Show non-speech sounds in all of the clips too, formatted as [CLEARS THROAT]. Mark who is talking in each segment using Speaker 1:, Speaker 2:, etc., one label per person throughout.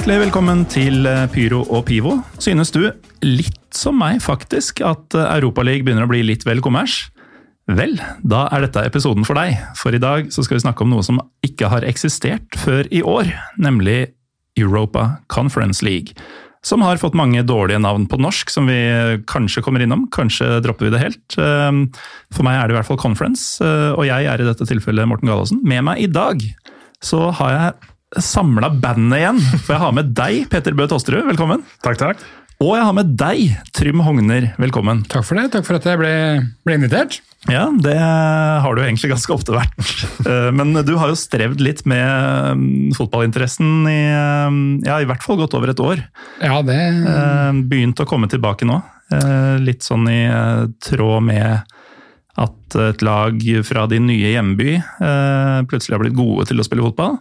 Speaker 1: Hjertelig velkommen til eh, Pyro og Pivo. Synes du, litt som meg faktisk, at eh, Europaligaen begynner å bli litt vel kommers? Vel, da er dette episoden for deg, for i dag skal vi snakke om noe som ikke har eksistert før i år, nemlig Europa Conference League. Som har fått mange dårlige navn på norsk, som vi kanskje kommer innom. Kanskje dropper vi det helt. Eh, For meg er det i hvert fall Conference, eh, og jeg er i dette tilfellet Morten Galaasen. Med meg i dag så har jeg samla bandet igjen. For jeg har med deg, Petter Bø Tosterud, velkommen.
Speaker 2: Takk, takk.
Speaker 1: Og jeg har med deg, Trym Hogner, velkommen.
Speaker 2: Takk for det. Takk for at jeg ble, ble invitert.
Speaker 1: Ja, det har du egentlig ganske ofte vært. [LAUGHS] Eh, Men du har jo strevd litt med mm, fotballinteressen i eh, ja, i hvert fall godt over et år.
Speaker 2: Ja, det
Speaker 1: Eh, Begynt å komme tilbake nå. Eh, Litt sånn i tråd med at et lag fra din nye hjemby plutselig har blitt gode til å spille fotball.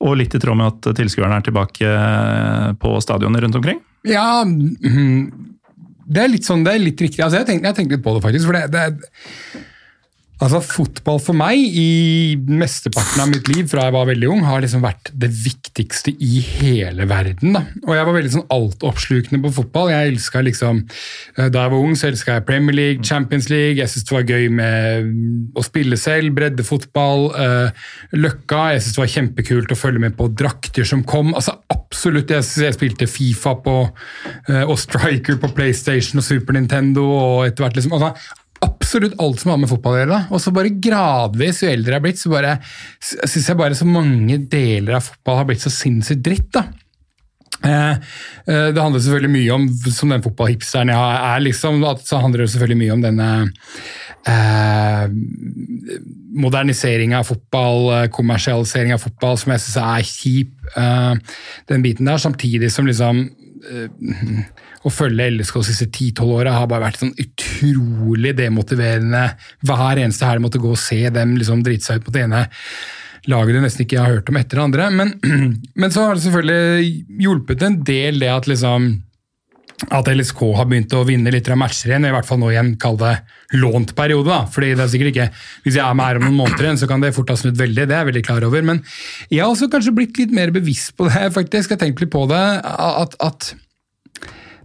Speaker 1: Og litt i tråd med at tilskuerne er tilbake eh, på stadionet rundt omkring.
Speaker 2: Ja mhm. Det er litt sånn, det er litt riktig. Altså, jeg tenkte, jeg tenkte litt på det, faktisk. for det, det Altså, Fotball for meg i mesteparten av mitt liv fra jeg var veldig ung, har liksom vært det viktigste i hele verden. da. Og jeg var veldig sånn altoppslukende på fotball. Jeg elska liksom eh, Da jeg var ung, så elska jeg Premier League, Champions League. Jeg syntes det var gøy med mm, å spille selv, breddefotball, eh, Løkka. Jeg syntes det var kjempekult å følge med på drakter som kom. altså Absolutt. Jeg, jeg spilte Fifa på, eh, og Striker på PlayStation og Super Nintendo. og etter hvert liksom, altså absolutt alt som har med fotball å gjøre. Og så bare gradvis, jo eldre jeg er blitt, så bare syns jeg bare så mange deler av fotball har blitt så sinnssykt dritt. da. Eh, eh, det handler selvfølgelig mye om, som den fotballhipsteren jeg er, liksom, så handler det selvfølgelig mye om denne eh, moderniseringa av fotball, kommersialiseringa av fotball, som jeg syns er kjip. Eh, den biten der, samtidig som liksom eh, å følge LSK de siste 10-12 åra har bare vært sånn utrolig demotiverende. Hver eneste helg måtte gå og se dem liksom drite seg ut på det ene laget du nesten ikke har hørt om etter det andre. Men, [CLEARS THROAT] men så har det selvfølgelig hjulpet en del det at liksom at LSK har begynt å vinne litt av matcher igjen, i hvert fall nå igjen, kall det lånt periode. da, fordi det er sikkert ikke, Hvis jeg er med her om noen måneder igjen, så kan det fort ha snudd veldig, det er jeg veldig klar over. Men jeg har også kanskje blitt litt mer bevisst på det, faktisk. Jeg har tenkt litt på det. at, at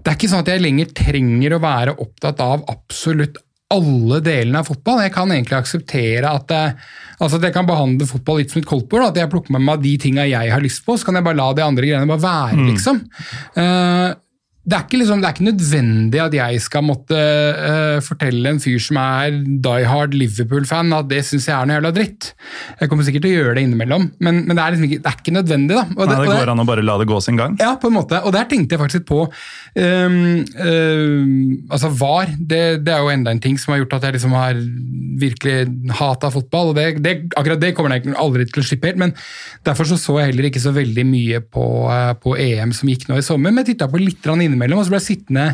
Speaker 2: det er ikke sånn at jeg lenger trenger å være opptatt av absolutt alle delene av fotball. Jeg kan egentlig akseptere at, jeg, altså at jeg kan behandle fotball litt som et koldtbord. At jeg plukker med meg de tinga jeg har lyst på, så kan jeg bare la de andre greiene bare være, liksom. Uh, det er, ikke, liksom, det er ikke nødvendig at jeg skal måtte uh, fortelle en fyr som er die hard Liverpool-fan at det syns jeg er noe jævla dritt. Jeg kommer sikkert til å gjøre det innimellom, men, men det, er liksom ikke, det, er ikke, nødvendig. da.
Speaker 1: Det, Nei, det går an å bare la det gå sin gang.
Speaker 2: Ja, på en måte. Og der tenkte jeg faktisk på um, um, Altså VAR, det, det, er jo enda en ting som har gjort at jeg liksom har virkelig hata fotball. og det, Akkurat det kommer jeg aldri til å slippe helt, men derfor så, så jeg heller ikke så veldig mye på, uh, på EM som gikk nå i sommer. Men titta på litt innimellom, og så ble jeg sittende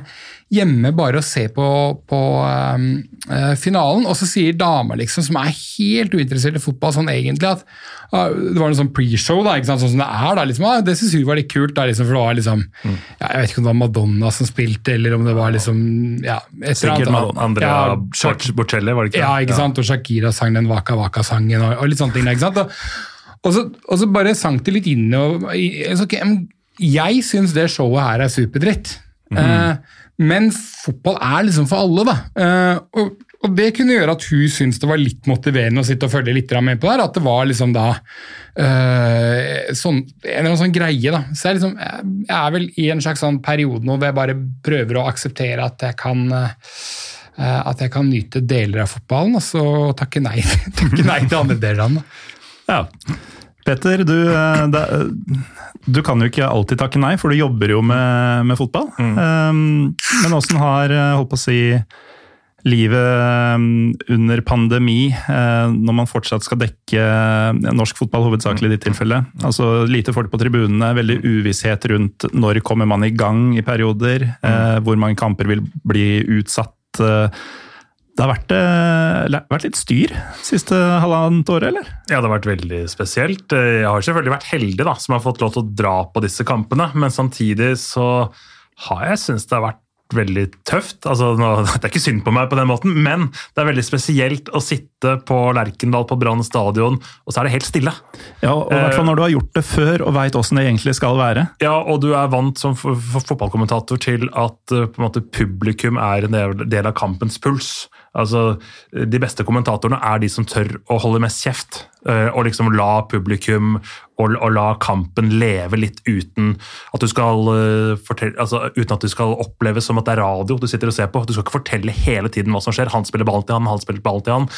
Speaker 2: hjemme bare og se på, på um, uh, finalen. Og så sier dama, liksom, som er helt uinteressert i fotball, sånn egentlig at uh, Det var noe sånn pre-show, da, ikke sant, sånn som det er. da, liksom, ah, Det syns hun var litt kult, da, liksom, for det var liksom ja, Jeg vet ikke om det var Madonna som spilte, eller om det var liksom ja,
Speaker 1: Sikkert Madonna.
Speaker 3: Andrea
Speaker 2: ja,
Speaker 3: Borcelli, var det ikke?
Speaker 2: Ja, ikke sant, og Shakira sang den Waka Waka-sangen og, og, litt sånne ting. ikke sant, og, og, så, og så bare sank det litt inn. og så, okay, Jeg syns det showet her er superdritt. Mm. Uh, men fotball er liksom for alle, da. Uh, og, og, det kunne gjøre at hun syntes det var litt motiverende å sitte og følge litt med på det. At det var liksom da uh, sånn, en eller annen sånn greie, da. Så jeg, liksom, jeg er vel i en slags sånn periode nå hvor jeg bare prøver å akseptere at jeg kan at jeg kan nyte deler av fotballen, og så takke nei, [LAUGHS] takke nei til andre deler av den.
Speaker 1: Ja. Petter, du, eh, det, du, kan jo ikke alltid takke nei, for du jobber jo med, med fotball. Mm. Um, men åssen har eh, holdt på å si, livet under pandemi, når man fortsatt skal dekke norsk fotball, hovedsakelig i ditt tilfelle? Altså Lite folk på tribunene, veldig uvisshet rundt når kommer man i gang i perioder, mm. hvor mange kamper vil bli utsatt det har vært, eh, vært, litt styr siste halvannet året, eller?
Speaker 4: Ja, det har vært veldig spesielt. Jeg har selvfølgelig vært heldig da, som har fått lov til å dra på disse kampene, men samtidig så har jeg syntes det har vært veldig tøft. Altså, nå, [LAUGHS] det er ikke synd på meg på den måten, men det er veldig spesielt å sitte på Lerkendal på Brann stadion, og så er det helt stille.
Speaker 1: Ja, og i hvert fall når du har gjort det før og veit åssen det egentlig skal være.
Speaker 4: Ja, og du er vant som fotballkommentator til at eh, måte, publikum er en del av kampens puls. Altså, De beste kommentatorene er de som tør å holde mest kjeft. Eh, og liksom la publikum og, og la kampen leve litt uten at du skal fortelle, altså, uten at du skal oppleves som at det er radio du sitter og ser på. Du skal ikke fortelle hele tiden hva som skjer. Han spiller ball til han, han spiller ball til han.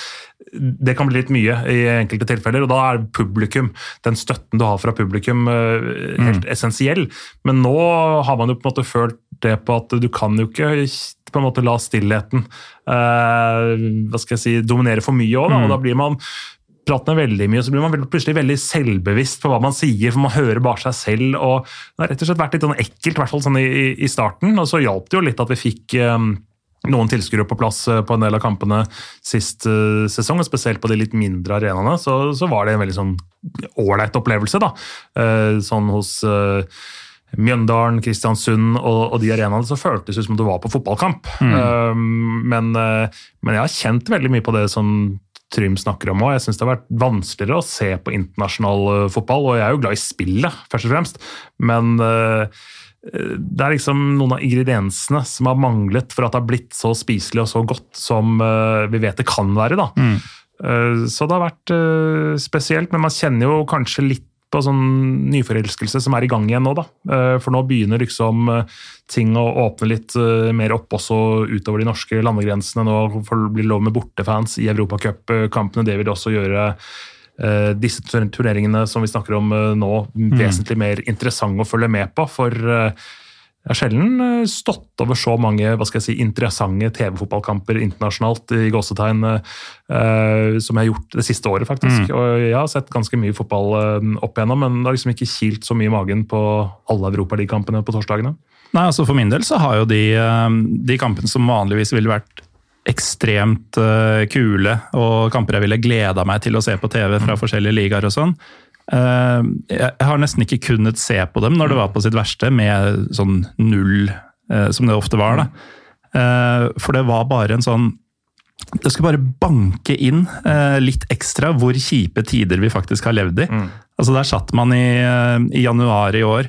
Speaker 4: Det kan bli litt mye i enkelte tilfeller, og da er publikum, den støtten du har fra publikum, uh, helt mm. essensiell. Men nå har man jo på en måte følt det på at du kan jo ikke på en måte la stillheten eh, hva skal jeg si, dominere for mye òg. Mm. Og da blir man prater veldig mye, så blir man plutselig veldig selvbevisst på hva man sier, for man hører bare seg selv. og Det har rett og slett vært litt sånn ekkelt, i hvert fall sånn i, i, starten. Og så hjalp det jo litt at vi fikk um, noen tilskuere på plass eh, på en del av kampene sist uh, sesong, og spesielt på de litt mindre arenaene. Så, så var det en veldig sånn ålreit opplevelse, da. Uh, sånn hos uh, Mjøndalen, Kristiansund og, og, de arenaene, så føltes det som du var på fotballkamp. Mm. Um, men, men, jeg har kjent veldig mye på det som Trym snakker om òg. Jeg syns det har vært vanskeligere å se på internasjonal uh, fotball, og jeg er jo glad i spillet, først og fremst, men uh, det er liksom noen av ingrediensene som har manglet for at det har blitt så spiselig og så godt som uh, vi vet det kan være. da. Mm. Så det har vært spesielt, men man kjenner jo kanskje litt på sånn nyforelskelse som er i gang igjen nå. da. Eh, for nå begynner liksom eh, ting å åpne litt eh, mer opp også utover de norske landegrensene. Nå blir det lov med bortefans i europacupkampene. Det vil også gjøre disse turneringene som vi snakker om nå, mm. vesentlig mer interessante å følge med på. For jeg har sjelden eh, stått over så mange hva skal jeg si, interessante TV-fotballkamper internasjonalt i gåsetegn uh, som jeg har gjort det siste året, faktisk. Mm. Og Jeg har sett ganske mye fotball uh, opp igjennom, men det har liksom ikke kilt så mye i magen på alle europaligakampene på torsdagene.
Speaker 1: Nei, altså For min del så har jo de, de kampene som vanligvis ville vært ekstremt kule, og kamper jeg ville gleda meg til å se på TV fra mm. forskjellige ligaer og sånn, Eh, jeg har nesten ikke kunnet se på dem når det var på sitt verste, med sånn null, eh, som det ofte var. da. Eh, for det var bare en sånn Det skulle bare banke inn litt ekstra hvor kjipe tider vi faktisk har levd i. Mm. Altså Der satt man i, i januar i år.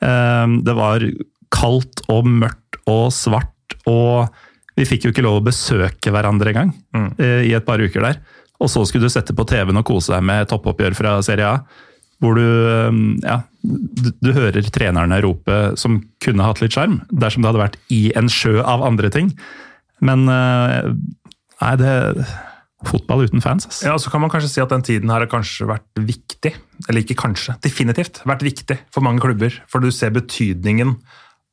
Speaker 1: Det var kaldt og mørkt og svart, og vi fikk jo ikke lov å besøke hverandre engang mm. i et par uker der. Og så skulle du sette på TV-en og kose deg med toppoppgjør fra Serie A. Hvor du, um, ja, du, du hører trenerne rope som kunne hatt litt sjarm, dersom det hadde vært i en sjø av andre ting. Men uh, nei, det Fotball uten fans, ass.
Speaker 4: Ja, Så kan man kanskje si at den tiden her har kanskje vært viktig. Eller ikke kanskje, definitivt vært viktig for mange klubber. For du ser betydningen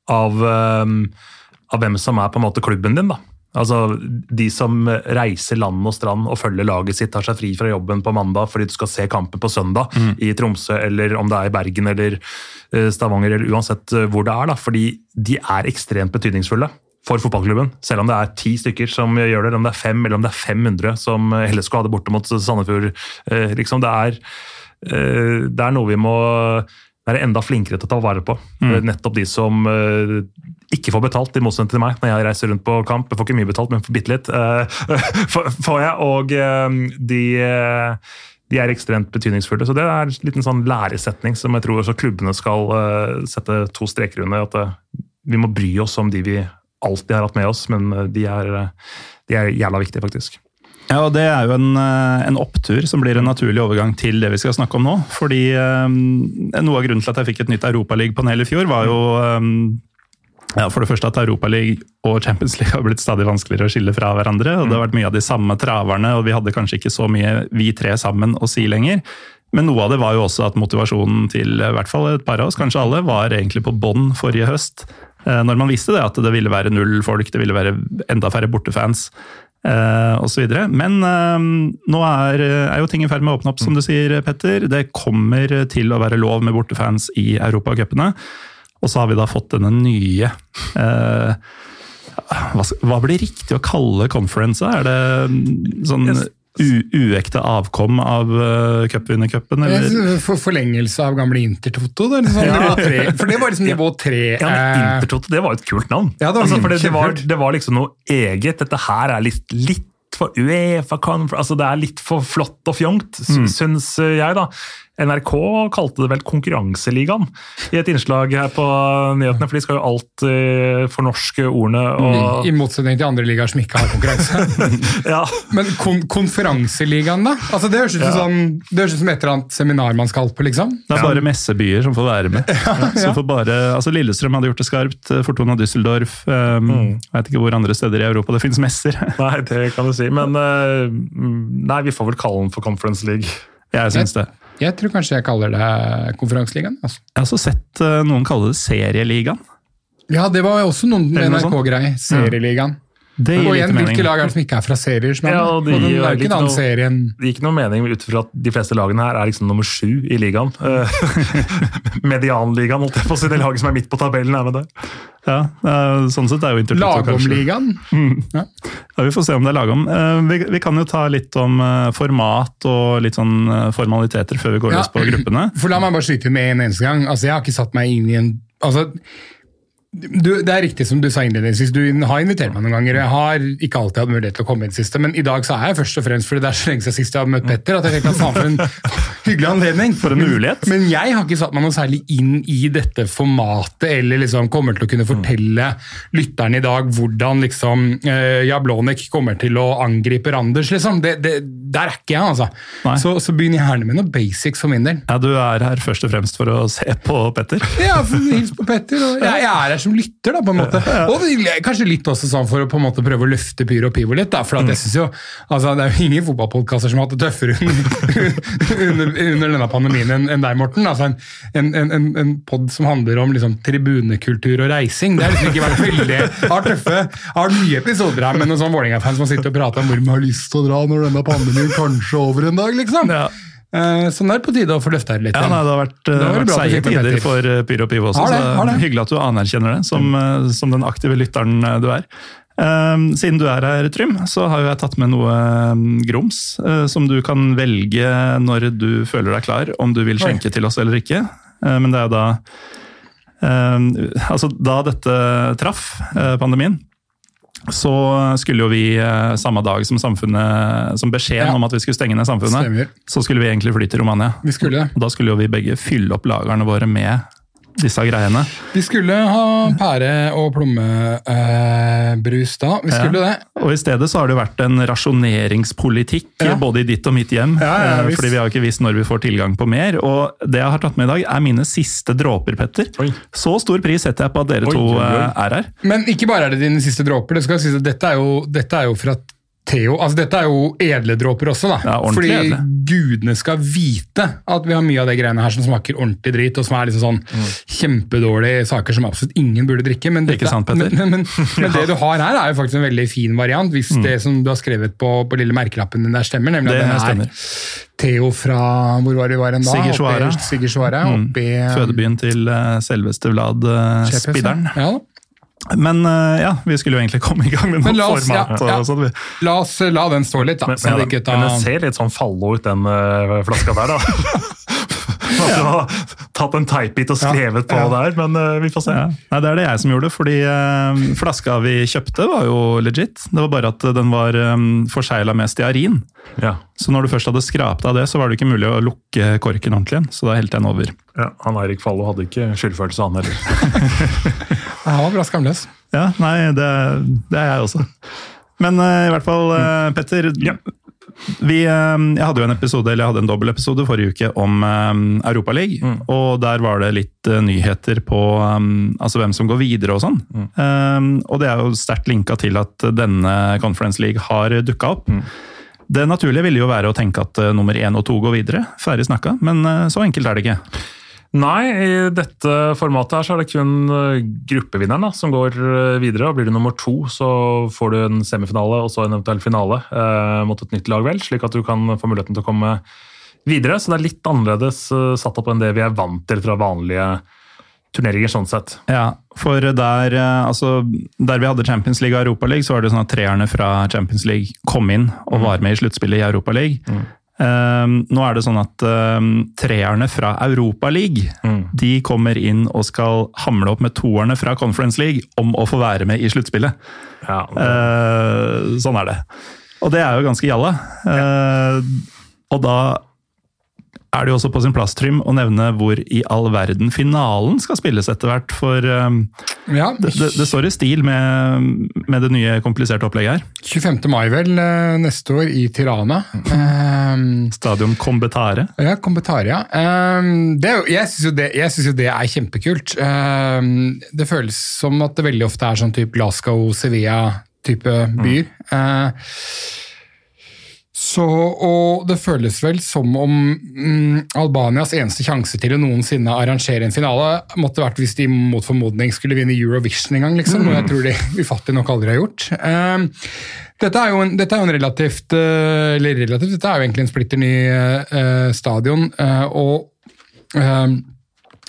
Speaker 4: av, um, av hvem som er på en måte klubben din. da. Altså, De som reiser land og strand og følger laget sitt, tar seg fri fra jobben på mandag fordi du skal se kampen på søndag mm. i Tromsø, eller om det er i Bergen eller eh, Stavanger, eller uansett eh, hvor det er. da, Fordi de er ekstremt betydningsfulle for fotballklubben. Selv om det er ti stykker som gjør det, eller om det er fem eller om det er 500 som heller skal ha det borte mot Sandefjord. Eh, liksom, det er, det er noe vi må være enda flinkere til å ta vare på. Mm. Nettopp de som ikke får betalt, i motsetning til meg når jeg reiser rundt på kamp. Jeg får ikke mye betalt, men bitte litt. [LAUGHS] Uh, får jeg, Og uh, de, uh, de, er ekstremt betydningsfulle. Så det er en liten sånn læresetning som jeg tror også klubbene skal sette to streker under. At vi må bry oss om de vi alltid har hatt med oss, men de er, de er jævla viktige, faktisk.
Speaker 1: Ja, og Det er jo en, en, opptur som blir en naturlig overgang til det vi skal snakke om nå. Fordi um, Noe av grunnen til at jeg fikk et nytt Europaliga-panel i fjor, var jo um, ja, For det første at Europaliga og Champions League har blitt stadig vanskeligere å skille fra hverandre. og Det har vært mye av de samme traverne, og vi hadde kanskje ikke så mye vi tre sammen å si lenger. Men noe av det var jo også at motivasjonen til i hvert fall et par av oss, kanskje alle, var egentlig på bånn forrige høst. Eh, Når man visste det, at det ville være null folk, det ville være enda færre bortefans eh, osv. Men eh, nå er, er jo ting i ferd med å åpne opp, som du sier, Petter. Det kommer til å være lov med bortefans i europacupene. Og så har vi da fått denne nye eh, hva, hva blir riktig å kalle conference? Er det sånn uekte avkom av uh, cupvinnercupen,
Speaker 2: For forlengelse av gamle Intertoto. Det liksom [LAUGHS] tre. For det var liksom nivå tre.
Speaker 4: Ja, men
Speaker 2: eh,
Speaker 4: Intertoto, det var jo et kult navn.
Speaker 2: Ja, det var
Speaker 4: altså, for det, det, var, det var liksom noe eget. Dette her er litt, litt for Uefa altså det er litt for flott og fjongt,
Speaker 2: Mm.
Speaker 4: syns jeg da. NRK kalte det vel Konkurranseligaen i et innslag her på nyhetene, for de skal jo alltid fornorske ordene. og
Speaker 2: I motsetning til andre ligaer som ikke har konkurranse. [LAUGHS]
Speaker 4: ja,
Speaker 2: Men kon konferanseligaen, da? Altså, det høres ut som, sånn, som et eller annet seminar man skal på, liksom.
Speaker 1: Det er bare messebyer som får være med. [LAUGHS] Så får bare, altså Lillestrøm hadde gjort det skarpt, Fortuna Düsseldorf um, Jeg vet ikke hvor andre steder i Europa det finnes messer. [LAUGHS]
Speaker 4: Nei, det kan du si, men uh, nei, vi får vel kalle den for Conference League.
Speaker 1: Jeg syns det.
Speaker 2: Jeg tror kanskje jeg kaller det konferanseligaen. Altså.
Speaker 1: Jeg har også sett uh, noen kalle det Serieligaen.
Speaker 2: Ja, det var også noen. NRK-grei. Serieligaen.
Speaker 1: Det gir og
Speaker 2: igjen, hvilke lag er det som ikke er fra serier? Som er
Speaker 4: Ja,
Speaker 2: det,
Speaker 4: gir, de
Speaker 2: og den
Speaker 4: er
Speaker 2: ikke
Speaker 4: noe-
Speaker 2: serien
Speaker 4: Det gir ikke noe mening ut fra at de fleste lagene her er liksom nummer sju i ligaen. Eh, [LAUGHS] Medianligaen, holdt jeg på å si. Det laget som er midt på tabellen, er med der.
Speaker 1: Ja, sånn sett er jo Intertoto
Speaker 2: Lagomligaen.
Speaker 1: Ja, vi får se om det er lagom. Eh, Vi, vi kan jo ta litt om eh, format og litt sånn formaliteter før vi går
Speaker 2: Ja.
Speaker 1: løs på gruppene.
Speaker 2: For la meg bare skyte inn med en eneste gang. Altså, Jeg har ikke satt meg inn i en altså, du, Det er riktig som du sa innledningsvis, du har invitert meg noen ganger. Jeg har ikke alltid hatt mulighet til å komme inn siste, men i dag så er jeg først og fremst fordi det er så lenge siden sist jeg har møtt Petter, at jeg tenkte at faen for en [LAUGHS] hyggelig anledning.
Speaker 1: For en mulighet.
Speaker 2: Men jeg har ikke satt meg noe særlig inn i dette formatet, eller liksom kommer til å kunne fortelle lytterne i dag hvordan liksom eh, Jablonek kommer til å angripe Randers, liksom. Det, det, der er ikke jeg, altså. Så, så begynn gjerne med noe basics for min del.
Speaker 1: Ja, Du er her først og fremst for å se på Petter. [LAUGHS]
Speaker 2: Ja, for hils på Petter. Og jeg, jeg er her som lytter, da, på en måte. Og kanskje litt også sånn for å på en måte prøve å løfte Pyro og Pivo litt. da, for at jeg synes jo, altså Det er jo ingen fotballpodkaster som har hatt det tøffere [LAUGHS] under, under, denne pandemien enn en deg, Morten. Altså En, en, en, en, en pod som handler om liksom, tribunekultur og reising. Det har liksom ikke vært veldig har tøffe, har nye episoder her med noen sånn Vålerenga-fans som sitter og prater om hvor de har lyst til å dra når denne pandemien kanskje er over en dag, liksom.
Speaker 1: Ja.
Speaker 2: Eh, så nå er det på tide å få løfta det litt.
Speaker 1: Ja, nei, Det har vært, eh,
Speaker 2: Da
Speaker 1: vært
Speaker 2: bra at du
Speaker 1: seige tider for eh, Pyro og Pivo også,
Speaker 2: Har det,
Speaker 1: så
Speaker 2: har det.
Speaker 1: hyggelig at du anerkjenner det som, eh, som den aktive lytteren eh, du er. Eh, Siden du er her, Trym, så har jeg tatt med noe eh, grums eh, som du kan velge når du føler deg klar, om du vil skjenke til oss eller ikke. Eh, Men det er jo da eh, Altså, da dette traff, eh, pandemien, så skulle jo vi eh, samme dag som samfunnet, som beskjeden
Speaker 2: Ja.
Speaker 1: om at vi skulle stenge ned samfunnet,
Speaker 2: Stemmer.
Speaker 1: så skulle vi egentlig fly til Romania.
Speaker 2: Vi skulle.
Speaker 1: Og da skulle jo vi begge fylle opp lagrene våre med disse greiene.
Speaker 2: Vi skulle ha pære- og plommebrus eh, brus da. Vi skulle det.
Speaker 1: Og i stedet så har det vært en rasjoneringspolitikk
Speaker 2: Ja.
Speaker 1: både i ditt og mitt hjem.
Speaker 2: Ja, ja,
Speaker 1: eh, fordi vi har ikke visst når vi får tilgang på mer. Og det jeg har tatt med i dag, er mine siste dråper, Petter.
Speaker 4: Oi.
Speaker 1: Så stor pris setter jeg på at dere
Speaker 4: Oi,
Speaker 1: to
Speaker 4: oi,
Speaker 1: eh, er her.
Speaker 2: Men ikke bare er det dine siste dråper. Det skal sies at dette er jo, dette er jo fra Theo. Altså, dette er jo edle dråper også, da.
Speaker 1: Ja,
Speaker 2: Fordi
Speaker 1: edle.
Speaker 2: gudene skal vite at vi har mye av de greiene her som smaker ordentlig drit, og som er liksom sånn kjempedårlige saker som absolutt ingen burde drikke. Men, dette,
Speaker 1: Mm. Sant,
Speaker 2: men, men, [LAUGHS] men det du har her, er jo faktisk en veldig fin variant, hvis det som du har skrevet på, på lille merkelappen din der stemmer, nemlig
Speaker 1: Mm. Det
Speaker 2: at den er
Speaker 1: stemmer.
Speaker 2: Theo fra Hvor var det vi var en da? I- Sigersvara.
Speaker 1: Mm. Fødebyen til eh, selveste Vlad eh, Spidderen.
Speaker 2: Ja, da.
Speaker 1: Men eh, ja, vi skulle jo egentlig komme i gang med noe
Speaker 2: oss-
Speaker 1: format.
Speaker 2: ja.
Speaker 1: ja. sånn. Vi-
Speaker 2: La oss eh, la den stå litt, da.
Speaker 4: Men,
Speaker 2: så
Speaker 4: men,
Speaker 2: tar...
Speaker 4: men det ser litt sånn fallo ut, den uh, flaska der, da. [LAUGHS] [LAUGHS] At du har tatt en teipbit og skrevet på
Speaker 2: Ja.
Speaker 4: der, men uh, vi får se.
Speaker 1: Ja. Nei, det er det jeg som gjorde, fordi uh, flaska vi kjøpte var jo legit. Det var bare at den var um, forsegla med stearin.
Speaker 4: Ja.
Speaker 1: Så når du først hadde skrapt av det, så var det ikke mulig å lukke korken ordentlig igjen. Så da helte jeg den over.
Speaker 4: Ja, han Eirik Fallo hadde ikke skyldfølelse, han heller. [LAUGHS]
Speaker 2: Han var bra skamløs.
Speaker 1: Ja, nei, det, det er jeg også. Men uh, i hvert fall, uh, Petter.
Speaker 4: Ja.
Speaker 1: Vi, eh, jeg hadde jo en episode, eller jeg hadde en dobbeltepisode forrige uke om um, Mm. Og der var det litt eh, nyheter på um, altså hvem som går videre og sånn. Um, og det er jo sterkt linka til at denne Conference League har dukka opp. Det naturlige ville jo være å tenke at uh, nummer én og to går videre. Ferdig snakka. Men uh, så enkelt er det ikke.
Speaker 4: Nei, i dette formatet her så er det kun uh, gruppevinneren da, som går videre. og Blir du nummer to, så får du en semifinale og så en eventuell finale mot et nytt lag, vel. Slik at du kan få muligheten til å komme videre. Så det er litt annerledes satt opp enn det vi er vant til fra vanlige turneringer sånn sett.
Speaker 1: Ja, for der, eh, altså, der vi hadde Champions League og Europa League, så var det sånn at treerne fra Champions League kom inn og var med i sluttspillet i Europa League. Mm. Um, nå er det sånn at um, treerne fra Europa League mm. de kommer inn og skal hamle opp med toerne fra Conference League om å få være med i sluttspillet. Ja, uh, sånn er det. Og det er jo ganske jalla. Uh, og da er det jo også på sin plass Trym, å nevne hvor i all verden finalen skal spilles etter hvert. For um, ja. det, det, det, står i stil med, med, det nye kompliserte opplegget her.
Speaker 2: 25. mai vel eh, neste år i Tirana.
Speaker 1: Um, Stadion Combetare.
Speaker 2: Ja, Combetare, ja. Um, det, jeg syns jo, jo, det er kjempekult. Det føles som at det veldig ofte er sånn type Glasgow-Sevilla-type byer. Mm. Uh, så, og det føles vel som om mm, Albanias eneste sjanse til å noensinne arrangere en finale måtte vært hvis de mot formodning skulle vinne Eurovision en gang, liksom, noe jeg tror de [LAUGHS] ufattelig nok aldri har gjort. Uh, dette, er en, dette er jo en, relativt uh, Eller relativt, dette er jo egentlig en splitter ny uh, stadion, og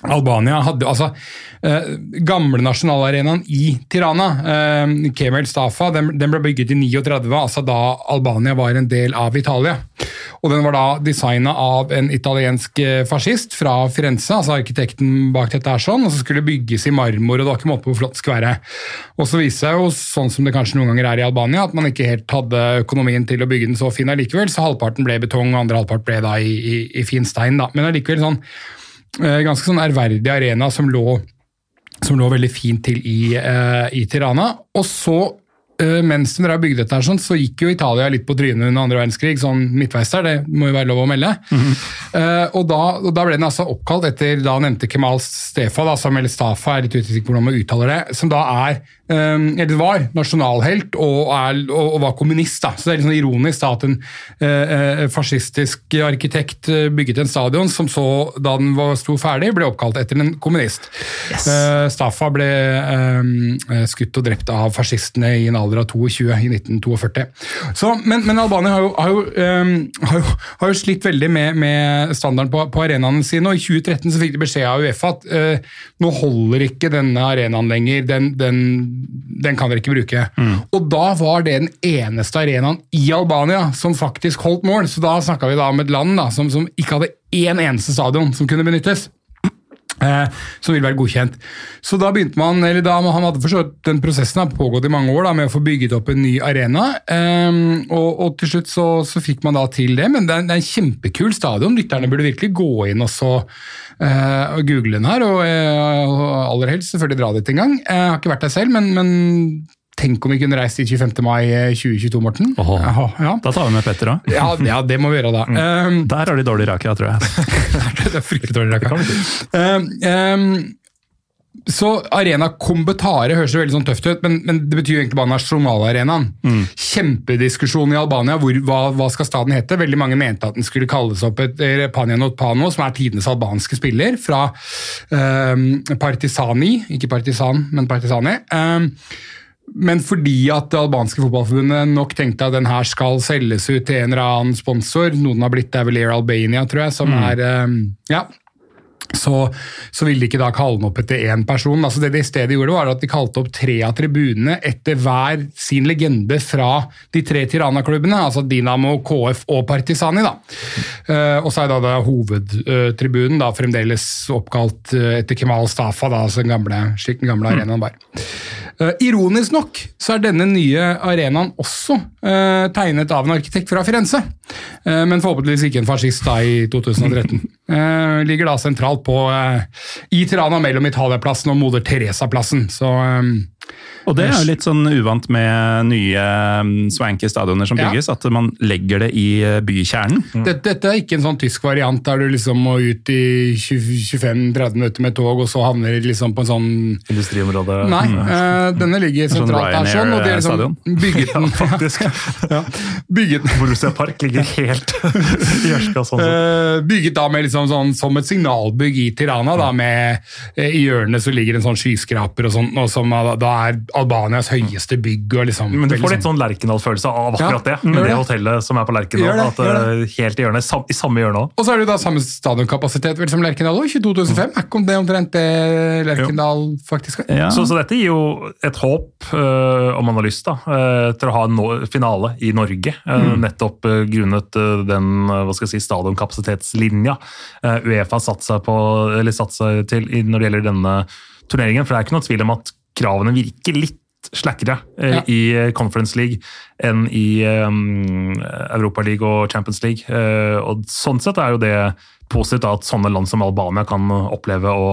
Speaker 2: Albania hadde altså eh, Gamle nasjonalarenaen i Tirana, eh, Kemal Stafa, den, den, ble bygget i 39, altså da Albania var en del av Italia. Og Den var da designa av en italiensk eh, fascist fra Firenze, altså arkitekten bak dette er sånn, og så skulle det bygges i marmor, og det var ikke måte på hvor flott det skulle være. Og så viste det jo, sånn som det kanskje noen ganger er i Albania, at man ikke helt hadde økonomien til å bygge den så fin allikevel, så halvparten ble betong, og andre halvpart ble da i, i, i fin stein. da. Men allikevel sånn ganske sånn ærverdig arena som lå, som lå veldig fint til i, uh, i Tirana. Og så, uh, mens de bygde dette, her, sånn, så gikk jo Italia litt på trynet under andre verdenskrig, sånn midtveis der, det må jo være lov å melde. Mm -hmm. uh, og, da, og, da, ble den altså oppkalt etter da nevnte Kemal Stefa, da, Samuel Stafa, er litt usikker på hvordan man uttaler det, som da er eller var nasjonalhelt og, er, og, var kommunist. Da. Så Det er litt sånn ironisk da, at en eh, eh, fascistisk arkitekt eh, bygget en stadion som så, da den var sto ferdig, ble oppkalt etter en kommunist. Yes. Eh, Staffa ble eh, skutt og drept av fascistene i en alder av 22 i 1942. Så, men, men, Albania har jo, har, jo, um, har, jo, har jo, slitt veldig med, med standarden på, på, arenaene sine, og i 2013 så fikk de beskjed av Uefa at uh, nå holder ikke denne arenaen lenger. den, den den kan dere ikke bruke. Mm. Og da var det den eneste arenaen i Albania som faktisk holdt mål. Så da snakka vi da om et land da, som, som, ikke hadde én eneste stadion som kunne benyttes. Eh, som ville være godkjent. Så da begynte man, eller da Han hadde forstått den prosessen har pågått i mange år da, med å få bygget opp en ny arena. Eh, og, og, til slutt så, så, fikk man da til det. Men det er, det er en kjempekul stadion. Lytterne burde virkelig gå inn og så uh, og google den her, og, uh, og, aller helst selvfølgelig dra dit en gang. Jeg har ikke vært der selv, men, men Tenk om vi kunne reist i 25. mai 2022, Morten.
Speaker 1: Oho, ja. Da tar vi med Petter òg.
Speaker 2: ja, ja, det må vi gjøre da. Mm.
Speaker 1: Um, Der har de dårlig rake, tror jeg. [LAUGHS]
Speaker 2: det er fryktelig dårlig rake. Um, um, så Arena Kombetare høres jo veldig sånn tøft ut, men, men, det betyr jo egentlig bare nasjonalarenaen. Mm. Kjempediskusjon i Albania hvor, hva, hva, skal staden hete. Veldig mange mente at den skulle kalles opp etter Panjanot Pano, som er tidenes albanske spiller, fra um, Partisani. Ikke Partisan, men Partisani. Um, men fordi at det albanske fotballforbundet nok tenkte at den her skal selges ut til en eller annen sponsor, noen har blitt det er vel Air Albania, tror jeg, som mm. er um, ja, så, så ville de ikke da kalle den opp etter én person. Altså det de i stedet gjorde, var at de kalte opp tre av tribunene etter hver sin legende fra de tre Tirana-klubbene, altså Dinamo, KF og Partisani. da. Uh, og så er da, da hovedtribunen da fremdeles oppkalt uh, etter Kemal Stafa, da, altså den gamle, slik den gamle arenaen var. Uh, ironisk nok så er denne nye arenaen også uh, tegnet av en arkitekt fra Firenze, men forhåpentligvis ikke en fascist da i [LAUGHS] 2013. ligger da sentralt på i Tirana mellom Italiaplassen og Moder Teresa-plassen. Så
Speaker 1: Og det er jo litt sånn uvant med nye mm, swanky stadioner som
Speaker 2: Ja.
Speaker 1: bygges, at man legger det i eh, bykjernen.
Speaker 2: Dette, dette er ikke en sånn tysk variant der du liksom må ut i 25-30 minutter med tog, og så havner du liksom på en sånn
Speaker 4: Industriområde?
Speaker 2: Nei, eh, denne ligger
Speaker 1: Sånn
Speaker 2: sentralt der sånn, og det er liksom bygget [LAUGHS] den.
Speaker 4: Faktisk. [LAUGHS]
Speaker 2: ja, bygget den. [LAUGHS]
Speaker 4: Borussia Park ligger helt i Ørska. Sånn.
Speaker 2: Eh, bygget da med liksom sånn, som et signalbygg i Tirana, da, med i hjørnet så ligger en sånn skyskraper og sånn, og som da, da er Albanias høyeste bygg. og liksom...
Speaker 4: Men du får litt sånn Lerkendal-følelse av akkurat det.
Speaker 2: med
Speaker 4: Det hotellet som er på Lerkendal.
Speaker 2: Gjør det,
Speaker 4: At det er helt i hjørnet, sam- i samme hjørne òg.
Speaker 2: Og så er det jo da samme stadionkapasitet vel som Lerkendal òg, 2005, Er ikke det omtrent det Lerkendal faktisk er?
Speaker 1: Ja.
Speaker 4: Så, så dette gir jo et håp, øh, om man har lyst, da, øh, til å ha en no finale i Norge. øh, Nettopp øh, grunnet øh, den øh, hva skal jeg si, stadionkapasitetslinja øh, Uefa seg, på, eller satt seg til i- når det gjelder denne turneringen. For det er ikke noe tvil om at kravene virker litt slakkere eh,
Speaker 2: Ja.
Speaker 4: i øh, Conference League enn i um, Europa League og Champions League. Eh, og sånn sett er jo det positivt da, at sånne land som Albania kan oppleve å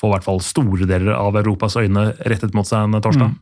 Speaker 4: få i hvert fall store deler av Europas øyne rettet mot seg en torsdag.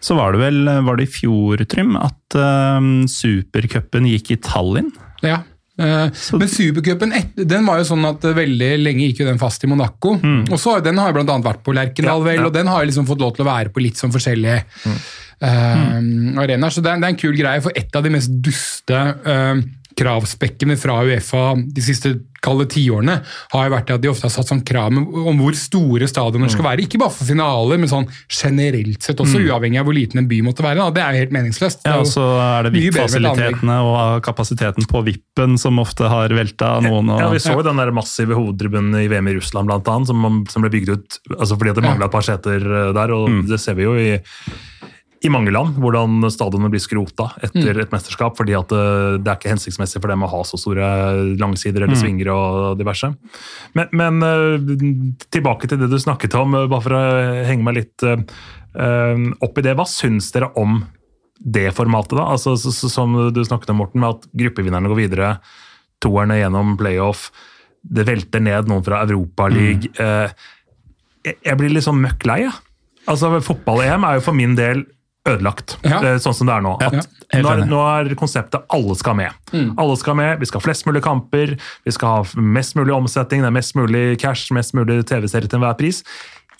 Speaker 1: Så var det vel var det i fjor, Trym, at uh, supercupen gikk i Tallinn?
Speaker 2: Ja. Eh, Men Supercupen den var jo sånn at eh, veldig lenge gikk jo den fast i Monaco. Og så har Den har jo blant annet vært på Lerkendal,
Speaker 4: Ja,
Speaker 2: vel,
Speaker 4: ja.
Speaker 2: og den har liksom fått lov til å være på litt sånn forskjellige eh, arenaer. Så det er, det er en kul greie, for et av de mest duste uh, kravspekkene fra Uefa de siste kalde tiårene har jo vært at de ofte har satt sånn krav om hvor store stadioner skal være. Ikke bare for finaler, men sånn generelt sett også, uavhengig av hvor liten en by måtte være. Da. Det er jo helt meningsløst.
Speaker 1: Ja, og så er det. VIP-fasilitetene og kapasiteten på VIP-en som ofte har velta noen. Og,
Speaker 4: Ja, Vi så jo den der massive hovedtribunen i VM i Russland blant annet, som, som ble bygd ut altså fordi det
Speaker 2: Ja.
Speaker 4: mangla et par seter eh, der. og Det ser vi jo i, i mange land, hvordan stadionene blir skrota etter et mesterskap. fordi at det, det er ikke hensiktsmessig for dem å ha så store langsider eller svinger og diverse. Men, men eh, tilbake til det du snakket om, eh, bare for å henge meg litt eh, eh, opp i det. Hva syns dere om det formatet, da? Altså, så, så, som du snakket om, Morten, med at gruppevinnerne går videre, toerne gjennom playoff, det velter ned noen fra Europaligaen. Eh, jeg, blir litt sånn møkk lei, jeg. Altså, Fotball-EM er jo for min del ødelagt,
Speaker 2: Ja.
Speaker 4: eh, sånn som det er nå.
Speaker 1: Ja,
Speaker 4: At
Speaker 1: helt
Speaker 4: nå, er, nå er konseptet alle skal med. Alle skal med, Vi skal ha flest mulig kamper, vi skal ha mest mulig omsetning, det er mest mulig cash, mest mulig TV-serie til enhver pris.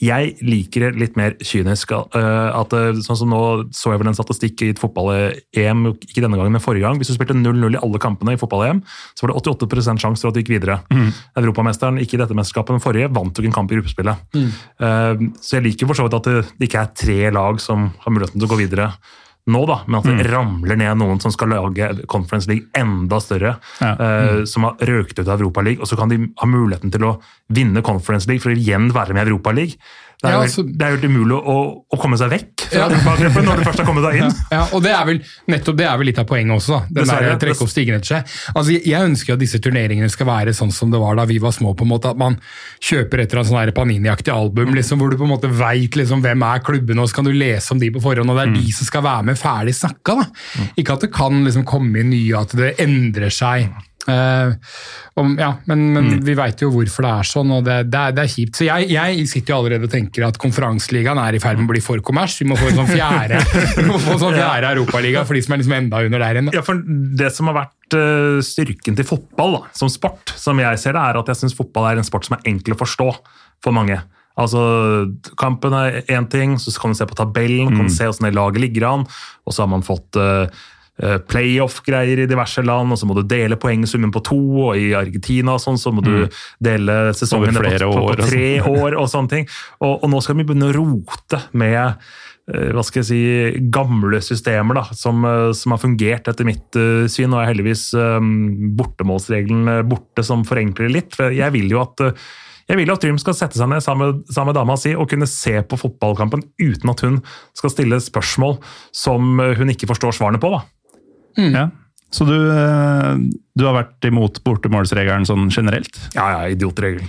Speaker 4: Jeg liker det litt mer kynisk. eh, at eh, sånn som Nå så jeg vel en statistikk i et fotball-EM, ikke denne gangen, men forrige gang. Hvis du spilte 0-0 i alle kampene i fotball-EM, så var det 88 sjanse for at du gikk videre. Europamesteren, ikke i dette mesterskapet, men forrige, vant jo ikke en kamp i gruppespillet. Mm. så jeg liker for så vidt at det, det ikke er tre lag som har muligheten til å gå videre nå, da, men at det ramler ned noen som skal lage Conference League enda større,
Speaker 1: Ja.
Speaker 4: eh, som har røkt ut av Europa League, og så kan de ha muligheten til å vinne Conference League for å igjen være med i Europa League. Det er,
Speaker 2: Ja, altså-
Speaker 4: det er jo helt umulig å, å komme seg vekk fra
Speaker 2: Ja.
Speaker 4: Når du først har kommet deg inn.
Speaker 2: Ja, og det er vel nettopp det er vel litt av poenget også. da. Den der trekke opp stigen etter seg. Altså, jeg- ønsker at disse turneringene skal være sånn som det var da vi var små. på en måte, At man kjøper et eller annet sånn Panini-aktig album liksom, hvor du på en måte veit liksom, hvem er klubbene, og så kan du lese om de på forhånd. og Det er de som skal være med ferdig snakka. da. Ikke at det kan liksom komme inn nye, at det endrer seg. Eh, om, ja, men, men vi veit jo hvorfor det er sånn, og det, det, er, det er kjipt. Så jeg, jeg sitter jo allerede og tenker at konferanseligaen er i ferd med å bli for kommers. Vi må få en sånn fjerde, [LAUGHS] [LAUGHS] sånn fjerde europaliga for de som er liksom enda under der igjen.
Speaker 4: Ja, for Det som har vært eh, styrken til fotball da, som sport, som jeg ser det, er at jeg syns fotball er en sport som er enkel å forstå for mange. Altså, Kampen er én ting, så kan du se på tabellen, kan du se hvordan det laget ligger an, og så har man fått eh, playoff-greier i diverse land, og så må du dele poengsummen på to, og i Argentina og sånn, så må du dele
Speaker 1: sesongene
Speaker 4: på, på, på tre år og sånne ting. Og, og nå skal vi begynne å rote med eh, hva skal jeg si, gamle systemer da, som, eh, som har fungert etter mitt uh, syn. Nå er heldigvis um, bortemålsregelen eh, borte, som forenkler litt. For jeg vil jo at uh, jeg vil at Trym skal sette seg ned sammen med, sammen med dama si og kunne se på fotballkampen uten at hun skal stille spørsmål som eh, hun ikke forstår svarene på. da.
Speaker 1: Ja. Så du, eh, du har vært imot bortemålsregelen sånn generelt?
Speaker 4: Ja, ja, idiotregelen.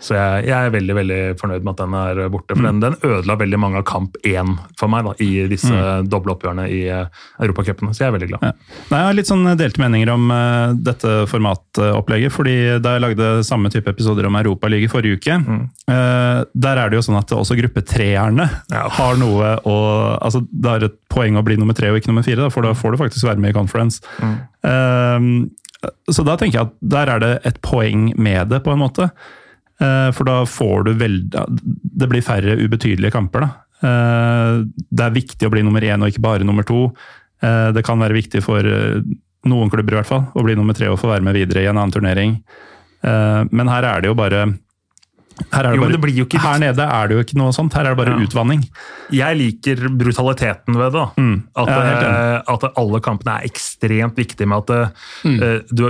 Speaker 4: Så jeg, jeg er veldig veldig fornøyd med at den er borte. For den, den ødela veldig mange av kamp én for meg da, i disse doble oppgjørene i uh, Europacupene. Så jeg er veldig glad.
Speaker 1: Ja. Nei, jeg har litt sånn delte meninger om uh, dette formatopplegget. fordi Da jeg lagde samme type episoder om Europaligaen forrige uke, eh, der er det jo sånn at også gruppetreerne
Speaker 4: Ja.
Speaker 1: har noe å altså Det er et poeng å bli nummer tre og ikke nummer fire, da, for da får du faktisk være med i conference. Eh, så da tenker jeg at der er det et poeng med det, på en måte. Eh, For da får du veldig Det blir færre ubetydelige kamper, da. Eh, Det er viktig å bli nummer én og ikke bare nummer to. Eh, Det kan være viktig for noen klubber i hvert fall, å bli nummer tre og få være med videre i en annen turnering. Men her er det jo bare her, er det
Speaker 4: Jo,
Speaker 1: bare,
Speaker 4: ikke-
Speaker 1: her nede er det jo ikke noe sånt, her er det bare
Speaker 4: Ja.
Speaker 1: utvanning.
Speaker 4: Jeg liker brutaliteten ved det.
Speaker 1: Mm.
Speaker 4: At, eh, at alle kampene er ekstremt viktige med at eh, du,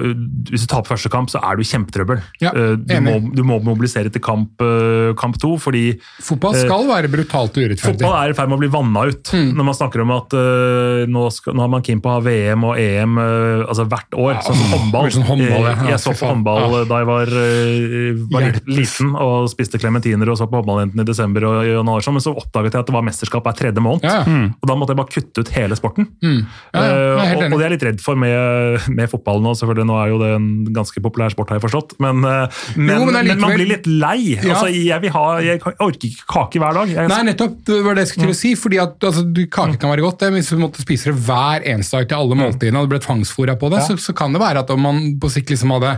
Speaker 4: hvis du taper første kamp, så er du i kjempetrøbbel.
Speaker 2: Ja,
Speaker 4: Eh, du, må, du må mobilisere til kamp, eh, kamp to, fordi
Speaker 2: Fotball skal være brutalt og urettferdig.
Speaker 4: Fotball er i ferd med å bli vanna ut.
Speaker 2: Mm.
Speaker 4: Når man snakker om at uh, nå, skal, nå har man keen på å ha VM og EM uh, altså hvert år,
Speaker 2: Ja,
Speaker 4: sånn håndball.
Speaker 2: sånn håndball.
Speaker 4: Eh,
Speaker 2: Ja,
Speaker 4: jeg så på håndball
Speaker 2: Ja.
Speaker 4: da jeg var, eh, var liten og spiste klementiner og så på håndballjentene i desember, og, og januar, sånn, men så oppdaget jeg at det var mesterskap hver tredje måned.
Speaker 2: Ja, Mm.
Speaker 4: Og da måtte jeg bare kutte ut hele sporten.
Speaker 2: Mm. Ja,
Speaker 4: Eh, og, og det er jeg litt redd for med, med fotball nå. selvfølgelig Nå er jo det en ganske populær sport, har jeg forstått. Men, eh, men,
Speaker 2: Jo, men
Speaker 4: men, man blir litt lei.
Speaker 2: Ja.
Speaker 4: Altså, jeg, vil ha, jeg orker ikke kake hver dag. Jeg,
Speaker 2: Nei, nettopp. Det var det jeg skulle til å si. fordi at altså, Kake kan være godt, det, men hvis du måtte spise det hver eneste dag til alle måltidene, og det ble tvangsfora på det, så, så kan det være at om man på sikt liksom hadde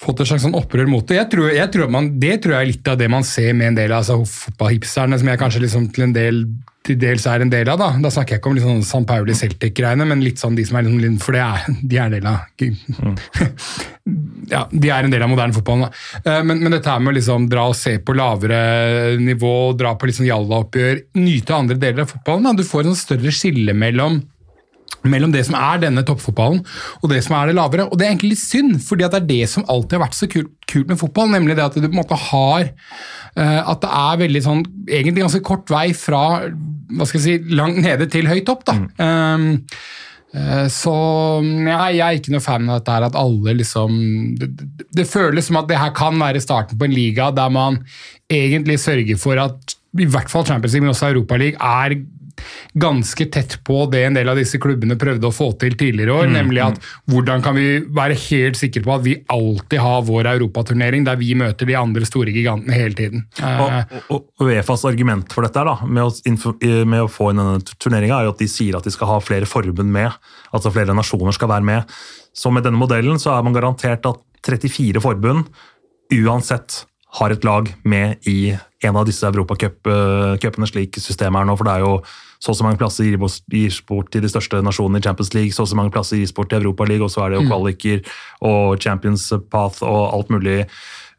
Speaker 2: fått et slags sånn opprør mot det. Jeg tror, jeg tror man, det tror jeg er litt av det man ser med en del av altså, fotballhipsterne, som jeg kanskje liksom til en del til dels er en del av. Da Da snakker jeg ikke om litt sånn San Pauli Celtic-greiene, men litt sånn de som er liksom, For det er, de er en del av [LAUGHS] ja, De er en del av moderne fotball. Da. Eh, Men, men dette her med å liksom dra og se på lavere nivå, dra på liksom jallaoppgjør, nyte andre deler av fotballen. Da. Du får en sånn større skille mellom mellom det som er denne toppfotballen og det som er det lavere. Og det er egentlig litt synd, fordi det er det som alltid har vært så kult, kult med fotball, nemlig det at du på en måte har eh, At det er veldig sånn Egentlig ganske kort vei fra hva skal jeg si, langt nede til høyt opp. da. Um, eh, så nei, jeg er ikke noe fan av dette her at alle liksom det, det, det føles som at det her kan være starten på en liga der man egentlig sørger for at i hvert fall Champions League, men også Europaligaen er ganske tett på det en del av disse klubbene prøvde å få til tidligere i år, nemlig at hvordan kan vi være helt sikre på at vi alltid har vår europaturnering der vi møter de andre store gigantene hele tiden. Eh,
Speaker 4: Og, og Uefas argument for dette da, med å, med å få inn denne turneringa, er jo at de sier at de skal ha flere forbund med. Altså flere nasjoner skal være med. Så med denne modellen så er man garantert at 34 forbund uansett har et lag med i en av disse europacupene, slik systemet er nå. For det er jo så og så mange plasser gir sport til de største nasjonene i Champions League, så og så mange plasser gir sport til Europaligaen, og så er det jo kvaliker og Champions Path og alt mulig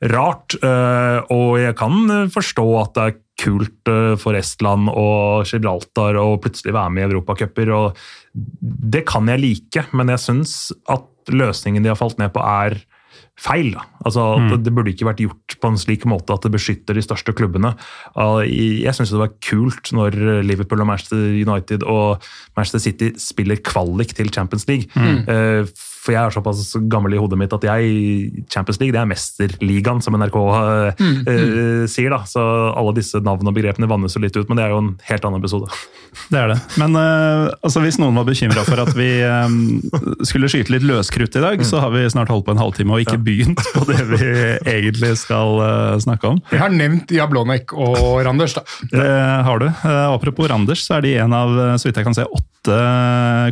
Speaker 4: rart. eh, Og jeg kan forstå at det er kult eh, for Estland og Gibraltar å plutselig være med i europacuper. og Det kan jeg like, men jeg syns at løsningen de har falt ned på, er feil. da. Altså,
Speaker 1: Mm.
Speaker 4: Det burde ikke vært gjort på en slik måte at det beskytter de største klubbene. Jeg syns det var kult når Liverpool og Manchester United og Manchester City spiller kvalik til Champions League.
Speaker 1: Mm.
Speaker 4: For jeg er såpass gammel i hodet mitt at jeg Champions League det er mesterligaen, som NRK uh,
Speaker 1: Mm.
Speaker 4: uh, sier. da. Så alle disse navnene og begrepene vannes jo litt ut, men det er jo en helt annen episode.
Speaker 1: Det er det. Men uh, altså, hvis noen var bekymra for at vi um, skulle skyte litt løskrutt i dag, så har vi snart holdt på en halvtime og ikke begynt på det vi egentlig skal uh, snakke om.
Speaker 2: jeg har nevnt Jablonek og Randers. da.
Speaker 1: Det har du. Eh, apropos Randers, så er de en av eh, så vidt jeg kan se, åtte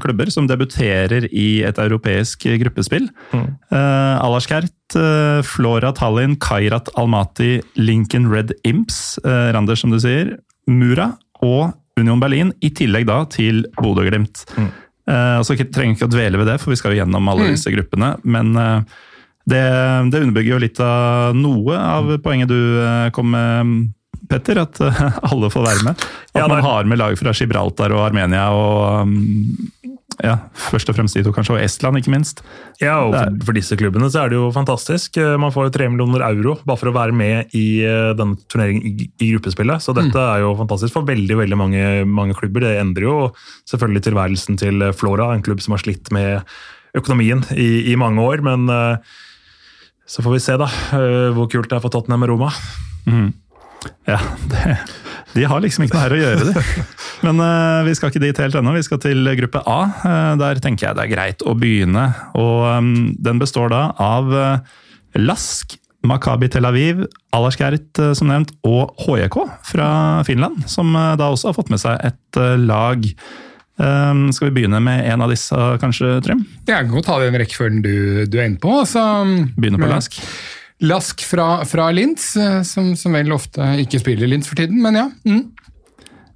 Speaker 1: klubber som debuterer i et europeisk gruppespill. Eh, Alaskert, uh, Flora Tallinn, Kairat Almaty, Lincoln Red Imps, uh, Randers som du sier, Mura og Union Berlin, i tillegg da til Bodø-Glimt. Mm. Uh, ikke- trenger ikke å dvele ved det, for vi skal jo gjennom alle disse gruppene. Men eh, det, det underbygger jo litt av noe av poenget du eh, kom med, Petter. At eh, [LAUGHS] alle får være med. At
Speaker 4: Ja,
Speaker 1: man har med lag fra Gibraltar og Armenia og um, ja, først og fremst de to, kanskje, og Estland, ikke minst.
Speaker 4: Ja, og for, for disse klubbene så er det jo fantastisk. Eh, Man får jo 3 millioner euro bare for å være med i eh, denne turneringen i, i gruppespillet. Så dette er jo fantastisk for veldig veldig mange, mange klubber. Det endrer jo selvfølgelig tilværelsen til Flora, en klubb som har slitt med økonomien i, i mange år. Men eh, Så får vi se da, hvor kult det er for Tottenham og Roma.
Speaker 1: Ja, det, De har liksom ikke noe her å gjøre, de. [LAUGHS] Men uh, vi skal ikke dit helt ennå. Vi skal til gruppe A. Uh, der tenker jeg det er greit å begynne. Og um, Den består da av uh, Lask, Makabi Tel Aviv, Alaskert som nevnt, og HJK fra Finland, som da også har fått med seg et lag. Um, skal vi begynne med en av disse, kanskje, Trym?
Speaker 2: Jeg kan godt ta den rekkefølgen du, du er inne på. Altså,
Speaker 1: Begynner på Lask.
Speaker 2: Lask fra, fra Linz, eh, som, som vel ofte ikke spiller i Linz for tiden, men ja. Mm.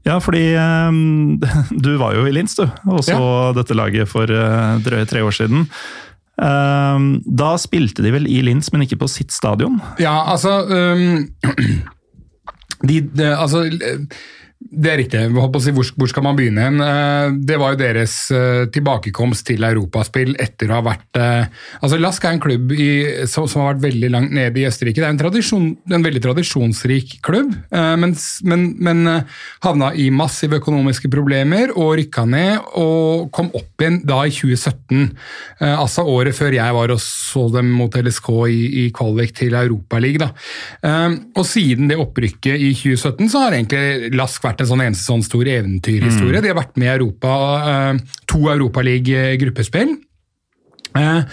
Speaker 1: Ja, fordi um, [LAUGHS] du var jo i Linz, du, og så dette laget for uh, drøye tre år siden. Um, da spilte de vel i Linz, men ikke på sitt stadion.
Speaker 2: Ja, altså um, [CLEARS THROAT] de, de, altså det er riktig. Hvor, hvor skal man begynne? hen? Eh, Det var jo deres eh, tilbakekomst til europaspill etter å ha vært eh, altså Lask er en klubb i, som, har vært veldig langt nede i Østerrike. Det er en, tradisjon, en veldig tradisjonsrik klubb, men, men, men havna i massive økonomiske problemer og rykka ned og kom opp igjen da i 2017. eh, Altså året før jeg var og så dem mot LSK i, i kvalik til Europaligaen. Og siden det opprykket i 2017 så har egentlig Lask vært en sånn eneste sånn stor eventyrhistorie. De har vært med i Europa, uh, to Europaliga-gruppespill. Eh,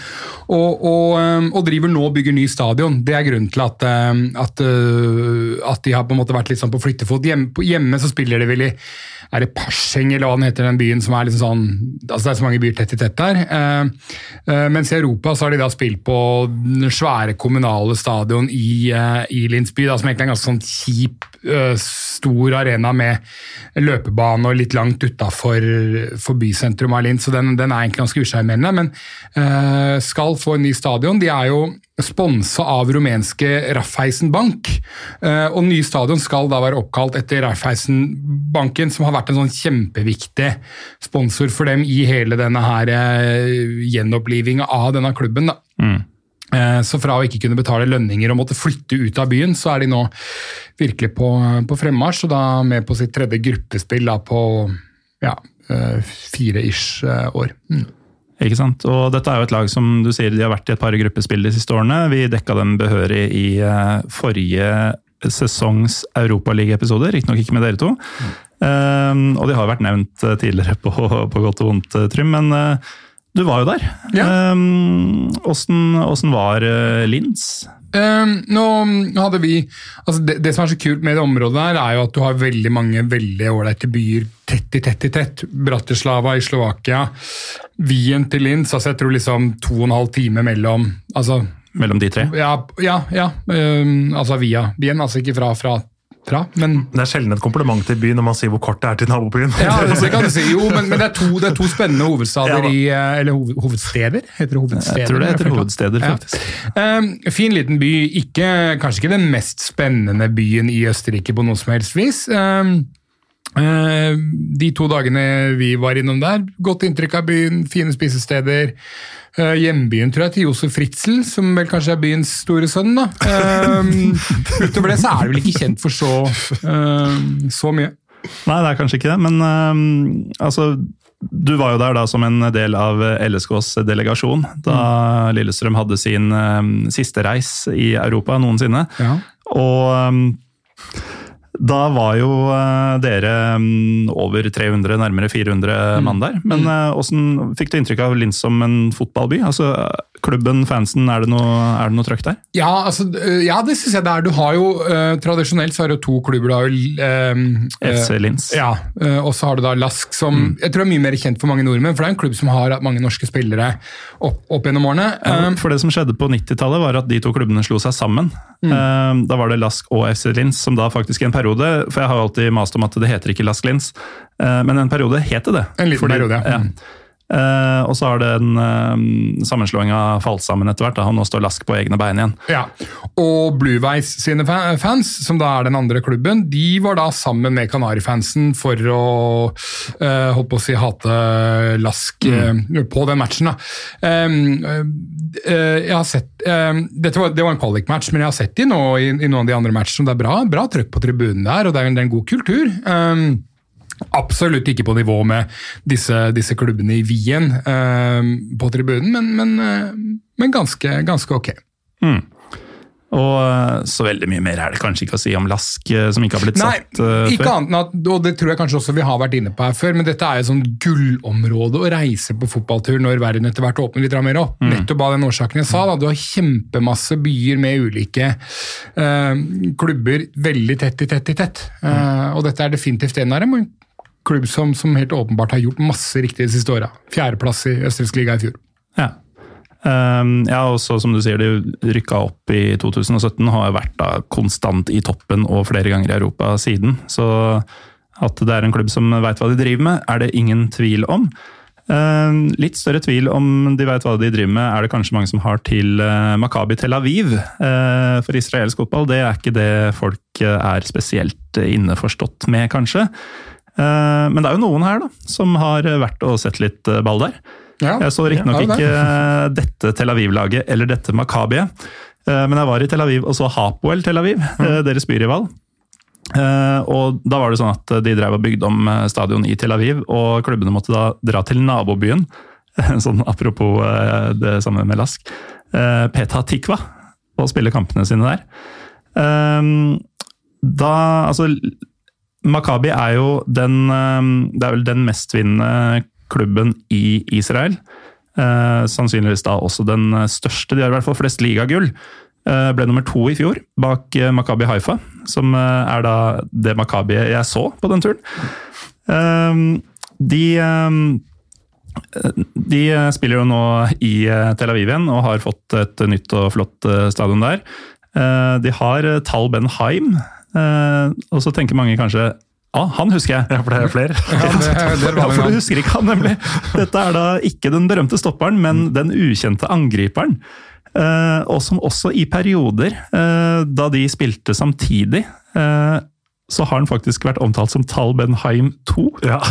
Speaker 2: og, og, eh, og driver nå og bygger ny stadion. Det er grunnen til at, eh, at, eh, at de har på en måte vært litt sånn på flyttefot. Hjemme, hjemme så spiller de vel i er det Persing, eller hva den heter, den byen som er liksom sånn altså Det er så mange byer tett i tett der. Eh, mens i Europa så har de da spilt på den svære kommunale stadion i, i Lindsby, da, som egentlig er en ganske sånn kjip, stor arena med løpebane og litt langt utafor bysentrum av Lins, så den, den er egentlig ganske usjarmerende. Men skal få en ny stadion. De er jo sponsa av rumenske Raiffeisen Bank. Eh, og nye stadion skal da være oppkalt etter Raiffeisen-banken, som har vært en sånn kjempeviktig sponsor for dem i hele denne her eh, gjenopplivinga av denne klubben. da. Mm. Så fra å ikke kunne betale lønninger og måtte flytte ut av byen, så er de nå virkelig på, på fremmarsj, og da med på sitt tredje gruppespill da på ja, eh, fire-ish eh, år. Mm.
Speaker 1: Ikke sant? Og dette er jo et lag som du sier de har vært i et par gruppespill de siste årene. Vi dekka dem behørig i eh, forrige sesongs Europaliga-episode, riktignok ikke med dere to. Eh, og de har vært nevnt eh, tidligere på, på godt og vondt, eh, Trym. Men eh, du var jo der.
Speaker 2: Ja.
Speaker 1: Åssen åssen var uh, Linz?
Speaker 2: Um, nå hadde vi altså det, det som er så kult med det området der, er jo at du har veldig mange veldig ålreite byer tett i tett i tett. Bratislava i Slovakia, Wien til Linz. altså Jeg tror liksom to og en halv time mellom altså,
Speaker 1: Mellom de tre?
Speaker 2: Ja, ja, ja um, altså via Wien, altså ikke fra, fra, fra men
Speaker 4: Det er sjelden et kompliment til byen når man sier hvor kort det er til nabobyen.
Speaker 2: ja, det kan du si. Jo, men, men det, er to, det er to spennende hovedstader
Speaker 4: Ja,
Speaker 2: i eh, Eller hoved, hovedsteder? Heter det hovedsteder?
Speaker 1: Jeg tror det heter
Speaker 2: hovedsteder,
Speaker 1: hovedsteder,
Speaker 2: Ja.
Speaker 1: faktisk.
Speaker 2: Um, fin liten by. Ikke, kanskje ikke den mest spennende byen i Østerrike på noe som helst vis. Um, de to dagene vi var innom der, godt inntrykk av byen, fine spisesteder. Uh, hjembyen tror jeg til Josef Fritzel, som vel kanskje er byens store sønn. da. Um, utover det så er det vel ikke kjent for så, um, så mye.
Speaker 1: Nei, det er kanskje ikke det, men um, altså du var jo der da som en del av LSKs delegasjon da Lillestrøm hadde sin um, siste reis i Europa noensinne.
Speaker 2: Ja.
Speaker 1: Og øhm, da var jo øh, dere over 300, nærmere 400 mann der. Men åssen hvordan fikk du inntrykk av Linz som en fotballby? Altså, klubben, fansen, er det noe, er det noe trøkk der?
Speaker 2: Ja, altså, øh, ja, det syns jeg det er. Du har jo eh, Tradisjonelt så har du to klubber. Du har jo øh,
Speaker 1: FC Lins.
Speaker 2: Ja, øh, og så har du da Lask, som jeg tror er mye mer kjent for mange nordmenn. For det er en klubb som har mange norske spillere opp, opp gjennom årene.
Speaker 1: Ja, For det som skjedde på 90-tallet, var at de to klubbene slo seg sammen. Mm. Da var det Lask og FC Lins, som da faktisk i en periode For jeg har jo alltid mast om at det heter ikke Lask Linz, eh, men en periode het det det.
Speaker 2: En liten periode, ja. Mm.
Speaker 1: Eh, og så har den uh, sammenslåinga falt sammen etter hvert, da, og nå står Lask på egne bein igjen.
Speaker 2: ja. Og Blueveis sine fans, som da er den andre klubben, de var da sammen med Kanarifansen for å uh, holdt på å si hate Lask øh, på den matchen. da. Jeg har sett var, Det var en kvalik-match, men jeg har sett de nå i, i noen av de andre matchene. Det er bra, bra trøkk på tribunen der, og det er en, det er en god kultur. Um, Absolutt ikke på nivå med disse, disse klubbene i Wien eh, på tribunen, men, men, eh, men ganske, ganske ok.
Speaker 1: Mm. Og eh, så veldig mye mer er det kanskje ikke å si om Lask, eh, som ikke har blitt
Speaker 2: Nei,
Speaker 1: satt uh,
Speaker 2: ikke
Speaker 1: før.
Speaker 2: annet at, og det tror jeg kanskje også vi har vært inne på her før, men dette er jo sånn gullområde å reise på fotballtur når verden etter hvert åpner litt mer opp.
Speaker 1: Mm.
Speaker 2: Nettopp av den årsaken jeg sa. da, Du har kjempemasse byer med ulike uh, klubber veldig tett i tett i tett. Eh, og dette er definitivt en av dem. Klubb som, som helt åpenbart har gjort masse riktig de siste åra. Fjerdeplass i Østerriksk liga i fjor.
Speaker 1: Ja. Um, ja, og så som du sier, de rykka opp i 2017 og har vært da konstant i toppen og flere ganger i Europa siden. Så at det er en klubb som veit hva de driver med, er det ingen tvil om. Uh, litt større tvil om de veit hva de driver med, er det kanskje mange som har til uh, Makabi Tel Aviv. Uh, for israelsk fotball, det er ikke det folk uh, er spesielt inneforstått med, kanskje. Uh, men det er jo noen her da, som har vært og sett litt uh, ball der.
Speaker 2: Ja,
Speaker 1: Jeg så riktignok
Speaker 2: ja, det.
Speaker 1: ikke eh, dette Tel Aviv-laget eller dette Makabiet, eh, men jeg var i Tel Aviv og så Hapoel Tel Aviv, mm. deres byrival. Eh, Og da var det sånn at de drev og bygde om eh, stadion i Tel Aviv, og klubbene måtte da dra til nabobyen, [LAUGHS] sånn apropos eh, det samme med Lask, Peta Petah Tikva, og spille kampene sine der. Eh, Da, altså Makabi er jo den, eh, det er vel den mestvinnende klubben i Israel. Eh, sannsynligvis da også den største. De har i hvert fall flest ligagull. Eh, ble nummer to i fjor, bak eh, Makabi Haifa, som eh, er da det Makabi jeg så på den turen. Eh, de de spiller jo nå i Tel Aviv igjen og har fått et nytt og flott stadion der. De har Tal Ben Haim, eh, og så tenker mange kanskje ah, han husker jeg!
Speaker 4: Ja, for det er flere. [LAUGHS]
Speaker 2: Ja, [LAUGHS] det, det
Speaker 1: Ja, for du husker ikke han, nemlig. Dette er da ikke den berømte stopperen, men den ukjente angriperen. Uh, og som også i perioder, uh, da de spilte samtidig, så har han faktisk vært omtalt som Tal Ben Haim 2.
Speaker 4: Ja. [LAUGHS]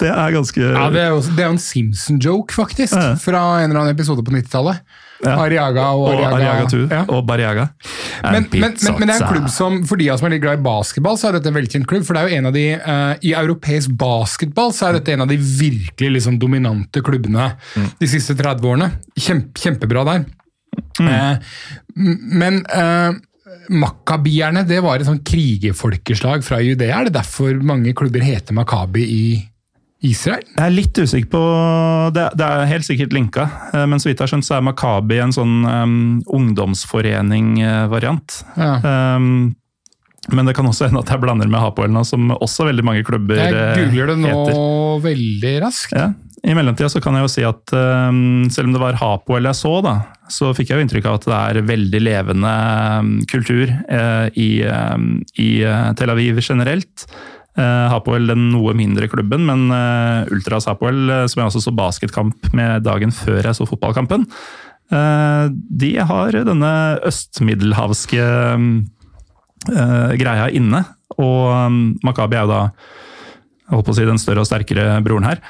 Speaker 1: Det er ganske
Speaker 2: Ja, det er jo det er en Simpson-joke, faktisk,
Speaker 1: Ja.
Speaker 2: fra en eller annen episode på 90-tallet.
Speaker 1: Ja.
Speaker 2: Ariaga og
Speaker 1: Og
Speaker 2: Ariaga.
Speaker 1: Ariaga 2
Speaker 2: Ja.
Speaker 1: og Bariaga.
Speaker 2: Men, men, men, men det er en klubb som, for de av oss som er litt glad i basketball, så er dette en velkjent klubb. For det er jo en av de, uh, I europeisk basketball så er dette en av de virkelig liksom, dominante klubbene de siste 30 årene. Kjempe, kjempebra der. Mm. Uh, men uh, Makkabierne det var et sånn krigerfolkeslag fra Judea. Er det derfor mange klubber heter Makabi i Israel?
Speaker 1: Jeg er litt usikker på Det, det er helt sikkert linka, eh, men så vidt jeg har skjønt så er Makabi en sånn um, ungdomsforening-variant.
Speaker 2: Ja.
Speaker 1: Um, men det kan også hende at jeg blander med Hapoel nå, som også veldig mange klubber heter.
Speaker 2: Jeg
Speaker 1: eh,
Speaker 2: googler det nå
Speaker 1: heter.
Speaker 2: veldig raskt.
Speaker 1: Ja. I mellomtida så kan jeg jo si at um, selv om det var Hapoel jeg så, da, så fikk jeg jo inntrykk av at det er veldig levende kultur eh, i, i eh, Tel Aviv generelt. Uh, Hapoel den noe mindre klubben, men eh, Ultras Hapoel, eh, som jeg også så basketkamp med dagen før jeg så fotballkampen, eh, de har denne østmiddelhavske eh, greia inne. Og um, Makabi er jo da jeg holdt på å si den større og sterkere broren her.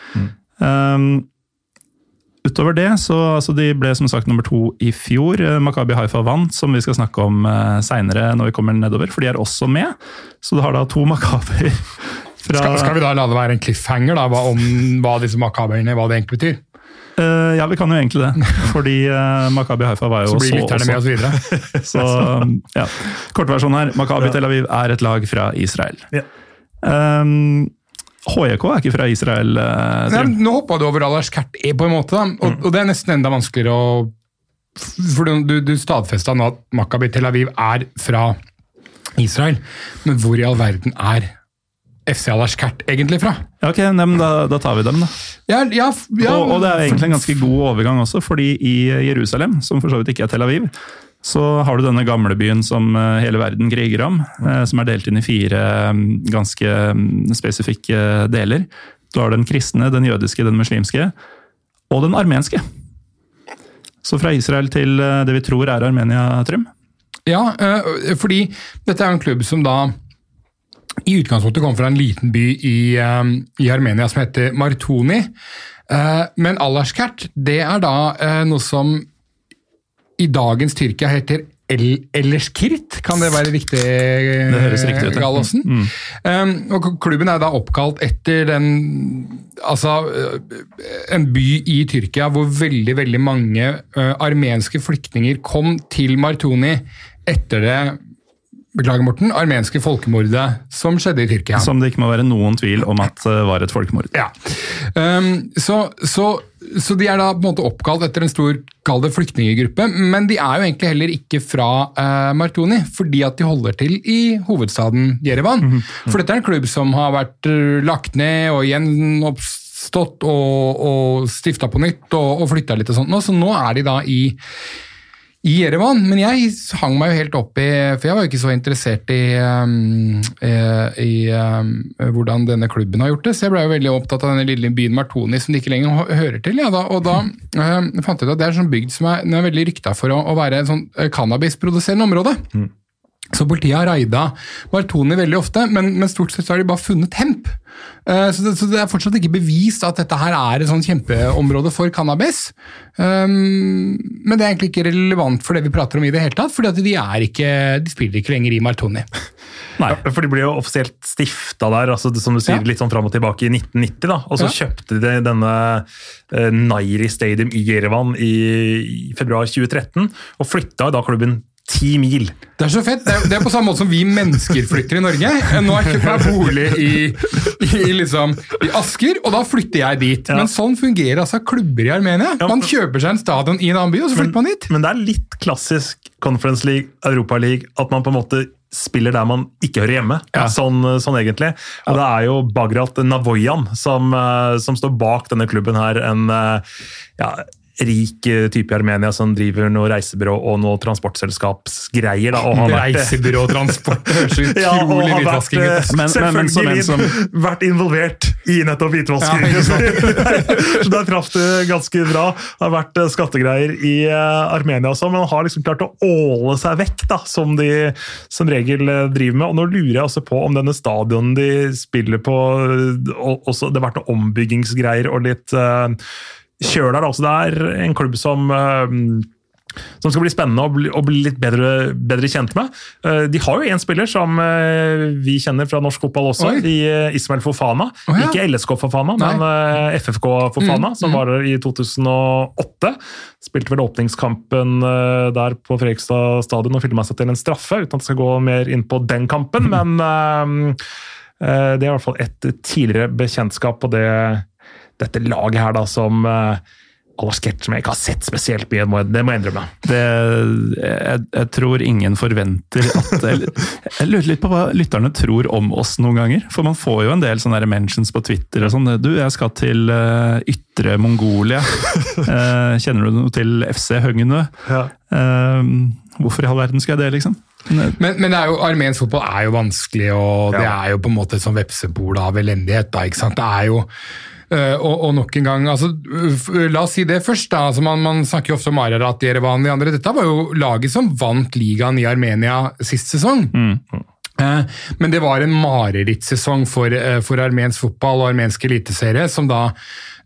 Speaker 1: Um, utover det, så altså de ble som sagt nummer to i fjor. Eh, Makabi Haifa vant, som vi skal snakke om uh, seinere når vi kommer nedover, for de er også med. Så du har da to [LAUGHS] Makabier fra
Speaker 2: Skal, skal vi da la det være en cliffhanger da, om hva disse makabiene hva det egentlig betyr?
Speaker 1: Uh, Ja, vi kan jo egentlig det. Fordi uh, Makabi Haifa var jo
Speaker 2: Så blir lytterne med oss videre. [LAUGHS]
Speaker 1: Så ja. Kortversjonen her. Makabi Tel Aviv er et lag fra Israel.
Speaker 4: Ja.
Speaker 1: Um, HJK er ikke fra Israel. Uh,
Speaker 2: Nei, nå hoppa du over Alars Kert E på en måte. Og, og det er nesten enda vanskeligere å For du, du, stadfesta nå at Makabi Tel Aviv er fra Israel, men hvor i all verden er FC Alars Kert egentlig fra?
Speaker 1: Ja, ok, men da, da tar vi dem, da.
Speaker 2: Ja, ja, ja
Speaker 1: og, og det er egentlig en ganske god overgang også, fordi i Jerusalem, som for så vidt ikke er Tel Aviv, så har du denne gamlebyen som eh, hele verden kriger om, eh, som er delt inn i fire mm, ganske mm, spesifikke deler. Du har den kristne, den jødiske, den muslimske og den armenske. Så fra Israel til eh, det vi tror er Armenia, Trym.
Speaker 2: Ja, eh, fordi dette er en klubb som da i utgangspunktet kom fra en liten by i, eh, i Armenia som heter Martoni. Eh, Men Alarskert, det er da eh, noe som i dagens Tyrkia heter El Ellerskirt, kan det være riktig?
Speaker 1: Det høres riktig ut.
Speaker 2: Gallosen? Um, og klubben er da oppkalt etter den Altså, øh, en by i Tyrkia hvor veldig, veldig mange uh, armenske flyktninger kom til Martoni etter det Beklager, Morten. Armenske folkemordet som skjedde i Tyrkia.
Speaker 1: Som det ikke må være noen tvil om at det var et folkemord.
Speaker 2: Ja. Um, så, så, så de er da på en måte oppkalt etter en stor kall det flyktninggruppe, men de er jo egentlig heller ikke fra uh, Martoni, fordi at de holder til i hovedstaden Jerevan.
Speaker 1: Mhm.
Speaker 2: For dette er en klubb som har vært uh, lagt ned og gjenoppstått og, og stifta på nytt og, og flytta litt og sånt nå, så nå er de da i i Jerevan, men jeg hang meg jo helt opp i For jeg var jo ikke så interessert i, um, eh, i um, hvordan denne klubben har gjort det, så jeg ble jo veldig opptatt av denne lille byen Martoni som de ikke lenger hører til. Ja, da, og da um, fant jeg ut at det er en sånn bygd som er, er veldig rykta for å, å være en sånn eh, cannabisproduserende område. Så politiet har raida Martoni veldig ofte, men, men stort sett så har de bare funnet hemp. Eh, Så det, så det er fortsatt ikke bevist at dette her er et sånn kjempeområde for cannabis. Um, men det er egentlig ikke relevant for det vi prater om i det hele tatt, fordi de, ikke, de spiller ikke lenger i Martoni.
Speaker 1: Nei.
Speaker 4: For de ble jo offisielt stifta der, altså, som du sier,
Speaker 2: Ja.
Speaker 4: litt sånn fram og tilbake i 1990. da, Og så
Speaker 2: Ja.
Speaker 4: kjøpte de denne uh, Nairi Stadium i Jerevan i, i februar 2013, og flytta da klubben ti mil.
Speaker 2: Det er så fett. Det er, det er på samme måte som vi mennesker flytter i Norge. Nå har jeg kjøpt meg bolig i, i, liksom, i Asker, og da flytter jeg dit.
Speaker 4: Ja.
Speaker 2: Men sånn fungerer altså klubber i Armenia. Man kjøper seg en stadion i en annen by, og så flytter man dit.
Speaker 4: Men det er litt klassisk Conference League, Europa League, at man på en måte spiller der man ikke hører hjemme.
Speaker 2: Ja.
Speaker 4: Sånn, sånn egentlig. Og det er jo Bagrat Navoyan som, eh, som står bak denne klubben her. En eh, ja, rik eh, type i Armenia som driver noe reisebyrå og noe transportselskapsgreier. Da, og har vært-
Speaker 2: Reisebyråtransport. Det høres utrolig [LAUGHS]
Speaker 4: Ja, og
Speaker 2: hvitvasking ut.
Speaker 4: eh,
Speaker 1: Men- men- men som
Speaker 4: vært involvert i nettopp hvitvasking.
Speaker 2: Ja, [LAUGHS]
Speaker 4: så der traff det ganske bra. Det har vært eh, skattegreier i eh, Armenia også, men har liksom klart å åle seg vekk, da, som de som regel eh, driver med. Og nå lurer jeg også på om denne stadionen de spiller på eh, også, Det har vært noen ombyggingsgreier og litt der. Altså, er en klubb som eh, som skal bli spennende å bli, å bli litt bedre, bedre kjent med. Eh, De har jo en spiller som eh, vi kjenner fra norsk fotball også,
Speaker 2: Oi.
Speaker 4: i Ismail Fofana.
Speaker 2: Oh, ja.
Speaker 4: Ikke LSK Fofana,
Speaker 2: Nei.
Speaker 4: men FFK Fofana,
Speaker 2: Mm,
Speaker 4: som
Speaker 2: mm.
Speaker 4: var der i 2008. Spilte vel åpningskampen der på Fredrikstad stadion og filma seg til en straffe, uten at jeg skal gå mer inn på den kampen. [LAUGHS] Men eh, eh, det er i hvert fall et tidligere bekjentskap på det, dette laget her, da, som uh, Alaskert, som jeg ikke har sett spesielt mye, må jeg- det må jeg innrømme.
Speaker 1: Det, jeg, jeg tror ingen forventer at [LAUGHS] eller, Jeg lurer litt på hva lytterne tror om oss noen ganger. For man får jo en del sånne mentions på Twitter og sånn. Du, jeg skal til uh, ytre Mongolia. Uh, [LAUGHS] kjenner du noe til FC Høgnø? Ja. Uh, hvorfor i all verden skal jeg det, liksom? Men,
Speaker 2: Men, er jo, armensk fotball er jo vanskelig, og det er jo på en måte et sånn vepsebol av elendighet. da, ikke sant? Det er jo og, og nok en gang, altså, La oss si det først. da, altså Man, man snakker jo ofte om Ararat, Jerevan og de andre. Dette var jo laget som vant ligaen i Armenia sist sesong. Mm. Men det var en marerittsesong for, eh, for armensk fotball og armensk eliteserie, som da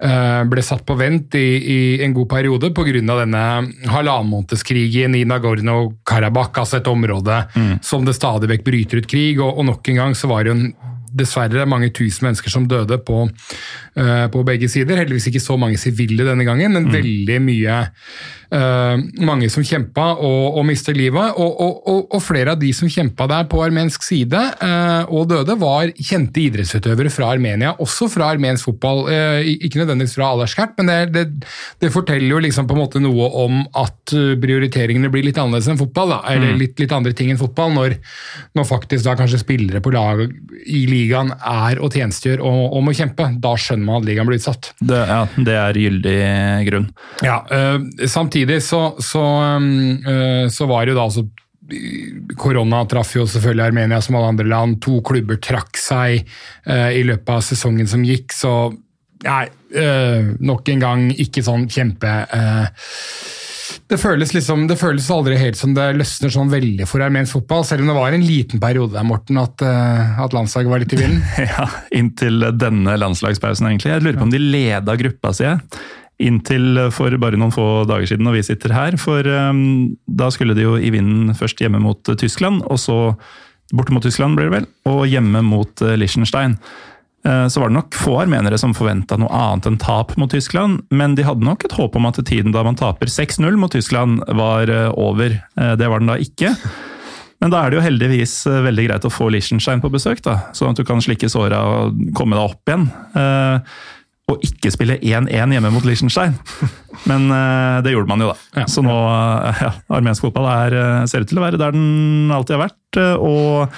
Speaker 2: eh, ble satt på vent i, i en god periode pga. denne halvannenmånedskrigen i Nagorno-Karabakh, altså et område som det stadig vekk bryter ut krig. Og, og nok en gang så var det jo en dessverre mange tusen mennesker som døde på, eh, på begge sider. Heldigvis ikke så mange sivile denne gangen, men veldig mye eh, mange som kjempa og, og mistet livet. Og, og, og, flere av de som kjempa der på armensk side eh, og døde, var kjente idrettsutøvere fra Armenia, også fra armensk fotball. Ikke nødvendigvis fra Alerskert, men det, det, det forteller jo liksom på en måte noe om at prioriteringene blir litt annerledes enn fotball, da, eller litt, litt andre ting enn fotball, når, når faktisk da kanskje spillere på lag i ligaen er og tjenestegjøre og, og må kjempe. Da skjønner man at ligaen blir utsatt.
Speaker 1: det, ja, det er gyldig grunn.
Speaker 2: Ja, øh, Samtidig så, så, øh, så var det jo da altså Korona traff jo selvfølgelig Armenia som alle andre land. To klubber trakk seg øh, i løpet av sesongen som gikk, så nei, øh, nok en gang ikke sånn kjempe øh, det føles, liksom, det føles aldri helt som det løsner sånn veldig for armensk fotball, selv om det var en liten periode der, Morten, at, øh, at landslaget var litt i vinden. [LAUGHS]
Speaker 1: Ja, Inntil denne landslagspausen, egentlig. Jeg lurer på om de leda gruppa si. Inntil for bare noen få dager siden når vi sitter her. For um, da skulle de jo i vinden først hjemme mot Tyskland, og så borte mot Tyskland, blir det vel, og hjemme mot Liechtenstein. Uh, så var det nok få armenere som forventa noe annet enn tap mot Tyskland, men de hadde nok et håp om at tiden da man taper 6-0 mot Tyskland, var uh, over. Uh, det var den da ikke. Men da er det jo heldigvis veldig greit å få Liechtenstein på besøk, da, sånn at du kan slikke såra og komme deg opp igjen. Og ikke spille 1-1 hjemme mot Liechtenstein. [LAUGHS] Men det gjorde man jo, da. Så nå [LAUGHS] ja, armensk fotball er, ser ut til å være der den alltid har vært. og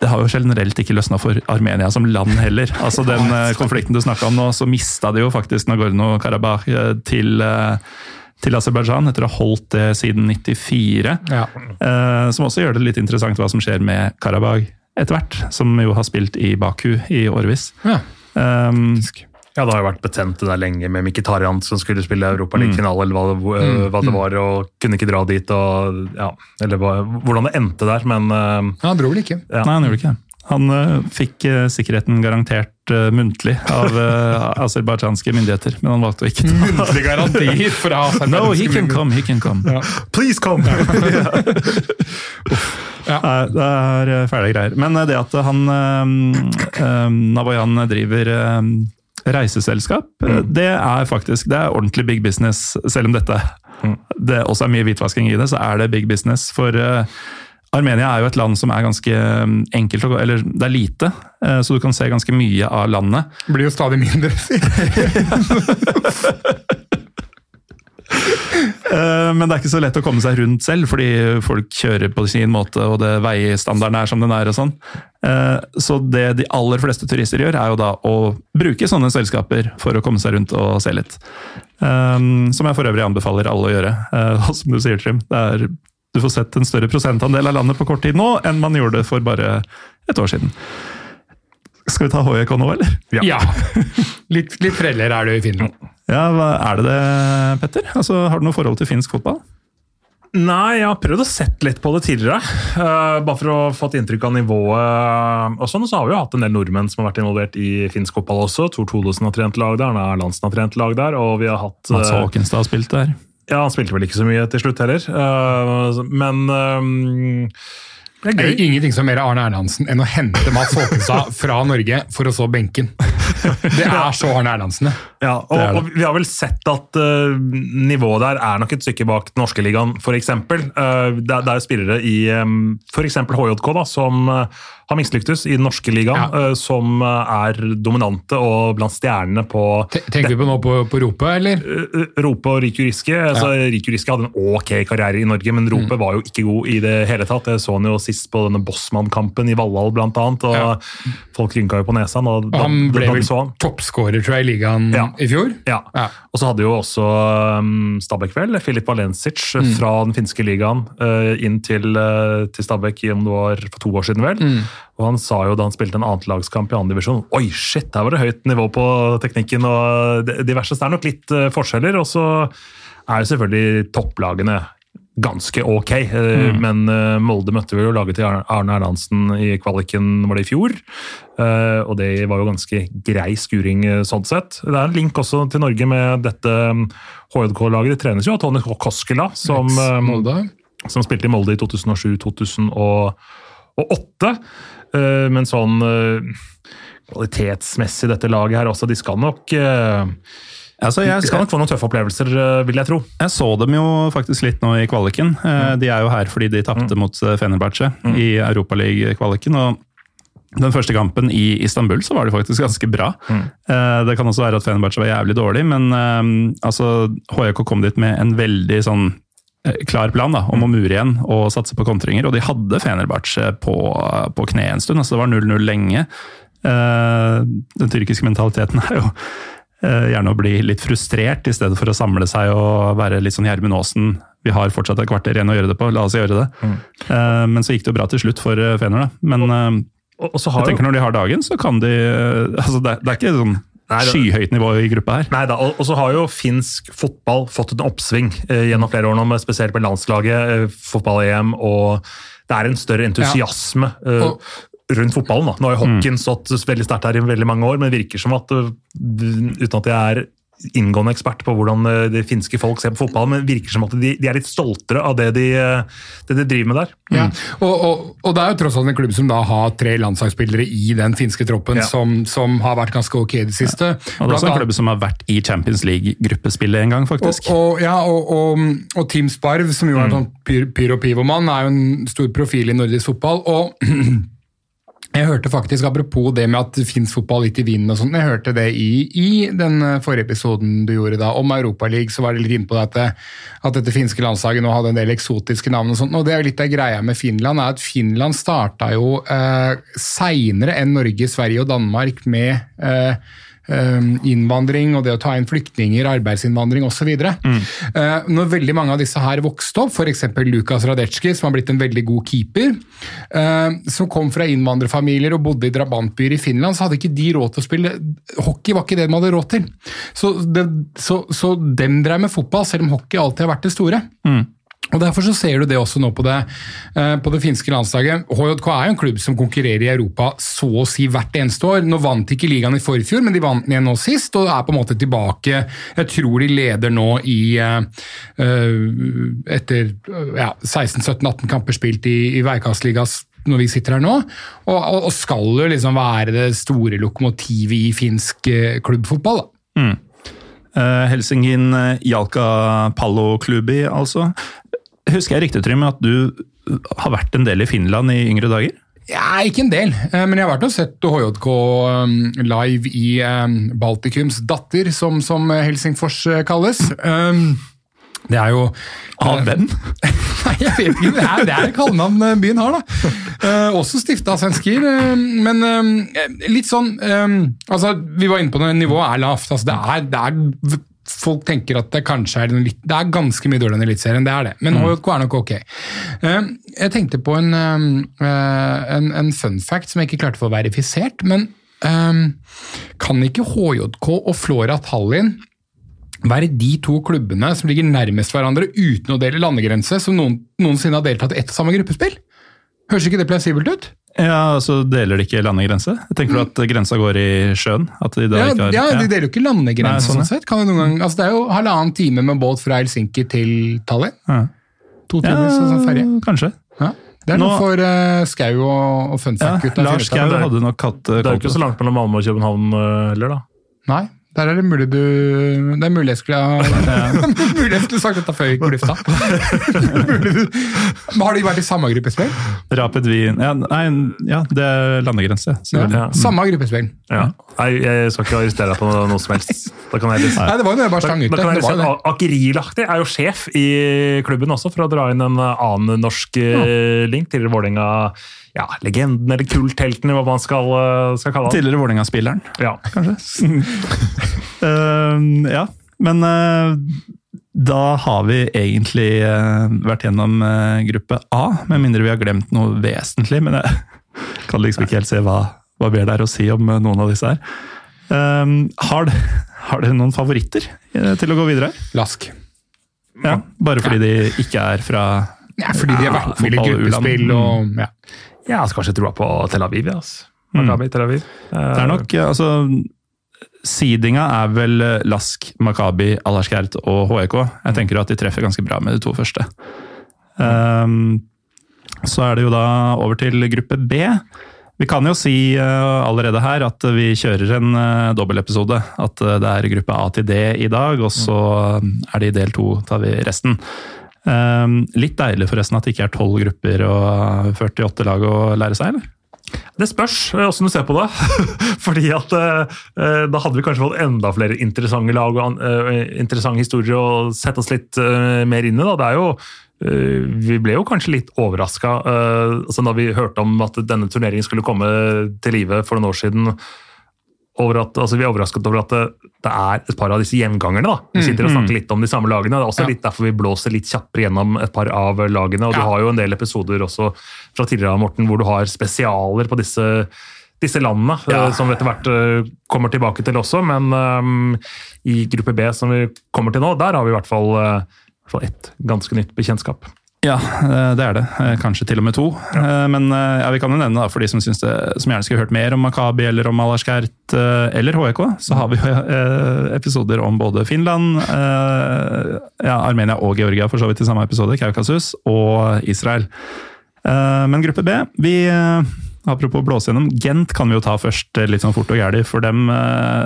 Speaker 1: det har jo generelt ikke løsna for Armenia som land heller. Altså Den uh, konflikten du snakka om nå, så mista de jo faktisk Nagorno-Karabakh uh, til uh, til Aserbajdsjan etter å ha holdt det siden 94.
Speaker 2: Ja.
Speaker 1: Eh, som også gjør det litt interessant hva som skjer med Karabag etter hvert. Som jo har spilt i Baku i årevis.
Speaker 2: Ja.
Speaker 1: Um,
Speaker 4: Ja, Det har jo vært betent det der lenge med Mkhitaryan som skulle spille Europaliga-finale, eller hva, det-
Speaker 2: Mm.
Speaker 4: hva det var, og kunne ikke dra dit. og ja, Eller hva, hvordan det endte der, men ja,
Speaker 2: Han dro vel ikke.
Speaker 4: Ja.
Speaker 1: Nei, han gjorde ikke det. Han eh, fikk sikkerheten garantert muntlig av uh, [LAUGHS] aserbajdsjanske myndigheter, men han valgte å ikke ta
Speaker 2: Muntlig garanti fra [LAUGHS]
Speaker 1: No, he can come, he can come.
Speaker 4: Please come!
Speaker 2: Ja. [LAUGHS]
Speaker 1: Det er fæle greier. Men det at han um, Navoyan driver eh, reiseselskap, mm. det er faktisk det er ordentlig big business, selv om dette det også er mye hvitvasking i det, så er det big business. For uh, Armenia er jo et land som er ganske eh, enkelt å gå Eller det er lite, uh, så du kan se ganske mye av landet.
Speaker 2: Det Blir jo stadig mindre, si. [LAUGHS] [LAUGHS]
Speaker 1: Eh, Men det er ikke så lett å komme seg rundt selv, fordi folk kjører på sin måte, og det veistandarden er som den er og sånn. Eh, Så det de aller fleste turister gjør, er jo da å bruke sånne selskaper for å komme seg rundt og se litt. Eh, Som jeg for øvrig anbefaler alle å gjøre. Og som du sier, Trim, det er, du får sett en større prosentandel av landet på kort tid nå enn man gjorde for bare et år siden. Skal vi ta HJK nå, eller?
Speaker 2: Ja. [LAUGHS] Litt, litt freller er du i Finland.
Speaker 1: Ja, hva er det det, Petter? Altså, har du noe forhold til finsk fotball?
Speaker 4: Nei, jeg har prøvd å sette litt på det tidligere. Uh, bare for å få et inntrykk av nivået. Og sånn, så har vi jo hatt en del nordmenn som har vært involvert i finsk fotball også. Tor Thodesen har trent lag der, Arne Erlandsen har trent lag der. Og vi har hatt
Speaker 1: Mats
Speaker 4: eh,
Speaker 1: Håkenstad har spilt der.
Speaker 4: Ja, han spilte vel ikke så mye til slutt heller. Uh, men eh, det er
Speaker 2: Det
Speaker 4: gøy.
Speaker 2: ingenting som er mer Arne Erlandsen enn å hente Mats Håkenstad [LAUGHS] fra Norge for å så benken. Det er så Arne Erlandsen, det.
Speaker 4: Ja, og,
Speaker 1: Det det.
Speaker 4: og vi har vel sett at uh, nivået der er nok et stykke bak den norske ligaen, f.eks. Uh, det, er- det er spillere i um, f.eks. HJK da, som eh, har mislyktes i den norske ligaen,
Speaker 2: Ja.
Speaker 4: eh, som eh, er dominante og blant stjernene på
Speaker 2: Te- Tenker vi på nå på, på Rope, eller?
Speaker 4: eh, Rope og Rik Juriske. Altså, Riku Riske hadde en ok karriere i Norge, men
Speaker 2: Mm.
Speaker 4: Rope var jo ikke god i det hele tatt. Jeg så han jo sist på denne Bossmann-kampen i Valhall, blant annet, og
Speaker 2: Ja.
Speaker 4: folk rynka jo på nesa
Speaker 2: Og
Speaker 4: da,
Speaker 2: han ble vel toppskårer, tror jeg, i ligaen i fjor.
Speaker 4: Ja.
Speaker 2: Ja.
Speaker 4: Og så hadde jo også um, Stabæk vel, Filip Valensic
Speaker 2: Mm.
Speaker 4: fra den finske ligaen uh, inn til, uh, til Stabæk om det var for to år siden, vel.
Speaker 2: Mm.
Speaker 4: Og han sa jo da han spilte en annetlagskamp i andre divisjon Oi, shit, her var det høyt nivå på teknikken og diverse. Så det er nok litt uh, forskjeller. Og så er jo selvfølgelig topplagene ganske ok, Mm. men uh, Molde møtte vi jo laget til Arne Erlandsen i kvaliken var det i fjor. Og det var jo ganske grei skuring sånn sett. Det er en link også til Norge med dette um, HJK-laget. Det trenes jo av Tony Koskela, som, som spilte i Molde i 2007-2008. Uh, men sånn uh, kvalitetsmessig, dette laget her også, de skal nok
Speaker 1: Altså, jeg,
Speaker 4: de skal nok få noen tøffe opplevelser, vil jeg tro.
Speaker 1: Jeg så dem jo faktisk litt nå i kvaliken. Eh, De er jo her fordi de tapte mot Fenerbahçe mm. i Europaliga-kvaliken. og den første kampen i Istanbul så var de faktisk ganske bra. Eh, Det kan også være at Fenerbahçe var jævlig dårlig, men eh, altså, HJK kom dit med en veldig sånn eh, klar plan da, om å mure igjen og satse på kontringer. Og de hadde Fenerbahçe på, på kne en stund. altså Det var 0-0 lenge. Eh, Den tyrkiske mentaliteten er jo eh, gjerne å bli litt frustrert, i stedet for å samle seg og være litt sånn Gjermund Aasen. Vi har fortsatt et kvarter igjen å gjøre det på, la oss gjøre det. Mm. Men så gikk det jo bra til slutt for eh, Fener, da. Men eh,
Speaker 4: Og, og så
Speaker 1: jeg tenker når de har dagen, så kan de eh, altså det, det er ikke sånn
Speaker 4: Nei, det-
Speaker 1: skyhøyt nivå i gruppa her.
Speaker 4: Nei da, og, og så har jo finsk fotball fått en oppsving eh, gjennom flere år nå, med spesielt med landslaget, eh, fotball-EM, og det er en større entusiasme eh,
Speaker 2: Og-
Speaker 4: rundt fotballen. da. Nå har jo hockeyen stått veldig sterkt her i veldig mange år, men det virker som at, eh, uten at jeg er inngående ekspert på hvordan det de finske folk ser på fotball, men det virker som at de, de er litt stoltere av det de, eh, det de driver med der.
Speaker 2: Ja. Og, og, og det er jo tross alt en klubb som da har tre landslagsspillere i den finske troppen,
Speaker 4: Ja.
Speaker 2: som, som har vært ganske ok i det siste.
Speaker 1: Og det er også en klubb som har vært i Champions League-gruppespillet en gang, faktisk.
Speaker 2: Og, og, ja, og, Team Sparv, som jo er en sånn pyro pivo-mann, er jo en stor profil i nordisk fotball. og [CLEARS THROAT] jeg hørte faktisk, Apropos det med at det fins fotball litt i vinden, og sånt, jeg hørte det i, i den eh, forrige episoden du gjorde da, om Europaligaen, så var det litt inne på det at, dette finske landslaget nå hadde en del eksotiske navn. og sånt, og det er jo Litt av greia med Finland er at Finland starta jo eh, seinere enn Norge, Sverige og Danmark med eh, innvandring og det å ta inn flyktninger, arbeidsinnvandring osv. Mm. Når veldig mange av disse her vokste opp, f.eks. Lukas Radetsjkij, som har blitt en veldig god keeper, eh, som kom fra innvandrerfamilier og bodde i drabantbyer i Finland, så hadde ikke de råd til å spille Hockey var ikke det de hadde råd til. Så, det, så, så dem drev med fotball, selv om hockey alltid har vært det store. Og Derfor så ser du det også nå på det, eh, på det finske landslaget. HJK er jo en klubb som konkurrerer i Europa så å si hvert eneste år. Nå vant ikke ligaen i forfjor, men de vant den igjen nå sist, og er på en måte tilbake. Jeg tror de leder nå i eh, eh, Etter ja, 16-17-18 kamper spilt i, i Veikastligas når vi sitter her nå, og, og, skal jo liksom være det store lokomotivet i finsk klubbfotball. da.
Speaker 1: Mm. Helsingin Jalka Pallo-klubbi, altså. Husker jeg riktig, Trym, at du har vært en del i Finland i yngre dager?
Speaker 2: Ja, ikke en del, eh, men jeg har vært og sett HJK um, live i um, Baltikums datter, som, som Helsingfors eh, kalles. Um, det er jo
Speaker 1: Av hvem? [LAUGHS]
Speaker 2: Nei, jeg vet ikke. Det er, det er kallenavn eh, byen har, da. Eh, også stifta av svensker. eh, men eh, litt sånn eh, Altså, vi var inne på det, nivået er lavt. Altså, det er, det er Folk tenker at det kanskje er litt Det er ganske mye dårligere enn Eliteserien, det er det. Men HJK er nok ok. Eh, jeg tenkte på en, eh, en, en fun fact som jeg ikke klarte å få verifisert. Men eh, kan ikke HJK og Flora Tallinn være de to klubbene som ligger nærmest hverandre uten å dele landegrense, som noen, noensinne har deltatt i ett og samme gruppespill? Høres ikke det plausibelt ut?
Speaker 1: Ja, så deler de ikke landegrense? Tenker du at grensa går i sjøen? At de da
Speaker 2: Ja,
Speaker 1: ikke har,
Speaker 2: ja, de deler jo ikke landegrense.
Speaker 1: Nei, sånn,
Speaker 2: sånn sett. Kan noen gang, altså det er jo halvannen time med båt fra Helsinki til Tallinn.
Speaker 1: Ja.
Speaker 2: To timer, ja, sånn ferje.
Speaker 1: Kanskje.
Speaker 2: Ja. Det er
Speaker 1: Nå-
Speaker 2: noe for uh, Skau og, og Funfact-gutta. Ja,
Speaker 1: Lars. Skau hadde nok hatt eh,
Speaker 4: Det er jo ikke så langt mellom Malmö og København eh, heller, da.
Speaker 2: Nei, der er det mulig du Det er mulig jeg skulle ha [LAUGHS] [LAUGHS] mulig jeg skulle sagt dette før jeg gikk på lufta. [LAUGHS] Har de vært i samme gruppespill?
Speaker 1: Rapid Wien ja, Nei, ja, det er landegrense.
Speaker 2: Ja.
Speaker 4: Ja.
Speaker 2: Samme gruppespill.
Speaker 4: Ja. Nei, jeg skal ikke arrestere deg på noe, noe som helst. Da kan jeg
Speaker 2: Nei, det var jo jeg bare stang ut
Speaker 4: Da
Speaker 2: jo
Speaker 4: liksom. Akerilahti er jo sjef i klubben også, for å dra inn en annen norsk eh, link. til Vålerenga ja, legenden eller kulthelten, hva man skal, eh, skal kalle han.
Speaker 1: Tidligere Vålerenga-spilleren,
Speaker 4: Ja.
Speaker 1: kanskje. uh, [LAUGHS] ja, men uh, da har vi egentlig uh, vært gjennom gruppe A, med mindre vi har glemt noe vesentlig. Men jeg [LAUGHS] kan liksom ikke helt se hva, hva vi der å si om noen av disse her. Har, har dere noen favoritter til å gå videre?
Speaker 2: Lask.
Speaker 1: Ja, bare fordi de ikke er fra
Speaker 2: Ja, fordi de har vært med i gruppespill og ja.
Speaker 4: Jeg har kanskje troa på Tel Aviv. Ja, altså. Makabi, Tel Aviv.
Speaker 1: Det er nok, eh, altså Seedinga er vel eh, Lask, Makabi, Alaskert og HEK. Jeg tenker at de treffer ganske bra med de to første. Um, så er det jo da over til gruppe B. Vi kan jo si uh, allerede her at vi kjører en uh, dobbeltepisode. At uh, det er gruppe A til D i dag, og så eh, er det i del to tar vi resten. Ehm, litt deilig forresten at det ikke er tolv grupper og 48 lag å lære seg, eller?
Speaker 4: Det spørs åssen du ser på det. [LAUGHS] Fordi at eh, Da hadde vi kanskje fått enda flere interessante lag og eh, interessante historier å sette oss litt eh, mer inn i. Det er jo vi ble jo kanskje litt overraska altså da vi hørte om at denne turneringen skulle komme til live for noen år siden. Over at, altså vi er overrasket over at det, det er et par av disse gjengangerne. da. Vi sitter og snakker litt om de samme lagene. Det er også
Speaker 2: Ja.
Speaker 4: litt derfor vi blåser litt kjappere gjennom et par av lagene. og Du
Speaker 2: Ja.
Speaker 4: har jo en del episoder også fra tidligere Morten, hvor du har spesialer på disse, disse landene,
Speaker 2: Ja.
Speaker 4: eh, som vi etter hvert eh, kommer tilbake til også. Men um, i gruppe B, som vi kommer til nå, der har vi i hvert fall, uh, hvert fall ett ganske nytt bekjentskap.
Speaker 1: Ja, eh, det er det. Eh, Kanskje til og med to. Ja. Men eh, ja, vi kan jo nevne da, for de som, det, som gjerne skulle hørt mer om Makabi eller om Alaskert eller HEK, så har vi jo [LAUGHS] episoder om både Finland, ja, Armenia og Georgia for så vidt i samme episode, Kaukasus, og Israel. Men gruppe B vi, Apropos blåse gjennom, Gent kan vi jo ta først litt sånn fort og gærlig, for dem,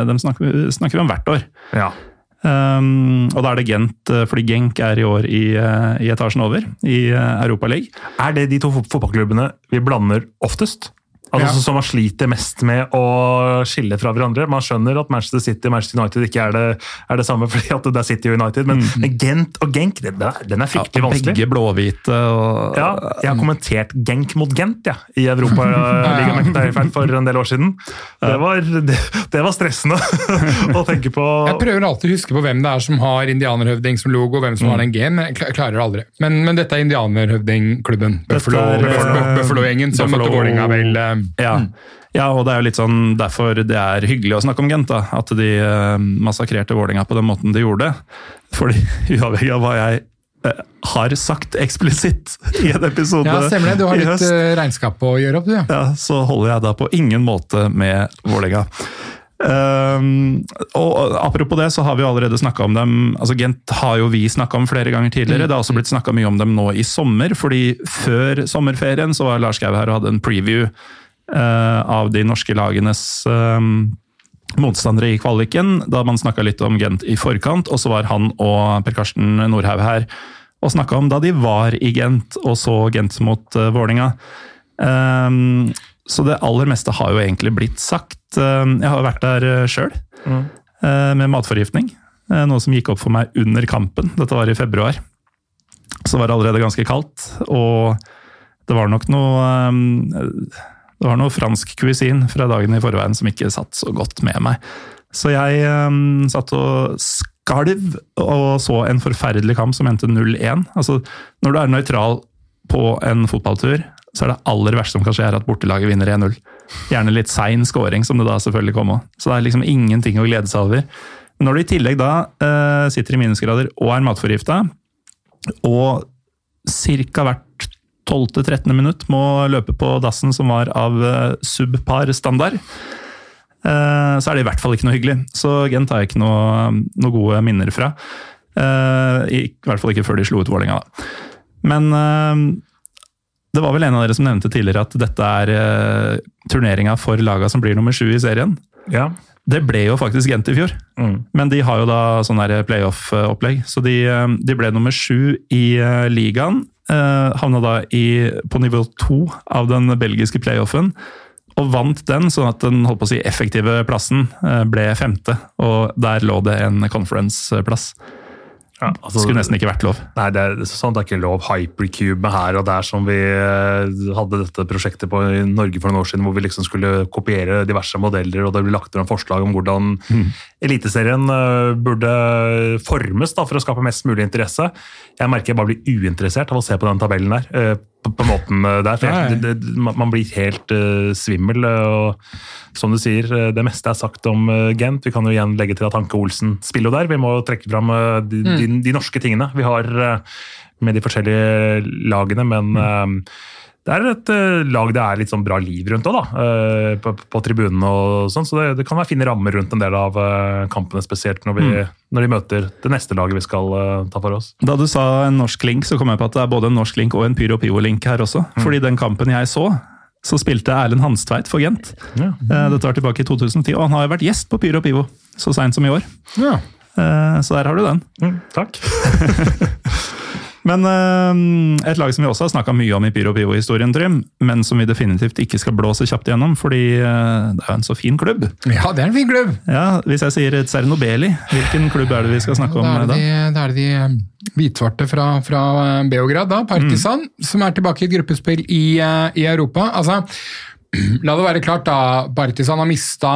Speaker 1: dem snakker, vi- snakker vi om hvert år.
Speaker 4: Ja.
Speaker 1: Um, og da er det Gent, eh, fordi Genk er i år i, eh, i etasjen over, i Europa League.
Speaker 4: Er det de to fotballklubbene vi blander oftest? Altså
Speaker 2: Ja.
Speaker 4: så- Som man sliter mest med å skille fra hverandre. Man skjønner at Manchester City og Manchester United ikke er det, er det samme, [LAUGHS] fordi at det er City og United, men, men Gent og Genk, den er, den er fryktelig vanskelig.
Speaker 1: begge blåhvite. Og,
Speaker 4: Ja, jeg har kommentert Genk mot Gent ja, i Europaligaen [LAUGHS] for en del år siden. Det var, det, det var stressende [LAUGHS] å tenke på.
Speaker 2: Jeg prøver alltid å huske på hvem det er som har indianerhøvding som logo, hvem som
Speaker 4: Mm.
Speaker 2: har den G-en, men jeg klarer det aldri. Men, men dette er indianerhøvdingklubben.
Speaker 1: Buffalo-gjengen
Speaker 2: Buffalo-
Speaker 1: Buffalo,
Speaker 2: Buffalo-gjengen som
Speaker 1: Buffalo-
Speaker 2: møtte Vålerenga vel eh,
Speaker 1: Ja. ja, og det er jo litt sånn derfor det er hyggelig å snakke om Gent. da, At de eh, massakrerte Vålerenga på den måten de gjorde. Fordi [LAUGHS] uavhengig av hva jeg eh, har sagt eksplisitt i en episode
Speaker 2: Ja, stemmer det. Du har litt
Speaker 1: høst,
Speaker 2: eh, regnskap å gjøre opp, du. Ja.
Speaker 1: ja, så holder jeg da på ingen måte med Vålerenga. Um, og Apropos det, så har vi allerede snakka om dem. altså Gent har jo vi snakka om flere ganger tidligere. Det har også blitt snakka mye om dem nå i sommer. fordi Før sommerferien så var Lars Gau her og hadde en preview av de norske lagenes um, motstandere i kvaliken, da man snakka litt om Gent i forkant. Og så var han og Per Karsten Nordhaug her og snakka om da de var i Gent og så Gent mot uh, Vålinga. Um, så det aller meste har jo egentlig blitt sagt. Um, jeg har vært der sjøl, uh, med matforgiftning. Uh, noe som gikk opp for meg under kampen. Dette var i februar. Så var det allerede ganske kaldt, og det var nok noe um, det var noe fransk cuisine fra dagen i forveien som ikke satt så godt med meg. Så jeg um, satt og skalv og så en forferdelig kamp som endte 0-1. Altså, når du er nøytral på en fotballtur, så er det aller verste som kan skje, er at bortelaget vinner 1-0. Gjerne litt sein scoring, som det da selvfølgelig kom òg. Så det er liksom ingenting å glede seg over. Når du i tillegg da uh, sitter i minusgrader og er matforgifta, og ca. hvert 12.-13. minutt må løpe på dassen som var av uh, subpar standard, uh, så er det i hvert fall ikke noe hyggelig. Så Gent har jeg ikke noe, noe gode minner fra. I hvert fall ikke før de slo ut Vålerenga, da. Men det var vel en av dere som nevnte tidligere at dette er turneringa for laga som blir nummer sju i serien.
Speaker 4: Ja.
Speaker 1: Det ble jo faktisk Gent i fjor,
Speaker 4: Mm.
Speaker 1: men de har jo da sånn playoff-opplegg. Så de, eh, de ble nummer sju i eh, ligaen. eh, Havna da i, på nivå to av den belgiske playoffen. Og vant den, sånn at den holdt på å si effektive plassen eh, ble femte. Og der lå det en conference-plass.
Speaker 4: Ja, altså-
Speaker 1: Skulle nesten ikke vært lov.
Speaker 4: Nei, det er det er ikke lov hypercube her og der som vi eh, hadde dette prosjektet på i Norge for noen år siden, hvor vi liksom skulle kopiere diverse modeller, og det ble lagt fram forslag om hvordan Eliteserien eh, burde formes da, for å skape mest mulig interesse. Jeg merker jeg bare blir uinteressert av å se på den tabellen der. På, på måten eh, der, for jeg, det, det, man blir helt uh, svimmel. eh, og som du sier, det meste er sagt om uh, Gent. Vi kan jo igjen legge til at Hanke Olsen spiller jo der. Vi må trekke fram uh, de, de, de norske tingene vi har med de forskjellige lagene, men eh, det er et eh, lag det er litt sånn bra liv rundt òg, da. eh, på, på tribunene og sånn. Så det, det kan være fine rammer rundt en del av eh, kampene, spesielt når, vi, når de møter det neste laget vi skal ta for oss.
Speaker 1: Da du sa en norsk link, så kom jeg på at det er både en norsk link og en Pyro Pivo-link her også. Fordi den kampen jeg så, så spilte Erlend Hanstveit for Gent.
Speaker 4: Ja.
Speaker 1: Eh, Dette var tilbake i 2010, og han har jo vært gjest på Pyro Pivo så seint som i år.
Speaker 2: Ja.
Speaker 1: Så der har du den.
Speaker 4: Mm, takk. [LAUGHS]
Speaker 1: Men eh, et lag som vi også har snakka mye om i Pyro Pivo-historien, Trym, men som vi definitivt ikke skal blåse kjapt gjennom, fordi eh, det er jo en så fin klubb.
Speaker 2: ja, det er en fin klubb!
Speaker 1: Ja, Hvis jeg sier Tsernobeli, hvilken klubb er det vi skal snakke om
Speaker 2: Da er
Speaker 1: da?
Speaker 2: det de, da er det de eh, hvitsvarte fra, fra eh, Beograd, da, Partisan, som er tilbake i et gruppespill i, eh, i Europa. Altså, [CLEARS THROAT] La det være klart, da. Partisan har mista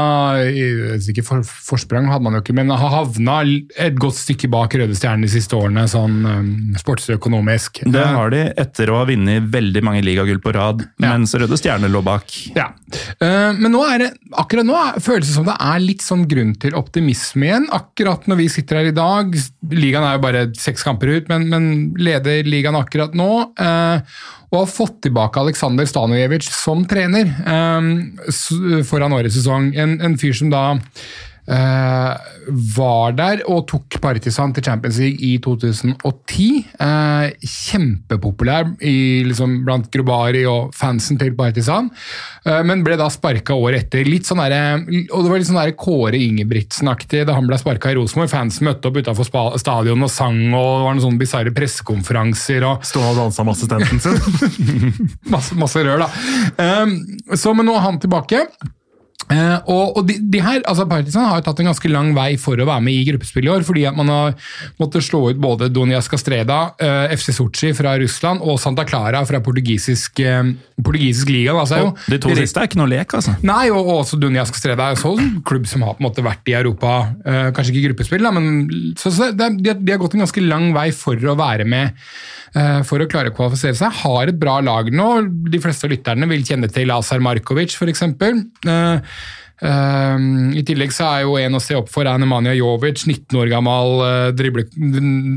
Speaker 2: Ikke for, forsprang hadde man jo ikke, men har havna et godt stykke bak Røde Stjerne de siste årene, sånn um, sportsøkonomisk.
Speaker 1: Det har de etter å ha vunnet veldig mange ligagull på rad,
Speaker 2: Ja.
Speaker 1: mens Røde Stjerne lå bak.
Speaker 2: Ja. Eh, Men nå er det, akkurat nå føles det som det er litt sånn grunn til optimisme igjen. Akkurat når vi sitter her i dag, ligaen er jo bare seks kamper ut, men, men leder ligaen akkurat nå. eh, Og har fått tilbake Aleksandr Stanojevic som trener foran årets sesong. En, en fyr som da eh, var der og tok Partisan til Champions League i 2010. Uh, kjempepopulær i, liksom, blant Grubari og fansen til Partisan, uh, men ble da sparka året etter. Litt sånn der, og Det var litt sånn der Kåre Ingebrigtsen-aktig da han ble sparka i Rosenborg. Fansen møtte opp utafor stadion og sang, og det var noen sånne bisarre pressekonferanser. og
Speaker 4: Stå og dansa med assistenten sin. [LAUGHS]
Speaker 2: masse, masse rør, da. Så, men nå er han tilbake. Eh, og, og de, de her, altså Partisan har tatt en ganske lang vei for å være med i gruppespill i år, fordi at man har måttet slå ut både Donias Castreda, uh, FC Sotsji fra Russland og Santa Clara fra portugisisk, uh, portugisisk liga. Altså, jo,
Speaker 1: De to siste er ikke noe lek, altså.
Speaker 2: Nei, og, og også Donias Castreda er jo en klubb som har på en måte vært i Europa, uh, kanskje ikke i gruppespill, da, men så, så de, har- de har gått en ganske lang vei for å være med eh, for å klare å kvalifisere seg. Har et bra lag nå. De fleste av lytterne vil kjenne til Azar Markovic, f.eks. Uh, I tillegg så er jo en å se opp for er Nemanja Jovic, 19 år gammel drible,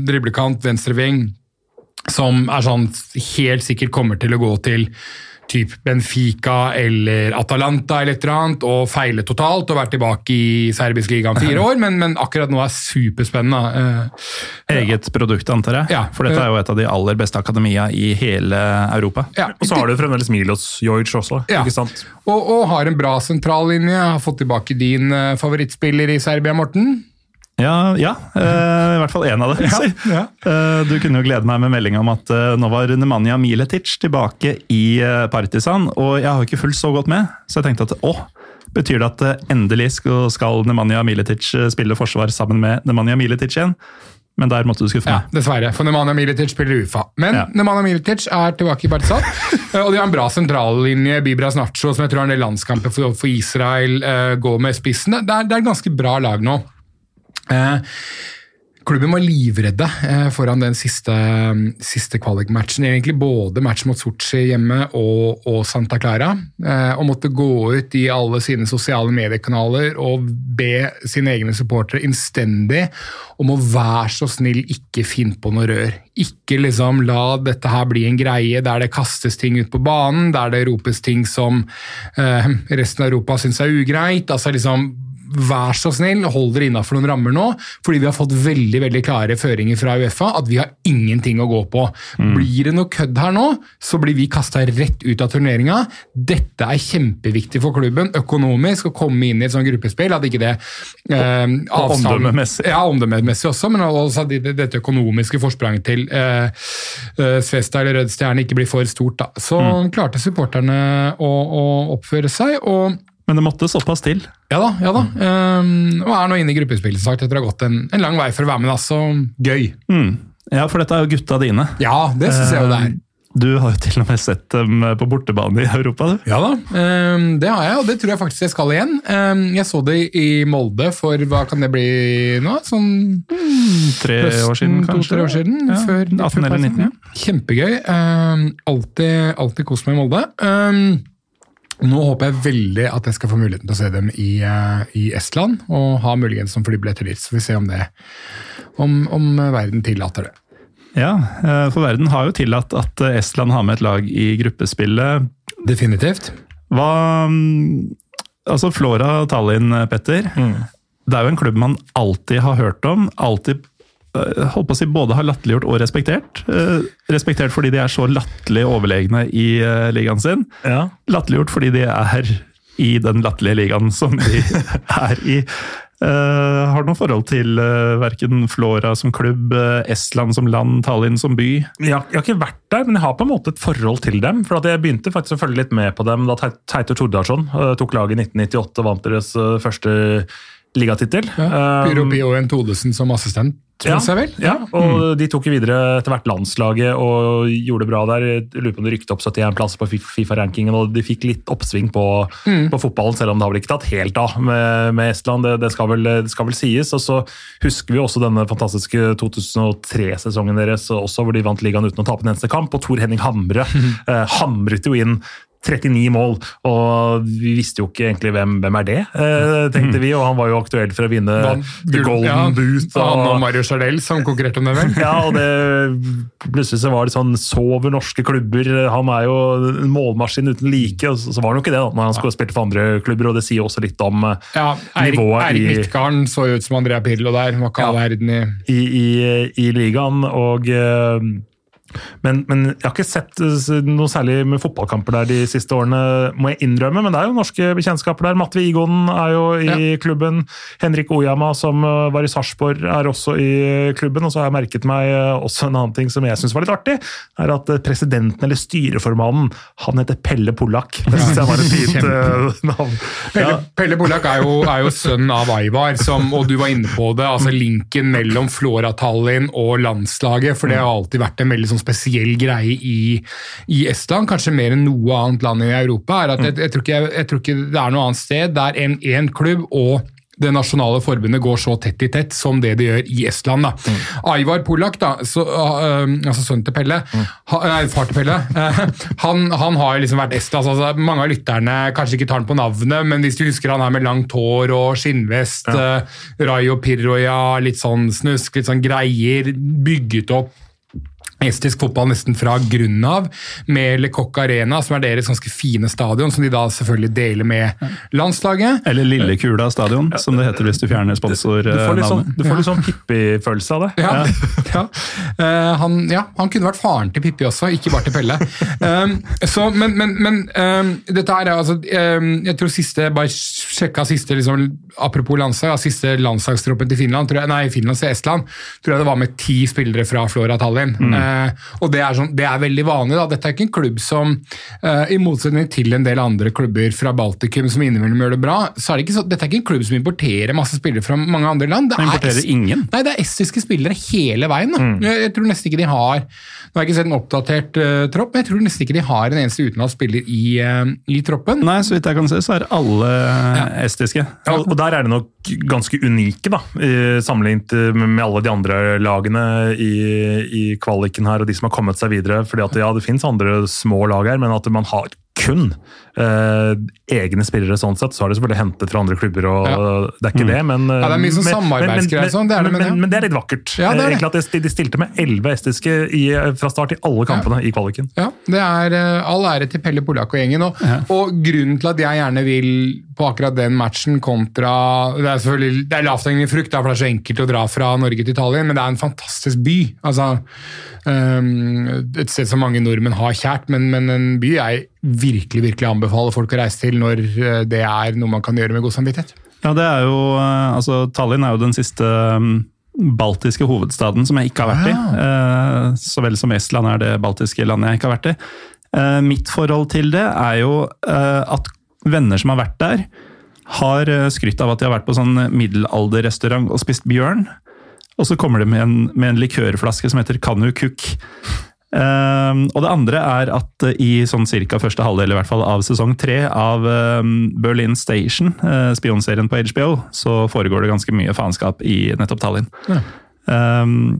Speaker 2: driblekant, venstreving, som er sånn helt sikkert kommer til å gå til typ Benfica eller Atalanta eller et eller annet, og feile totalt og være tilbake i serbisk liga om fire [LAUGHS] år, men, men akkurat nå er superspennende. Eh,
Speaker 1: Eget produkt, antar jeg.
Speaker 2: Ja.
Speaker 1: For dette er jo et av de aller beste akademia i hele Europa.
Speaker 2: ja,
Speaker 4: Og så har du fremdeles Milos Jojic også.
Speaker 2: Ja.
Speaker 4: ikke sant?
Speaker 2: og, og har en bra sentrallinje. Har fått tilbake din eh, favorittspiller i Serbia, Morten.
Speaker 1: Ja, ja eh, i hvert fall én av dem.
Speaker 2: ja.
Speaker 1: Eh, du kunne jo glede meg med melding om at eh, nå var Nemanja Miletic tilbake i eh, Partisan, og jeg har ikke fulgt så godt med, så jeg tenkte at å, betyr det at eh, endelig skal, skal Nemanja Miletic eh, spille forsvar sammen med Nemanja Miletic igjen? Men der måtte du skuffe meg.
Speaker 2: Ja, dessverre. For Nemanja Militic spiller UFA. Men
Speaker 1: Ja.
Speaker 2: Nemanja Militic er tilbake i [LAUGHS] eh, og de har en bra sentrallinje. Bibras Nacho, som jeg tror har en del landskamper for, for Israel, går med spissen. Det er, det er et ganske bra lag nå. Eh, klubben var livredde eh, foran den siste, siste kvalikmatchen. Egentlig både match mot Sotsji hjemme og, og Santa Clara. Eh, og måtte gå ut i alle sine sosiale mediekanaler og be sine egne supportere innstendig om å være så snill, ikke finne på noe rør. Ikke liksom la dette her bli en greie der det kastes ting ut på banen, der det ropes ting som resten av Europa syns er ugreit. altså liksom Vær så snill, hold dere innafor noen rammer nå, fordi vi har fått veldig veldig klare føringer fra Uefa at vi har ingenting å gå på. Blir det noe kødd her nå, så blir vi kasta rett ut av turneringa. Dette er kjempeviktig for klubben økonomisk å komme inn i et sånt gruppespill. At ikke det eh,
Speaker 1: omdømmemessig.
Speaker 2: Ja, omdømmemessig også, men også at det- dette økonomiske forspranget til eh, eh, Svesta eller Rød Stjerne ikke blir for stort. Da. Så klarte supporterne å, å oppføre seg. og
Speaker 1: Men det måtte såpass til.
Speaker 2: ja da, ja da. Um, og er nå inne i gruppespillet som sagt, etter å ha gått en, en lang vei for å være med. Altså, Så gøy.
Speaker 1: Mm. Ja, for dette er jo gutta dine.
Speaker 2: Ja, det syns jeg jo det er.
Speaker 1: Du har jo til og med sett dem på bortebane i Europa, du.
Speaker 2: Ja da, um, det har jeg, og det tror jeg faktisk jeg skal igjen. Um, jeg så det i Molde for hva kan det bli nå? Sånn
Speaker 1: Tre år siden, kanskje?
Speaker 2: To-tre år siden.
Speaker 1: Ja,
Speaker 2: før,
Speaker 1: 18 eller 19.
Speaker 2: ja. Kjempegøy. Um, alltid, alltid kost meg i Molde. Um, nå håper jeg veldig at jeg skal få muligheten til å se dem i, uh, i Estland, og ha muligens som flybilletter dit. Så får vi se om, det, om, om verden tillater det.
Speaker 1: Ja, eh, for verden har jo tillatt at eh, Estland har med et lag i gruppespillet.
Speaker 2: Definitivt.
Speaker 1: Hva mm, Altså, Flora Tallinn, Petter. Det er jo en klubb man alltid har hørt om. Alltid eh, holdt på å si både har latterliggjort og respektert. Eh, Respektert fordi de er så latterlig overlegne i eh, ligaen sin.
Speaker 4: Ja.
Speaker 1: Latterliggjort fordi de er i den latterlige ligaen som de [LAUGHS] er i. Uh, har du noe forhold til uh, verken Flora som klubb, uh, Estland som land, Tallinn som by?
Speaker 4: Jeg, jeg har ikke vært der, men jeg har på en måte et forhold til dem. for at Jeg begynte faktisk å følge litt med på dem da Tei- Teitur Tordarsson eh, tok laget i 1998 og vant deres eh, første ligatittel.
Speaker 2: Pyro
Speaker 4: Um,
Speaker 2: Pio en Todesen som assistent, vel?
Speaker 4: Ja, og de tok jo videre etter hvert landslaget og gjorde det bra der. Lurer på om de rykket opp 71 plass på Fifa-rankingen, og de fikk litt oppsving på, på fotballen, selv om det har vel ikke tatt helt av med, med Estland. Det, det, skal vel, det skal vel sies. Og så husker vi også denne fantastiske 2003-sesongen deres, også, hvor de vant ligaen uten å tape en eneste kamp. Og Tor Henning Hamre [LAUGHS] eh, hamret jo inn 39 mål, og vi visste jo ikke egentlig hvem, hvem er det, eh, tenkte vi. Og han var jo aktuell for å vinne
Speaker 2: Van,
Speaker 4: The Golden
Speaker 2: ja,
Speaker 4: Boot.
Speaker 2: og Han og Mario Chardel som konkurrerte om det, vel? [LAUGHS]
Speaker 4: ja, og det, plutselig så var det sånn Sover norske klubber. Han er jo en målmaskin uten like. og Så så var han jo ikke det da, når han skulle spilt for andre klubber, og det sier jo også litt om eh,
Speaker 2: Ja, Erik,
Speaker 4: Nivået Erik
Speaker 2: Midtgarden så jo ut som Andrea Pirlo der. Var ikke all verden i
Speaker 4: i, i, i ligaen. og eh, men, men jeg har ikke sett eh, noe særlig med fotballkamper der de siste årene, må jeg innrømme. Men det er jo norske bekjentskaper der. Matte Igonen er jo i klubben. Henrik Oyama, som eh, var i Sarpsborg, er også i klubben. Og så har jeg merket meg eh, også en annen ting som jeg syns var litt artig. er At eh, presidenten, eller styreformannen, han heter Pelle Pollak. Det syns jeg var et fint eh, navn.
Speaker 2: Pelle,
Speaker 4: Ja.
Speaker 2: Pelle Pollak er, jo- er jo sønnen av Aivar, som, og du var inne på det. altså Linken mellom Flora Tallinn og landslaget. For det har alltid vært en veldig sånn spesiell greie i, i Estland, kanskje mer enn noe annet land i Europa. er at jeg, jeg, tror ikke, jeg, jeg tror ikke det er noe annet sted der en, en klubb og det nasjonale forbundet går så tett i tett som det de gjør i Estland. da. Aivar Polak, da, så, uh, altså sønnen til Pelle, ha, nei, far til Pelle, uh, [LAUGHS] han, han har liksom vært Estland. altså, Mange av lytterne kanskje ikke tar han på navnet, men hvis du husker han her med langt hår og skinnvest, ja. Rayo Pirroja, litt sånn snusk, litt sånn greier, bygget opp estisk fotball nesten fra grunnen av, med Le Coq Arena, som er deres ganske fine stadion, som de da selvfølgelig deler med landslaget.
Speaker 1: Eller Lillekula stadion, som det heter hvis du fjerner
Speaker 4: Du sånn,
Speaker 1: sponsornavnet.
Speaker 4: du får litt sånn Pippi-følelse av det.
Speaker 2: Ja, [LAUGHS] ja. Eh, han, ja, han kunne vært faren til Pippi også, ikke bare til Pelle. Um, så, men men, men um, dette her er altså um, Jeg tror siste bare sjekka siste liksom, Apropos landslag, siste landslagstroppen til Finland, tror jeg, nei, Finland til Estland, tror jeg det var med ti spillere fra Flora Tallinn. Eh, og det er, sånn, det er veldig vanlig. da, Dette er ikke en klubb som, eh, i motsetning til en del andre klubber fra Baltikum som innimellom gjør det bra, så er det ikke så, dette er ikke en klubb som importerer masse spillere fra mange andre land. Det er
Speaker 1: importerer ingen.
Speaker 2: Nei, det er estiske spillere hele veien. Da. Jeg, tror nesten ikke de har Nå har jeg ikke sett en oppdatert uh, tropp, men jeg tror nesten ikke de har en eneste utenlandsk spiller i, uh, i troppen.
Speaker 1: Nei, så vidt jeg kan se, så er alle estiske.
Speaker 4: Ja, og der er det nok ganske unike, da, sammenlignet med alle de andre lagene i, i her, og de som har kommet seg videre. fordi at ja, det finnes andre små lag her, men at man har kun eh, egne spillere sånn sett, så har de selvfølgelig hentet fra andre klubber, og
Speaker 2: Ja.
Speaker 4: det er ikke det, men
Speaker 2: Ja, det er mye sånn
Speaker 4: men-
Speaker 2: samarbeidsgreier sånn, det er det,
Speaker 4: men,
Speaker 2: men
Speaker 4: men, men det er litt vakkert.
Speaker 2: Ja, det er det.
Speaker 4: Egentlig at de, de stilte med elleve estiske i, fra start i alle kampene i kvaliken.
Speaker 2: Ja, det er eh, all ære til Pelle Polak og gjengen. Og, og grunnen til at jeg gjerne vil på akkurat den matchen kontra Det er selvfølgelig det er lavthengende frukt, for det er så enkelt å dra fra Norge til Italia, men det er en fantastisk by. Altså, um, et sted som mange nordmenn har kjært, men, men en by jeg virkelig virkelig anbefaler folk å reise til når eh, det er noe man kan gjøre med god samvittighet.
Speaker 1: Ja, det er jo eh, Altså, Tallinn er jo den siste mm, baltiske hovedstaden som jeg ikke har vært i. Eh, Så vel som Estland er det baltiske landet jeg ikke har vært i. Mitt forhold til det er jo at venner som har vært der, har skrytt av at de har vært på sånn middelalderrestaurant og spist bjørn. Og så kommer de med en, med en likørflaske som heter Kanu Kuk. Um, og det andre er at uh, i sånn cirka første halvdel i hvert fall av sesong tre av um, Berlin Station, uh, spionserien på HBO, så foregår det ganske mye faenskap i nettopp Tallinn. Um,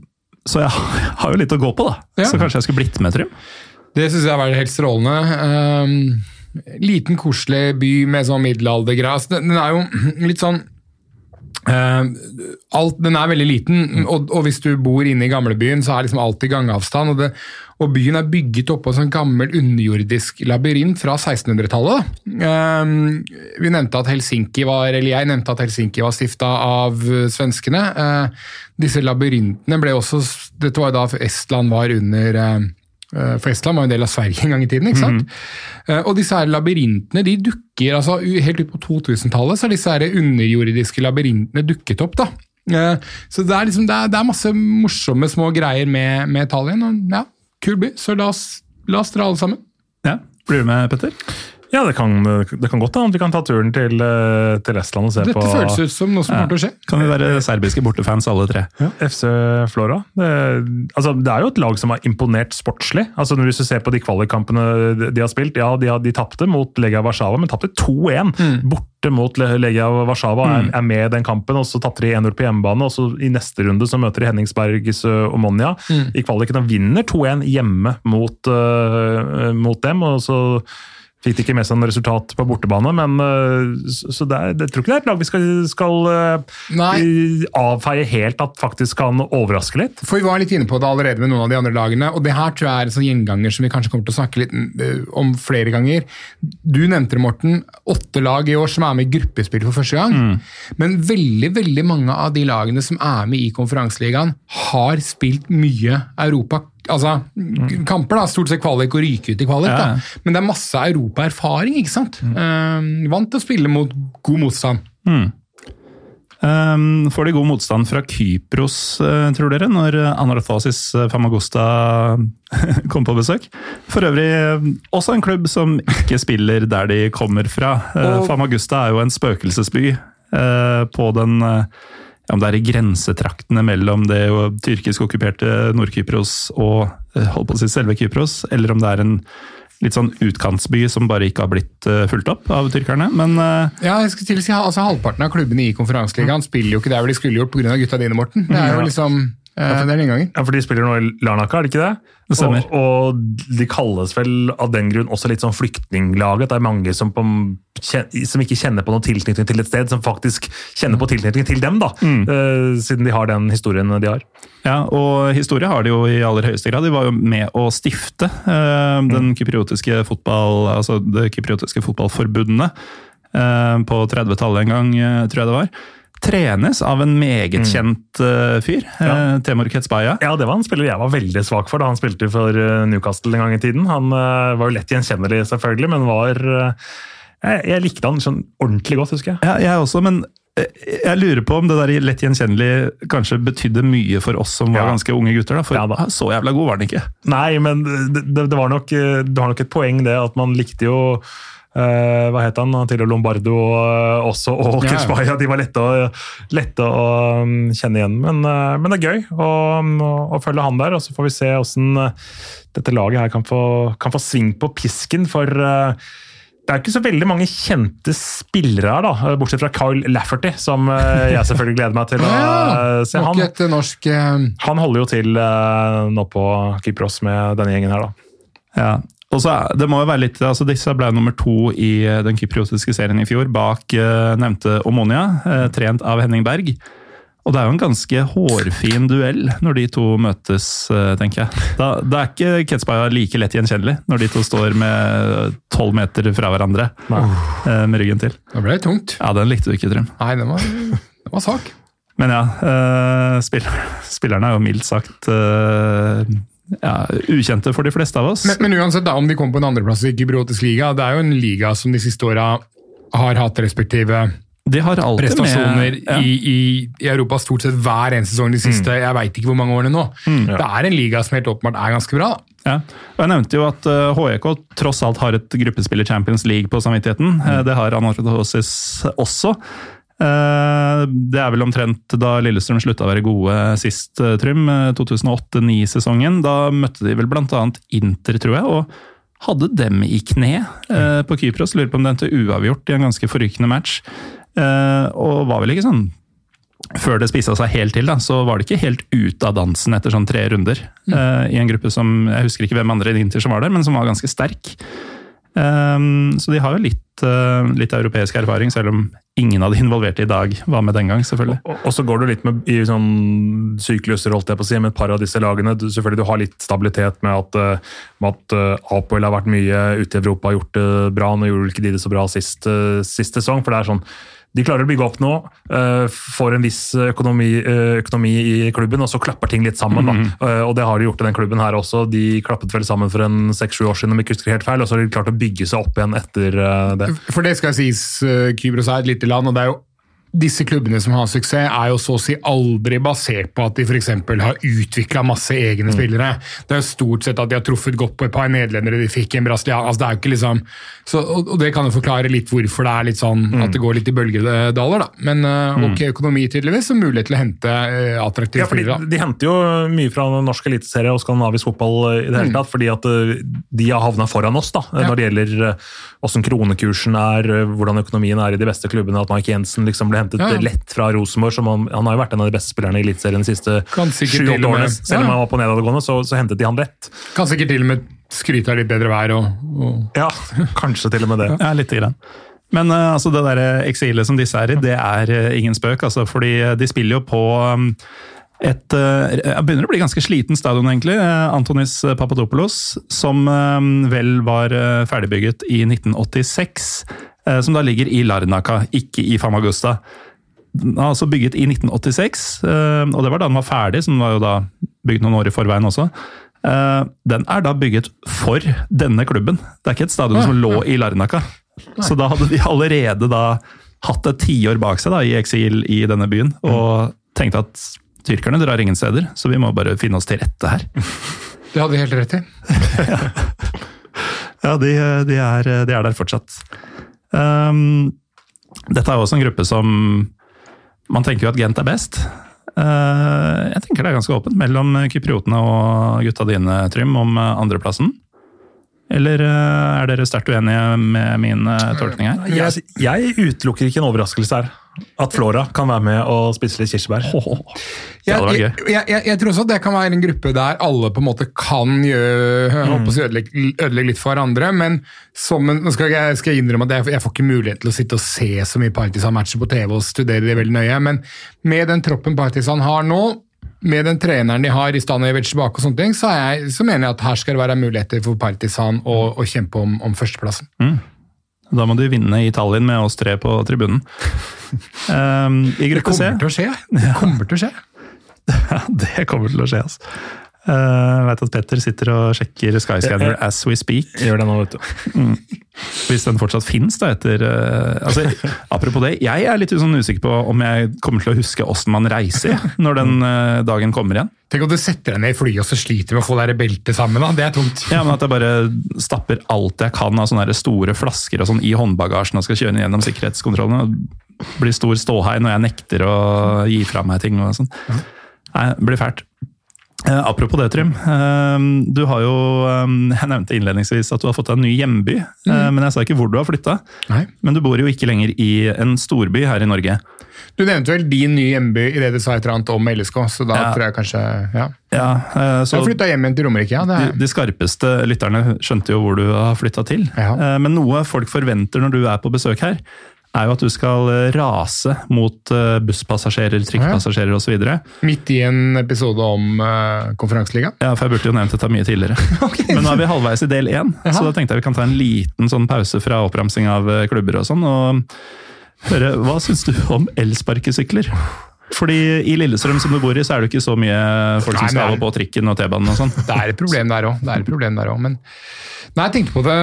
Speaker 1: så jeg har jo litt å gå på, da.
Speaker 2: Ja.
Speaker 1: Så kanskje jeg skulle blitt med, Trym.
Speaker 2: Det syns jeg var helt strålende. Liten, koselig by med sånn middelaldergras. Den, den er jo [CLEARS THROAT] litt sånn ehm, alt, Den er veldig liten, og, og hvis du bor inne i gamlebyen, så er liksom alt i gangavstand. Og, det, og byen er bygget oppå en sånn gammel underjordisk labyrint fra 1600-tallet. Uh, vi nevnte at Helsinki var, eller Jeg nevnte at Helsinki var stifta av eh, svenskene. Uh, disse labyrintene ble også Dette var jo da Estland var under eh, Eh, For Estland var jo en del av Sverige en gang i tiden. ikke sant? Mm. Og disse her labyrintene de dukker altså Helt ut på 2000-tallet så har disse her underjordiske labyrintene dukket opp. da. Eh, Så det er, liksom, det er, det er masse morsomme små greier med, med Italien. og ja, Kul by, så la oss, la oss dra alle sammen.
Speaker 1: Ja. Blir du med, Petter?
Speaker 4: Ja, det kan, det kan godt hende vi kan ta turen til, eh, til Estland og se
Speaker 2: Dette
Speaker 4: på
Speaker 2: føles ut som noe som kommer til å skje.
Speaker 1: Kan vi være serbiske bortefans alle tre?
Speaker 4: FC Flora. Det, altså, det er jo et lag som har imponert sportslig. Altså, når Hvis du ser på de kvalikkampene de- de har spilt, ja, de, har- de tapte mot Legia Warszawa, men tapte 2-1 borte mot Legia Warszawa. Er, er med i den kampen, og så tapte de 1-0 på hjemmebane. og så I neste runde så møter de Henningsbergs Omonia mm. i kvaliken og vinner 2-1 hjemme mot, uh, mot dem. og så Fikk det ikke med seg noe resultat på bortebane, men uh, så det er, jeg tror ikke det er et lag vi skal, skal uh, avfeie helt at faktisk kan overraske litt.
Speaker 2: For Vi var litt inne på det allerede med noen av de andre lagene, og det her tror jeg er en sånn gjenganger som vi kanskje kommer til å snakke litt eh, om flere ganger. Du nevnte det, Morten. Åtte lag i år som er med i gruppespill for første gang. Men veldig veldig mange av de lagene som er med i konferanseligaen, har spilt mye Europa. Altså, Kamper, da, stort sett kvalik og ryke ut i kvalik.
Speaker 1: Ja.
Speaker 2: da. Men det er masse europaerfaring. ikke sant? Eh, vant til å spille mot god motstand.
Speaker 1: Um, får de god motstand fra Kypros, uh, tror dere, når Anarthasis eh, Famagusta [LAUGHS] kom på besøk? For øvrig eh, også en klubb som ikke spiller der de kommer fra.
Speaker 2: Uh,
Speaker 1: Famagusta er jo en spøkelsesby på den ja, om det er i grensetraktene mellom det tyrkisk okkuperte Nord-Kypros og eh, holdt på å si selve Kypros, eller om det er en litt sånn utkantsby som bare ikke har blitt eh, fulgt opp av tyrkerne. Men eh,
Speaker 2: Ja, jeg skal til å si, altså Halvparten av klubbene i konferanseligaen spiller jo ikke der hvor de skulle gjort pga. gutta dine, Morten. Det er jo liksom eh, det er den gangen.
Speaker 4: Ja, For de spiller nå i Larnaca, er det ikke det?
Speaker 1: Det stemmer.
Speaker 4: Og, og de kalles vel av den grunn også litt sånn flyktninglaget. Det er mange som, på, som ikke kjenner på noen tilknytning til et sted, som faktisk kjenner på tilknytning til dem, da. Eh, siden de har den historien de har.
Speaker 1: Ja, og historie har de jo i aller høyeste grad. De var jo med å stifte eh, den kypriotiske fotball, altså det kypriotiske fotballforbundet eh, på 30-tallet en gang, tror jeg det var. Trenes av en meget kjent uh, fyr, Ja. Uh, Temor Ketsbaya.
Speaker 4: Ja, det var en spiller jeg var veldig svak for da han spilte for uh, Newcastle en gang i tiden. Han eh, var jo lett gjenkjennelig, selvfølgelig, men var eh, jeg, jeg likte han sånn ordentlig godt, husker jeg.
Speaker 1: Ja, jeg også, men eh, jeg lurer på om det der lett gjenkjennelig kanskje betydde mye for oss som var
Speaker 4: Ja.
Speaker 1: ganske unge gutter. da, For
Speaker 4: Ja da.
Speaker 1: så jævla god var han ikke.
Speaker 4: Nei, men det, det, var nok, eh, det var nok et poeng det at man likte jo eh, hva het han? Til Lombardo eh, også, og
Speaker 2: Ja, ja.
Speaker 4: Keshbaya. De var lette å, lette å um, kjenne igjen. Men, eh, men det er gøy å, å, å følge han der, og så får vi se hvordan dette laget her kan få, kan få sving på pisken. For det er ikke så veldig mange kjente spillere her, da, bortsett fra Kyle Lafferty, som jeg selvfølgelig gleder meg til å [LAUGHS] se. Han,
Speaker 2: norsk
Speaker 4: han holder jo til nå på Kypros med denne gjengen her, da.
Speaker 1: Ja. Og så det må jo være litt, altså Disse ble nummer to i eh, den kypriotiske serien i fjor, bak eh, nevnte Omonia, eh, trent av Henning Berg. Og det er jo en ganske hårfin duell når de to møtes, tenker jeg. Da, da er ikke Ketsbaya like lett gjenkjennelig når de to står med tolv meter fra hverandre eh, med ryggen til.
Speaker 2: Da ble det tungt.
Speaker 1: Ja, den likte du ikke, Trym.
Speaker 2: Nei, den var, den var sak.
Speaker 1: Men ja, spill, [LAUGHS] spillerne er jo mildt sagt ja, ukjente for de fleste av oss.
Speaker 2: Men, men uansett, da, om de kommer på en andreplass i Kypriotisk liga, det er jo en liga som de siste åra har hatt respektive
Speaker 1: de har
Speaker 2: prestasjoner
Speaker 1: med, ja.
Speaker 2: i, i, i Europa stort sett hver eneste sesong de siste jeg vet ikke hvor mange årene nå. Det er en liga som helt åpenbart er ganske bra.
Speaker 1: Ja, Jeg nevnte jo at HJK tross alt har et gruppespill i Champions League på samvittigheten. Mm. det har Anorthosis også. Eh, det er vel omtrent da Lillestrøm slutta å være gode sist, uh, Trym. 2008-2009-sesongen. Da møtte de vel bl.a. Inter, tror jeg. og hadde dem i kne eh, på Kypros. Lurer på om det endte uavgjort i en ganske forrykende match. Eh, og var vel ikke sånn før det spissa seg helt til, da, så var det ikke helt ut av dansen etter sånn tre runder. eh, I en gruppe som Jeg husker ikke hvem andre i Inter som var der, men som var ganske sterk. Um, så de har jo litt, eh, litt europeisk erfaring, selv om ingen av de involverte i dag var med den gang, selvfølgelig.
Speaker 4: Og, og så går du litt med, i sånn sykluser, holdt jeg på å si, med et par av disse lagene. Du, selvfølgelig du har litt stabilitet med at, eh, med at eh, Apoel har vært mye ute i Europa og gjort det bra. Nå gjorde ikke de det så bra sist, sist sesong, for det er sånn de klarer å bygge opp nå, eh, får en viss økonomi, eh, økonomi i klubben, og så klapper ting litt sammen. da. Eh, Og det har de gjort i den klubben her også. De klappet vel sammen for en seks-sju år siden, om ikke husker helt feil, og så har de klart å bygge seg opp igjen etter det.
Speaker 2: For det skal sies, Kypros er et lite land, og det er jo disse klubbene som har suksess, er jo så å si aldri basert på at de f.eks. har utvikla masse egne spillere. Det er jo stort sett at de har truffet godt på et par nederlendere de fikk en brasilian. Altså, det er jo ikke liksom, så, og, det kan jo forklare litt hvorfor det er litt sånn at det går litt i bølgedaler. da. Men uh, ok økonomi, tydeligvis, og mulighet til å hente uh, attraktive
Speaker 4: Ja,
Speaker 2: spillere. da.
Speaker 4: De henter jo mye fra norsk eliteserie og skandinavisk fotball i det hele tatt, fordi at eh, de har havna foran oss da,
Speaker 2: Mm. Ja.
Speaker 4: når det gjelder åssen kronekursen er, eh, hvordan økonomien er i de beste klubbene. At Mike Jensen liksom ble hentet
Speaker 2: Ja,
Speaker 4: lett fra Rosenborg. som han, han har jo vært en av de beste spillerne i Eliteserien de siste sju-åtte årene. Selv om
Speaker 2: ja.
Speaker 4: han var på nedadgående, så, så hentet de han lett.
Speaker 2: Kan sikkert til og med skryte av litt bedre vær og, og
Speaker 4: Ja, kanskje til og med det.
Speaker 1: Ja, lite grann. Men eh, altså, det der eksilet som disse er i, det er eh, ingen spøk. Altså, fordi de spiller jo på um, et eh, Jeg begynner å bli ganske sliten stadion, egentlig. eh, Antonis Papadopoulos, som eh, vel var eh, ferdigbygget i 1986. eh, Som da ligger i Larnaca, ikke i Famagusta. Den er altså bygget i 1986, eh, og det var da den var ferdig, som var jo da bygget noen år i forveien også. Eh, Den er da bygget for denne klubben. Det er ikke et stadion som lå i Larnaca. Så da hadde de allerede da hatt et tiår bak seg da, i eksil i denne byen, og tenkte at tyrkerne drar ingen steder, så vi må bare finne oss til rette her.
Speaker 2: Det hadde de helt rett i. [LAUGHS]
Speaker 1: Ja, de, de, er, de er der fortsatt. Um, dette er også en gruppe som Man tenker jo at Gent er best. Uh, jeg tenker det er ganske åpent mellom kypriotene og gutta dine, Trym, om uh, andreplassen. Eller uh, er dere sterkt uenige med min uh, tolkning her?
Speaker 4: Jeg, jeg utelukker ikke en overraskelse her. At Flora kan være med og spise litt kirsebær.
Speaker 1: Det
Speaker 2: jeg,
Speaker 1: gøy.
Speaker 2: jeg, jeg, jeg tror også at det kan være en gruppe der alle på en måte kan gjøre, mm. ødelegge, ødelegge litt for hverandre, men som en, nå skal jeg, skal jeg innrømme at jeg, jeg får ikke mulighet til å sitte og se så mye Partisan-matcher på TV og studere det veldig nøye, men med den troppen Partisan har nå, med den treneren de har i Stanojevic bak og sånne ting, så, er jeg, så mener jeg at her skal det være muligheter for Partisan å, å kjempe om, om førsteplassen.
Speaker 1: Da må de vinne i Tallinn med oss tre på tribunen. Um, [LAUGHS] I
Speaker 2: Det
Speaker 1: gruppe C
Speaker 2: kommer til å skje. Det kommer til å skje.
Speaker 1: Ja, det kommer til å skje, altså. Uh, jeg vet at Petter sitter og sjekker Skyscanner as we speak.
Speaker 4: Gjør det nå, vet du.
Speaker 1: Hvis den fortsatt finnes, da, etter uh, altså, Apropos det, jeg er litt sånn usikker på om jeg kommer til å huske åssen man reiser når den uh, dagen kommer igjen.
Speaker 2: Tenk om du setter deg ned i flyet og så sliter med å få det beltet sammen. Da. Det er tungt.
Speaker 1: Ja, men At jeg bare stapper alt jeg kan av sånne store flasker og sånn i håndbagasjen og skal kjøre gjennom sikkerhetskontrollen. og blir stor ståhei når jeg nekter å gi fra meg ting. og sånn. Nei, det blir fælt. Eh, apropos det, Trym. Eh, du har jo, eh, Jeg nevnte innledningsvis at du har fått deg en ny hjemby, Mm. men jeg sa ikke hvor du har flytta. Men du bor jo ikke lenger i en storby her i Norge.
Speaker 2: Du nevnte vel din nye hjemby i det du sa et eller annet om LSK, så da
Speaker 1: Ja.
Speaker 2: tror jeg kanskje Ja.
Speaker 1: Ja, så
Speaker 2: Jeg flytta hjem igjen til Romerike, ja. Det
Speaker 1: de,
Speaker 2: er,
Speaker 1: de skarpeste lytterne skjønte jo hvor du har flytta til.
Speaker 2: Ja.
Speaker 1: Men noe folk forventer når du er på besøk her, er jo at du skal eh, rase mot eh, busspassasjerer, trikkepassasjerer osv.
Speaker 2: midt i en episode om uh, konferanseligaen.
Speaker 1: Ja, for jeg burde jo nevnt dette mye tidligere. [LAUGHS] [LAUGHS] Men nå er vi halvveis i del én, så da tenkte jeg vi kan ta en liten sånn pause fra oppramsing av klubber og sånn, og høre hva syns du om elsparkesykler? Fordi i Lillestrøm som du bor i, så er det ikke så mye folk som
Speaker 2: Nei,
Speaker 1: skal
Speaker 2: nei.
Speaker 1: av på trikken og T-banen og sånn.
Speaker 2: Det er et problem der òg. Det er et problem der også, men Nei, jeg tenkte på det.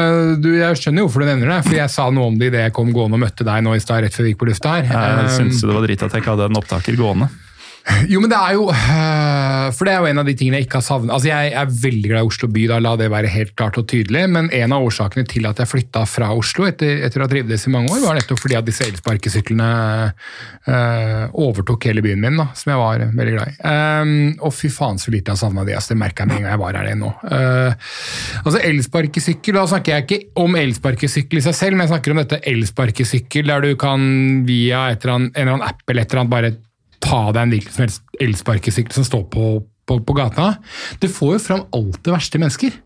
Speaker 2: Du, jeg skjønner jo hvorfor du nevner det, for jeg sa noe om det idet jeg kom gående og møtte deg nå i stad, rett før vi gikk på lufta her.
Speaker 1: Jeg
Speaker 2: syntes
Speaker 1: syns det var dritt at jeg ikke hadde en opptaker gående. [LAUGHS]
Speaker 2: Jo, men det er jo øh, For det er jo en av de tingene jeg ikke har savnet. Altså, Jeg er veldig glad i Oslo by, da la det være helt klart og tydelig. Men en av årsakene til at jeg flytta fra Oslo etter, etter å ha trivdes i mange år, var nettopp fordi at disse elsparkesyklene uh, overtok hele byen min, da, som jeg var veldig glad i. Um, og fy faen så lite jeg savna det. Altså, det merka jeg med en gang jeg var her det nå. Uh, altså Elsparkesykkel, da snakker jeg ikke om elsparkesykkel i seg selv, men jeg snakker om dette elsparkesykkel der du kan via eller annet, en eller annen app eller et eller annet bare ta deg en hvilken som helst elsparkesykkel som står på, på, på gata. Det får jo fram alt det verste i mennesker.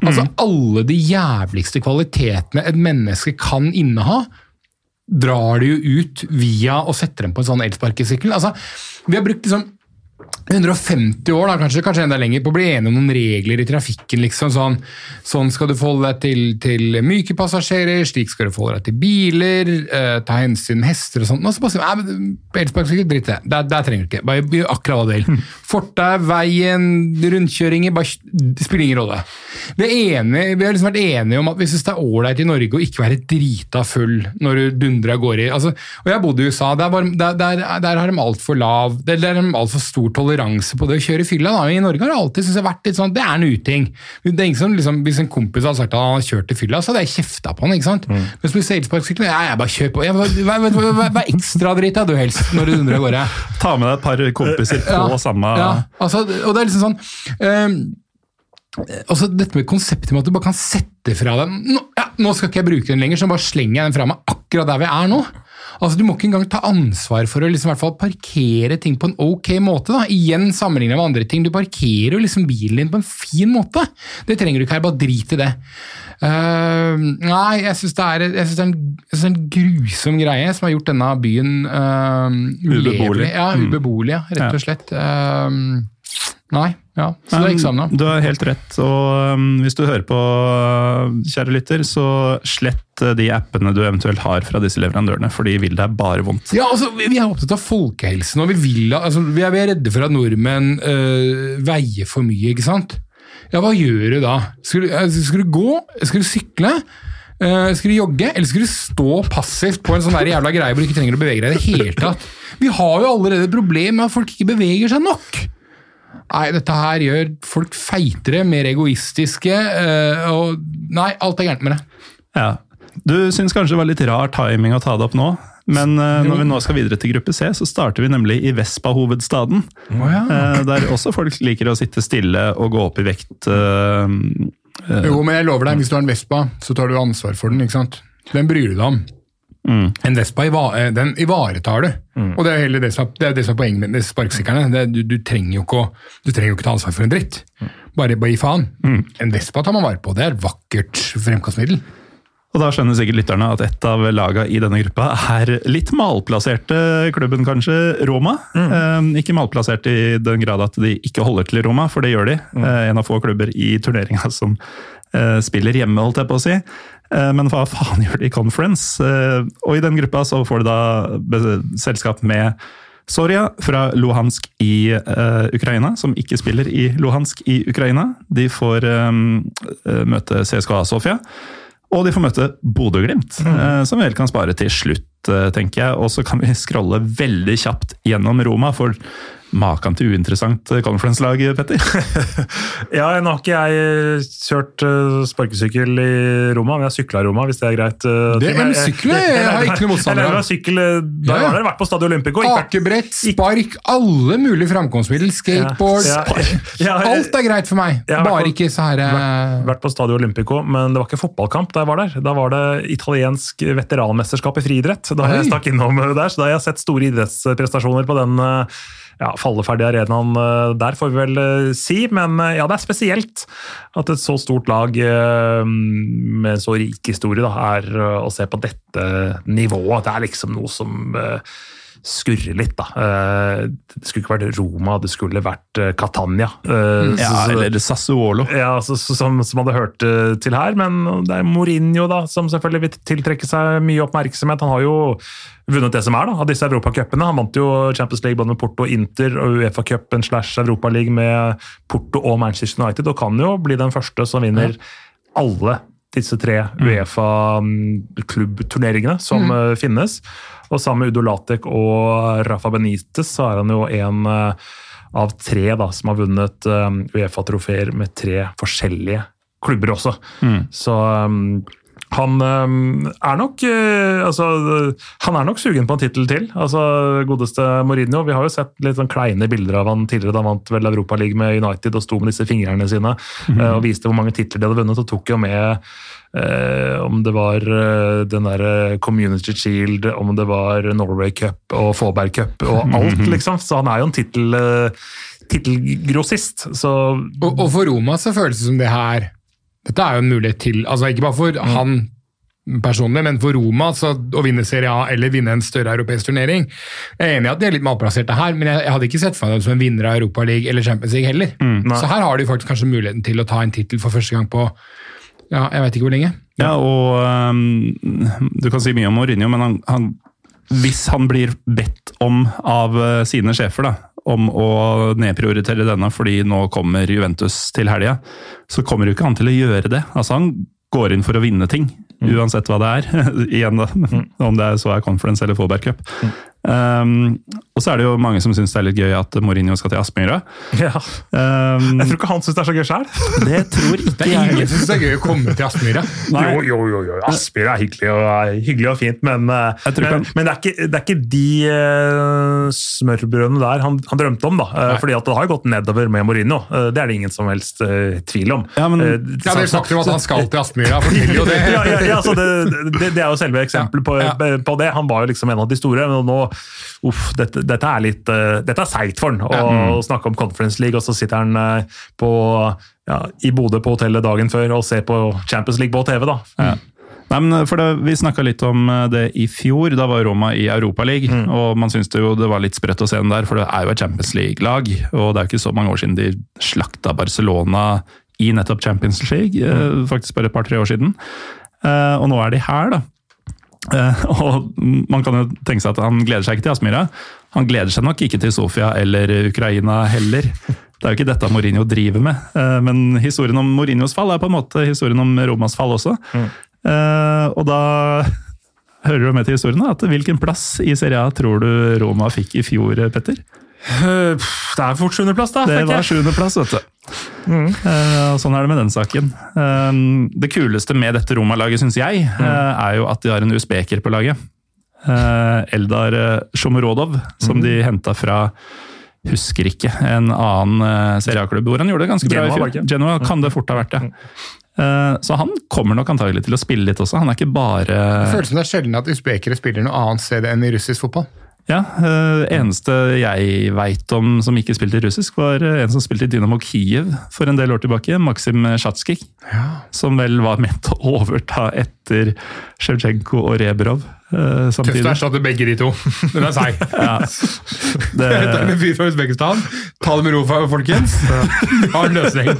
Speaker 2: Altså Alle de jævligste kvalitetene et menneske kan inneha, drar de jo ut via å sette dem på en sånn elsparkesykkel. Altså, vi har brukt liksom 150 år, da, kanskje, kanskje enda lenger, på å bli enige om noen regler i trafikken. liksom Sånn, sånn skal du forholde deg til, til myke passasjerer, slik skal du forholde deg til biler, eh, ta hensyn til hester og sånt. Og så bare elsparkesykkel, dritt det. Der, der trenger du ikke. Bare gjør akkurat hva du vil. [LAUGHS] Fortau, veien, rundkjøringer, bare, det spiller ingen rolle. Vi, er enige, vi har liksom vært enige om at vi syns det er ålreit i Norge å ikke være drita full når du dundrer av gårde. i- Altså, og jeg bodde i USA, der, var, der, der, der har de altfor lav Der, der har de altfor stor toleranse på det å kjøre i fylla. Da. I Norge har det alltid synes jeg, vært litt sånn Det er en uting. Det er ikke sånn, liksom, hvis en kompis hadde sagt at han hadde kjørt i fylla, så hadde jeg kjefta på han. ikke sant? Mens på elsparkesykkel ja, jeg bare kjør på. Jeg, vær, vær, vær, vær, ekstra drita du helst når du dundrer av gårde.
Speaker 1: Ta med deg et par kompiser på samme
Speaker 2: ja, altså, Og det er liksom sånn ehm, altså Dette med konseptet med at du bare kan sette fra deg nå, ja, nå skal ikke jeg bruke den lenger, så bare slenger jeg den fra meg akkurat der vi er nå. Altså Du må ikke engang ta ansvar for å liksom, i hvert fall parkere ting på en ok måte. da. Igjen sammenlignet med andre ting. Du parkerer jo liksom bilen din på en fin måte. Det trenger du ikke her, bare drit i det. Uh, nei, jeg syns det, det, er en- er grusom greie som har gjort denne byen ehm,
Speaker 1: Ubeboelig.
Speaker 2: Ja, ubeboelig, ja, rett og slett. Uh, nei, ja. Så det er eksamen, da.
Speaker 1: Du har helt rett. Og um, hvis du hører på, kjære lytter, så slett uh, de appene du eventuelt har fra disse leverandørene, for de vil deg bare vondt.
Speaker 2: Ja, altså, vi er opptatt av folkehelsen, og vi, vil, altså, vi, er, vi er redde for at nordmenn øh, veier for mye, ikke sant? Ja, hva gjør du da? Skal du, eh, skal du gå? Skal du sykle? Uh, skal du jogge, eller skal du stå passivt på en sånn der jævla greie hvor du ikke trenger å bevege deg i det hele tatt? Vi har jo allerede et problem med at folk ikke beveger seg nok. Nei, dette her gjør folk feitere, mer egoistiske, eh, og Nei, alt er gærent med det.
Speaker 1: Ja. Du syns kanskje det var litt rar timing å ta det opp nå, men uh, når vi nå skal videre til gruppe C, så starter vi nemlig i Vespa-hovedstaden. Eh, der også folk liker å sitte stille og gå opp i vekt. Uh,
Speaker 2: Jo, men jeg lover deg, hvis du har en Vespa, så tar du ansvar for den, ikke sant? Den bryr du deg om.
Speaker 1: Mm.
Speaker 2: En Vespa eh, den ivaretar du. Og det er hele det som er, poenget med er- Du, du, trenger jo ikke å, ta ansvar for en dritt. Bare, bare gi faen. En Vespa tar man vare på. Det er et vakkert fremkastmiddel.
Speaker 1: Og da skjønner sikkert lytterne at et av lagene i denne gruppa er litt malplasserte klubben, kanskje, Roma. Eh, ikke malplassert i den grad at de ikke holder til i Roma, for det gjør de. Eh, en av få klubber i turneringa som eh, spiller hjemme, holdt jeg på å si. Eh, men hva faen [LAUGHS] gjør de i conference? Eh, og i den gruppa så får de da selskap med Soria fra Luhansk i uh, Ukraina, som ikke spiller i Luhansk i Ukraina. De får eh, eh, møte CSKA Sofia. Og de får møte Bodø-Glimt, eh, som vi vel kan spare til slutt, uh, tenker jeg. Og så kan vi scrolle veldig kjapt gjennom Roma, for maken til uinteressant eh, conference-lag, Petter. [LAUGHS]
Speaker 4: Ja, nå har ikke jeg kjørt uh, sparkesykkel i Roma, men jeg har sykla i Roma, hvis det er greit. uh,
Speaker 2: Det-
Speaker 4: er
Speaker 2: en sykkel, jeg har [LAUGHS] ikke noe motstander
Speaker 4: Jeg
Speaker 2: av.
Speaker 4: sykkel, Da
Speaker 2: Ja, ja.
Speaker 4: har dere vært på Stadio Olympico. ikke
Speaker 2: Akebrett, spark, alle mulige framkomstmiddel. Skateboard.
Speaker 4: Ja, [LAUGHS] ja,
Speaker 2: Alt er greit for meg.
Speaker 4: Jeg har
Speaker 2: Bare
Speaker 4: på-
Speaker 2: ikke så her vært,
Speaker 4: vært på Stadio Olympico, men det var ikke fotballkamp da jeg var der. Da var det italiensk veteranmesterskap i friidrett. Da har jeg stakk innom der, så da har jeg sett store idrettsprestasjoner på den uh, ja, falleferdige arenaen uh, der, får vi vel uh, si. Men uh, ja, det er spesielt at et så stort lag med så rik historie da, er å se på dette nivået. Det er liksom noe som skurrer litt, da. Uh, Det skulle ikke vært Roma, det skulle vært uh, Catania. Uh,
Speaker 1: Ja,
Speaker 4: så- så-
Speaker 1: eller Sassuolo.
Speaker 4: ja, så, så, som, som hadde hørt eh, til her, men det er Mourinho da, som selvfølgelig vil tiltrekke seg mye oppmerksomhet. Han har jo vunnet det som er da, av disse europacupene. Han vant jo Champions League både med Porto og Inter og Uefa-cupen slash Europaliga med Porto og Manchester United, og kan jo bli den første som vinner alle disse tre Uefa-klubbturneringene som mm. finnes. Og sammen med Udo Latek og Rafa Benitez så er han jo en eh, av tre da, som har vunnet um, Uefa-trofeer med tre forskjellige klubber også. Så um, han um, er nok uh, altså, Han er nok sugen på en tittel til. Altså, Godeste Mourinho. Vi har jo sett litt sånn kleine bilder av han tidligere. Da han vant vel Europaligaen med United og sto med disse fingrene sine uh, og viste hvor mange titler de hadde vunnet. Og tok jo med uh, om det var uh, den der Community Shield, om det var Norway Cup og Faaberg Cup og alt, liksom. Så han er jo en tittel, tittelgrossist.
Speaker 2: Og, og for Roma så føles det som det her Dette er jo en mulighet til altså Ikke bare for han personlig, men for Roma så, å vinne Serie A eller vinne en større europeisk turnering Jeg er enig i at de er litt malplasserte her, men jeg, jeg hadde ikke sett for meg dem som en vinner av Europa League eller Champions League heller. så her har de faktisk kanskje muligheten til å ta en tittel for første gang på ja, jeg vet ikke hvor lenge.
Speaker 1: Ja, og um, Du kan si mye om Mourinho, men han, han, hvis han blir bedt om av øh, sine sjefer da, om å nedprioritere denne fordi nå kommer Juventus til helga, så kommer jo ikke han til å gjøre det. Altså Han går inn for å vinne ting, uansett hva det er. [LAUGHS] Igjen da, Om det er så er Conference eller Fallback Cup. Um, og så er det jo mange som syns det er litt gøy at Mourinho skal til Aspmyra.
Speaker 4: Ja.
Speaker 1: Um,
Speaker 4: Jeg tror ikke han syns det er så gøy sjøl.
Speaker 1: det tror [LAUGHS]
Speaker 2: Det
Speaker 1: ikke
Speaker 2: er
Speaker 1: jeg.
Speaker 2: ingen syns det er gøy å komme til Aspmyra.
Speaker 4: Jo, jo, jo, jo. Aspmyra er hyggelig og, er hyggelig og fint, men, eh, men, men det, er ikke, det er ikke de uh, smørbrødene der han, han drømte om. da.
Speaker 2: Uh,
Speaker 4: fordi at det har gått nedover med Mourinho. Uh, det er det ingen som helst uh, tvil om.
Speaker 1: Ja, men-
Speaker 4: uh,
Speaker 2: Ja, det
Speaker 4: snakket
Speaker 2: faktum at han skal til Aspmyra, forteller jo det. [LAUGHS]
Speaker 4: ja, ja, ja, altså det, det, det er jo selve eksempelet på,
Speaker 2: Ja,
Speaker 4: på det. Han var jo liksom en av de store, men nå uff, dette, dette er litt eh, Dette er seigt for han å snakke om Conference League, og så sitter han eh, på, ja, i Bodø på hotellet dagen før og ser på Champions League på TV. da.
Speaker 1: Ja. Nei, men for det, Vi snakka litt om eh, det i fjor. Da var Roma i Europaligaen.
Speaker 4: Mm.
Speaker 1: Og man syntes det jo det var litt sprøtt å se den der, for det er jo et Champions League-lag. Og det er jo ikke så mange år siden de slakta Barcelona i nettopp Champions League. eh,
Speaker 4: Mm.
Speaker 1: Faktisk bare et par-tre år siden. Eh, Og nå er de her, da. Eh, og man kan jo tenke seg at han gleder seg ikke til Aspmyra. Han gleder seg nok ikke til Sofia eller Ukraina heller. Det er jo ikke dette Mourinho driver med. Eh, Men historien om Mourinhos fall er på en måte historien om Romas fall også. Eh, og da hører du med til historien at hvilken plass i Serie A tror du Roma fikk i fjor, Petter?
Speaker 4: Eh, Det er fort sjuendeplass, da.
Speaker 1: Det var sjuendeplass, vet du. Mm. sånn er det med den saken. Eh, det kuleste med dette Roma-laget, syns jeg, eh, er jo at de har en usbeker på laget. Eh, Eldar Sjomorodov, som de henta fra Husker ikke. En annen Serie A-klubb hvor han gjorde det ganske bra.
Speaker 4: Genoa, det ikke?
Speaker 1: Genoa kan det fort ha vært, ja. Eh, så han kommer nok antagelig til å spille litt også. Han er ikke bare
Speaker 2: Det føles som det er sjelden at usbekere spiller noe annet sted enn i russisk fotball.
Speaker 1: Ja, øh, eneste jeg veit om som ikke spilte russisk, var øh, en som spilte i Dynamo Kiev for en del år tilbake, Maksim Shatskij. Som vel var ment å overta etter Sjevtsjenko og Rebrov samtidig.
Speaker 2: Tøft å erstatte begge de to. [LAUGHS] Den er seig.
Speaker 1: Ja, [LAUGHS]
Speaker 2: Det er en fyr fra Usbekistan. Ta det med ro, folkens. [LAUGHS] Har en løsning.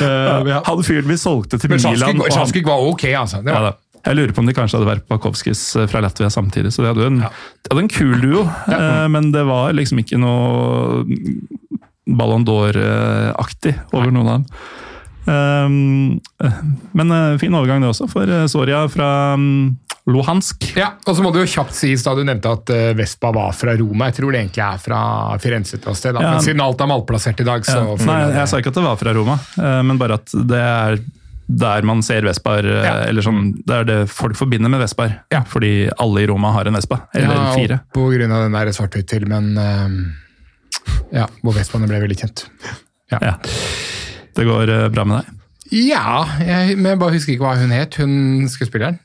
Speaker 2: Uh, ja.
Speaker 1: han fyren vi solgte til
Speaker 2: Men
Speaker 1: Milan og
Speaker 2: var ok, altså. Det
Speaker 1: ja,
Speaker 2: var.
Speaker 1: da. Jeg lurer på om de kanskje hadde vært Pakovskis øh, fra Latvia samtidig. Så de hadde en, de hadde en kul duo, øh, men det var liksom ikke noe Ballon d'Or-aktig over noen av dem. Um, men fin overgang det også, for Soria fra um, Luhansk.
Speaker 2: Ja, og så må det jo kjapt sies da du nevnte at eh, Vespa var fra Roma. Jeg tror det egentlig er fra Firenze et sted. Da.
Speaker 1: Ja.
Speaker 2: Men siden alt er malplassert i dag, så
Speaker 1: Ja. Nei,
Speaker 2: jeg
Speaker 1: sa ikke at det var fra Roma, men bare at det er der man ser Vespaer, uh,
Speaker 2: Ja.
Speaker 1: eller sånn, det er det folk forbinder med Vespaer.
Speaker 2: Ja.
Speaker 1: Fordi alle i Roma har en Vespa, eller
Speaker 2: ja,
Speaker 1: fire.
Speaker 2: På grunn av den der svart-hvitt-filmen ja, hvor Vespaene ble veldig kjent.
Speaker 1: Ja. Det går uh, bra med deg?
Speaker 2: Ja, jeg, men jeg bare husker ikke hva hun het, hun skuespilleren.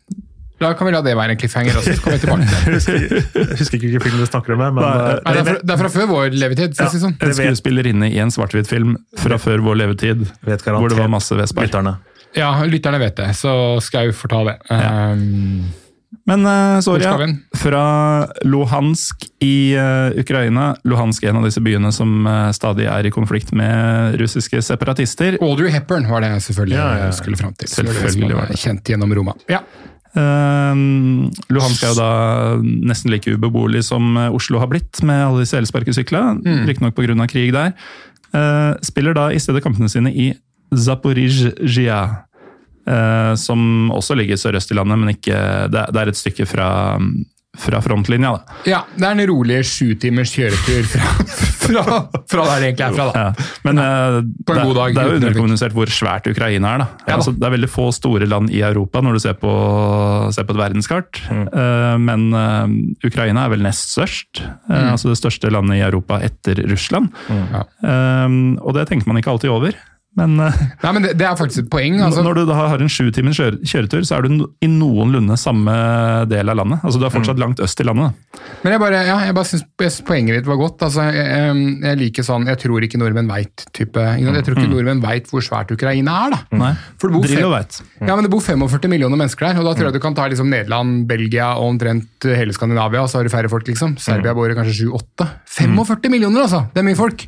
Speaker 2: Da kan vi la det være en cliffhanger også, så kommer vi tilbake til [LAUGHS] det.
Speaker 4: Jeg husker ikke hvilken film du snakker om, men
Speaker 1: Nei,
Speaker 4: eh,
Speaker 2: det, er fra, det er fra før vår levetid, Ja, sånn.
Speaker 1: En skuespillerinne i en svart-hvitt-film fra før vår levetid,
Speaker 4: vet
Speaker 1: hvor det var masse Vespaer.
Speaker 2: Ja, lytterne vet det, så skal jeg jo fortelle det. Um,
Speaker 1: Men uh, Soria, fra Luhansk i uh, Ukraina Luhansk er en av disse byene som uh, stadig er i konflikt med russiske separatister.
Speaker 2: Audrey Hepburn var det jeg selvfølgelig
Speaker 4: Ja, ja, ja.
Speaker 2: skulle fram til.
Speaker 1: Selvfølgelig var det.
Speaker 2: Kjent gjennom Roma. Ja.
Speaker 1: Uh, Luhansk er jo da nesten like ubeboelig som Oslo har blitt, med alle disse elsparkesyklene.
Speaker 2: Mm.
Speaker 1: Riktignok pga. krig der. Spiller da i stedet kampene sine i Zaporizjzja. eh, som også ligger sørøst i landet, men ikke, det, det er et stykke fra, fra frontlinja. da.
Speaker 2: ja, det er en rolig sju timers kjøretur fra, fra, fra der det egentlig er fra. da.
Speaker 1: Ja. Men eh, det,
Speaker 2: dag,
Speaker 1: det er jo underkommunisert hvor svært Ukraina er. da.
Speaker 2: Ja da.
Speaker 1: Altså, det er veldig få store land i Europa når du ser på, ser på et verdenskart.
Speaker 2: Mm.
Speaker 1: Eh, men eh, Ukraina er vel nest størst. Eh, altså det største landet i Europa etter Russland.
Speaker 2: Mm. Ja.
Speaker 1: Eh, og det tenker man ikke alltid over. Men eh,
Speaker 2: Nei, men det, det er faktisk et poeng. Altså.
Speaker 1: når du da har en sju timers kjøre- kjøretur, så er du i noenlunde samme del av landet. Altså Du er fortsatt langt øst i landet. da.
Speaker 2: Men jeg bare, ja, jeg bare syns poenget ditt var godt. Altså, jeg, jeg, liker sånn 'jeg tror ikke nordmenn veit' type. Jeg tror ikke nordmenn veit hvor svært Ukraina er, da.
Speaker 1: Nei,
Speaker 2: For det bor fem-
Speaker 1: vet.
Speaker 2: Ja, men det bor 45 millioner mennesker der, og da tror jeg du kan ta liksom Nederland, Belgia og omtrent hele Skandinavia, og så har du færre folk, liksom. Serbia bor kanskje 7-8. 45 millioner, altså! Det er mye folk!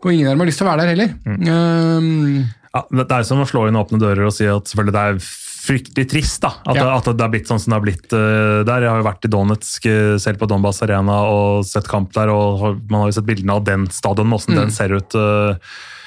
Speaker 2: Og ingen av dem har lyst til å være der heller. Um,
Speaker 4: Ja, det er som å slå inn åpne dører og si at selvfølgelig det er fryktelig trist da, at,
Speaker 2: Ja.
Speaker 4: det, at det er blitt sånn som det har blitt uh, der. Jeg har jo vært i Donetsk, eh, selv på Donbass Arena, og sett kamp der. og Man har jo sett bildene av den stadionen, hvordan den ser ut eh,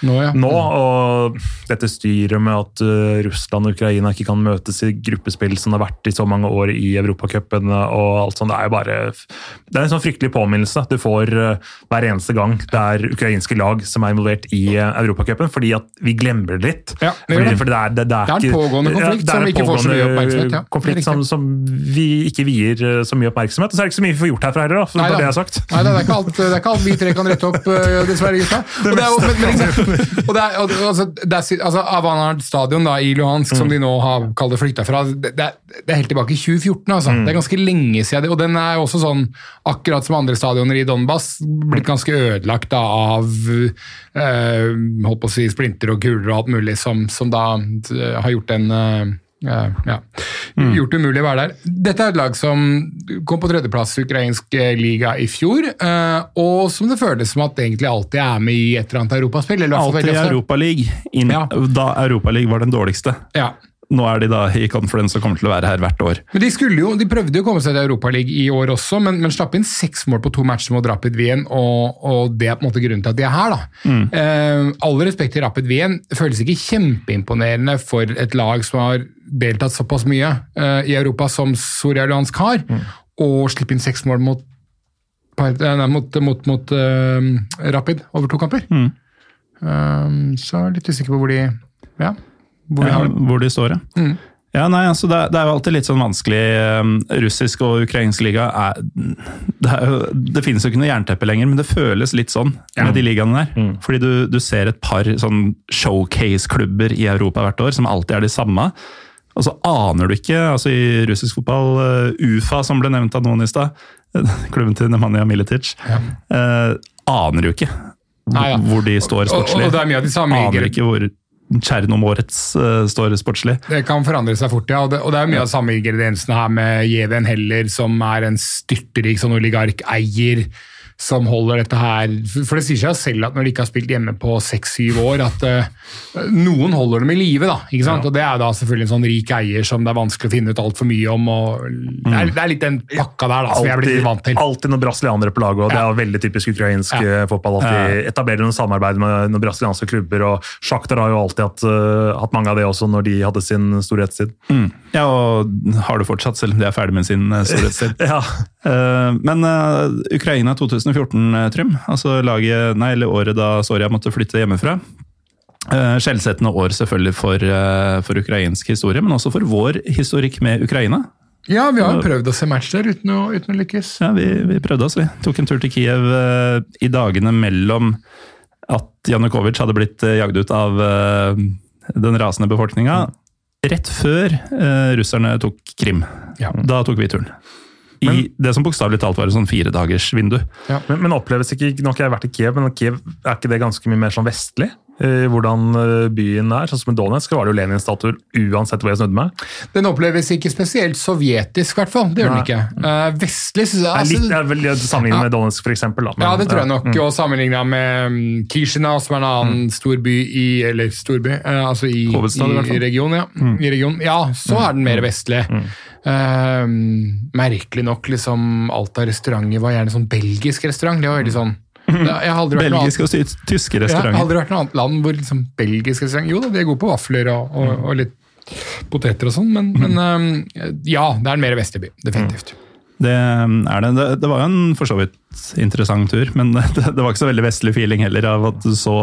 Speaker 2: nå, ja.
Speaker 4: nå. Og dette styret med at eh, Russland og Ukraina ikke kan møtes i gruppespill som det har vært i så mange år i Europacupen og alt sånt. Det er jo bare Det er en sånn fryktelig påminnelse du får eh, hver eneste gang det er ukrainske lag som er involvert i Europacupen, fordi at vi glemmer det litt.
Speaker 2: Ja, vi
Speaker 4: fordi,
Speaker 2: det.
Speaker 4: fordi det er, det, det er,
Speaker 2: Det er en pågående konflikt
Speaker 4: ja, er
Speaker 2: som
Speaker 4: vi
Speaker 2: ikke får så mye oppmerksomhet, ja. Det er
Speaker 4: Konflikt som, som vi ikke vier eh, så mye oppmerksomhet. Og så er det ikke så mye vi får gjort herfra heller, da, for
Speaker 2: Nei
Speaker 4: det
Speaker 2: da.
Speaker 4: er det har sagt.
Speaker 2: Nei, det er ikke alt, det er ikke alt vi tre kan rette opp, dessverre, gutta. Og det er, men, men, ikke? Og det er, og, altså, det er, altså, Avanard stadion da, i Luhansk, som de nå har kalt det flytta fra, det, det, er, helt tilbake i 2014. Altså. Det er ganske lenge siden. Og den er også sånn, akkurat som andre stadioner i Donbass, blitt ganske ødelagt da, av øh, holdt på å si, splinter og kuler og alt mulig, som, som da øh, har gjort den øh, Eh, ja. Gjort det umulig å være der. Dette er et lag som kom på tredjeplass i ukrainsk eh, liga i fjor, eh, og som det føles som at egentlig alltid er med i et eller annet europaspill. eller
Speaker 1: Alltid i. Europaligaen,
Speaker 2: Ja.
Speaker 1: da Europaligaen var den dårligste.
Speaker 2: Ja.
Speaker 1: Nå er de da i conference og kommer til å være her hvert år.
Speaker 2: Men de, skulle jo, de prøvde jo å komme seg til Europaligaen i år også, men, men slapp inn seks mål på to matcher mot Rapid Wien, og, og det er på en måte grunnen til at de er her. da. Eh, all respekt til Rapid Wien, føles ikke kjempeimponerende for et lag som har deltatt såpass mye eh, i Europa som Soria Luhansk har, og slippe inn seks mål mot, eh, nei, mot, mot, mot uh, Rapid over to kamper. Eh, så jeg er litt usikker på hvor de ja, hvor
Speaker 1: Ja, hvor de står, ja. Ja, nei, altså det, er- jo alltid litt sånn vanskelig. um, Russisk og ukrainsk liga er Det, er jo, det finnes jo ikke noe jernteppe lenger, men det føles litt sånn med de ligaene der. Fordi du, du ser et par sånn showcase-klubber i Europa hvert år som alltid er de samme. Og så aner du ikke, altså i russisk fotball, uh, UFA som ble nevnt av noen i stad, [LAUGHS] klubben til Nemanja Militic, uh, aner jo ikke
Speaker 2: Nei, ja.
Speaker 1: hvor de står
Speaker 2: Og,
Speaker 1: sportslig.
Speaker 2: og det er mye av de samme
Speaker 1: aner ikke hvor Tsjernomorets uh, står sportslig.
Speaker 2: Det kan forandre seg fort, ja. Og det, og det er mye av samme ingrediensene her med Jeven Heller, som er en styrtrik sånn oligarkeier som holder dette her For det sier seg selv at når de ikke har spilt hjemme på seks-syv år, at uh, noen holder dem i live, da. ikke sant? Og det er da selvfølgelig en sånn rik eier som det er vanskelig å finne ut altfor mye om. og det, er, det er litt den pakka der da, som jeg er blitt litt vant til.
Speaker 4: alltid noen brasilianere på laget, og det er jo veldig typisk ukrainsk
Speaker 2: Ja.
Speaker 4: eh, fotball. at de etablerer noen samarbeid med noen brasilianske klubber. og Shakhtar har jo alltid hatt, uh, hatt mange av det også når de hadde sin storhetstid.
Speaker 1: Ja, og har det fortsatt, selv om de er ferdig med sin storhetstid. [LAUGHS]
Speaker 4: Ja,
Speaker 1: Men eh, Ukraina 2014, eh, Trym, altså laget, nei, eller året da Soria måtte flytte hjemmefra. Skjellsettende år selvfølgelig for, eh, for ukrainsk historie, men også for vår historikk med Ukraina.
Speaker 2: Ja, vi har jo prøvd å se match der uten å, uten å lykkes.
Speaker 1: Ja, vi, vi prøvde oss, vi. Tok en tur til Kiev eh, i dagene mellom at Janukovitsj hadde blitt eh, jagd ut av eh, den rasende befolkninga, rett før eh, russerne tok Krim.
Speaker 2: Ja.
Speaker 1: Da tok vi turen. I det som bokstavelig talt var et sånn firedagers vindu.
Speaker 4: men, men oppleves ikke Nå har ikke jeg vært i Kiev, men Kiev er ikke det ganske mye mer sånn vestlig? eh, Hvordan eh, byen er. Sånn som i Donetsk var det jo Lenin-statuer uansett hvor jeg snudde meg.
Speaker 2: Den oppleves ikke spesielt sovjetisk, i hvert fall. Det gjør den ikke. Uh, vestlig synes jeg
Speaker 4: Det er
Speaker 2: altså,
Speaker 4: litt, jeg sammenlignet
Speaker 2: Ja.
Speaker 4: med Donetsk, for eksempel.
Speaker 2: Ja, det tror jeg nok.
Speaker 4: Mm.
Speaker 2: Og sammenligna med Kishina, som er en annen storby i Eller storby, uh, altså i,
Speaker 1: Hovedstad, i
Speaker 2: i, regionen. Ja. I regionen. ja, så er den mer vestlig. Eh, merkelig nok, liksom alt av restauranter var gjerne sånn belgisk restaurant. Det var veldig sånn noe annet-
Speaker 1: og tyske
Speaker 2: restauranter. jeg har aldri vært noe annet land hvor liksom belgisk restaurant Jo da, de er gode på vafler og, og, og litt poteter og sånn, men, men uh, ja, det er en mer vestlig by. Definitivt.
Speaker 1: Det er det. det. Det var jo en for så vidt interessant tur, men [LAUGHS] det, det var ikke så veldig vestlig feeling heller av at du så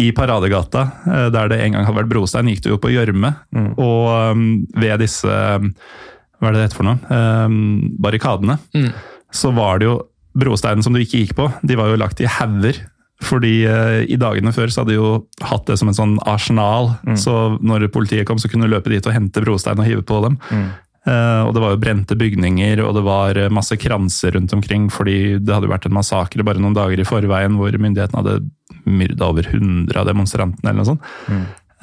Speaker 1: i Paradegata, eh, der det en gang hadde vært brostein, gikk du jo på gjørme. Og um, ved disse um, Hva er det det heter for noe? Um, barrikadene. Så var det jo brosteinen som du ikke gikk på, de var jo lagt i hauger Fordi eh, i dagene før så hadde de jo hatt det som en sånn arsenal. Så når politiet kom, så kunne du løpe dit og hente brostein og hive på dem. Eh, og det var jo brente bygninger, og det var eh, masse kranser rundt omkring, fordi det hadde jo vært en massakre bare noen dager i forveien hvor myndighetene hadde myrda over 100 av demonstrantene, eller noe sånt.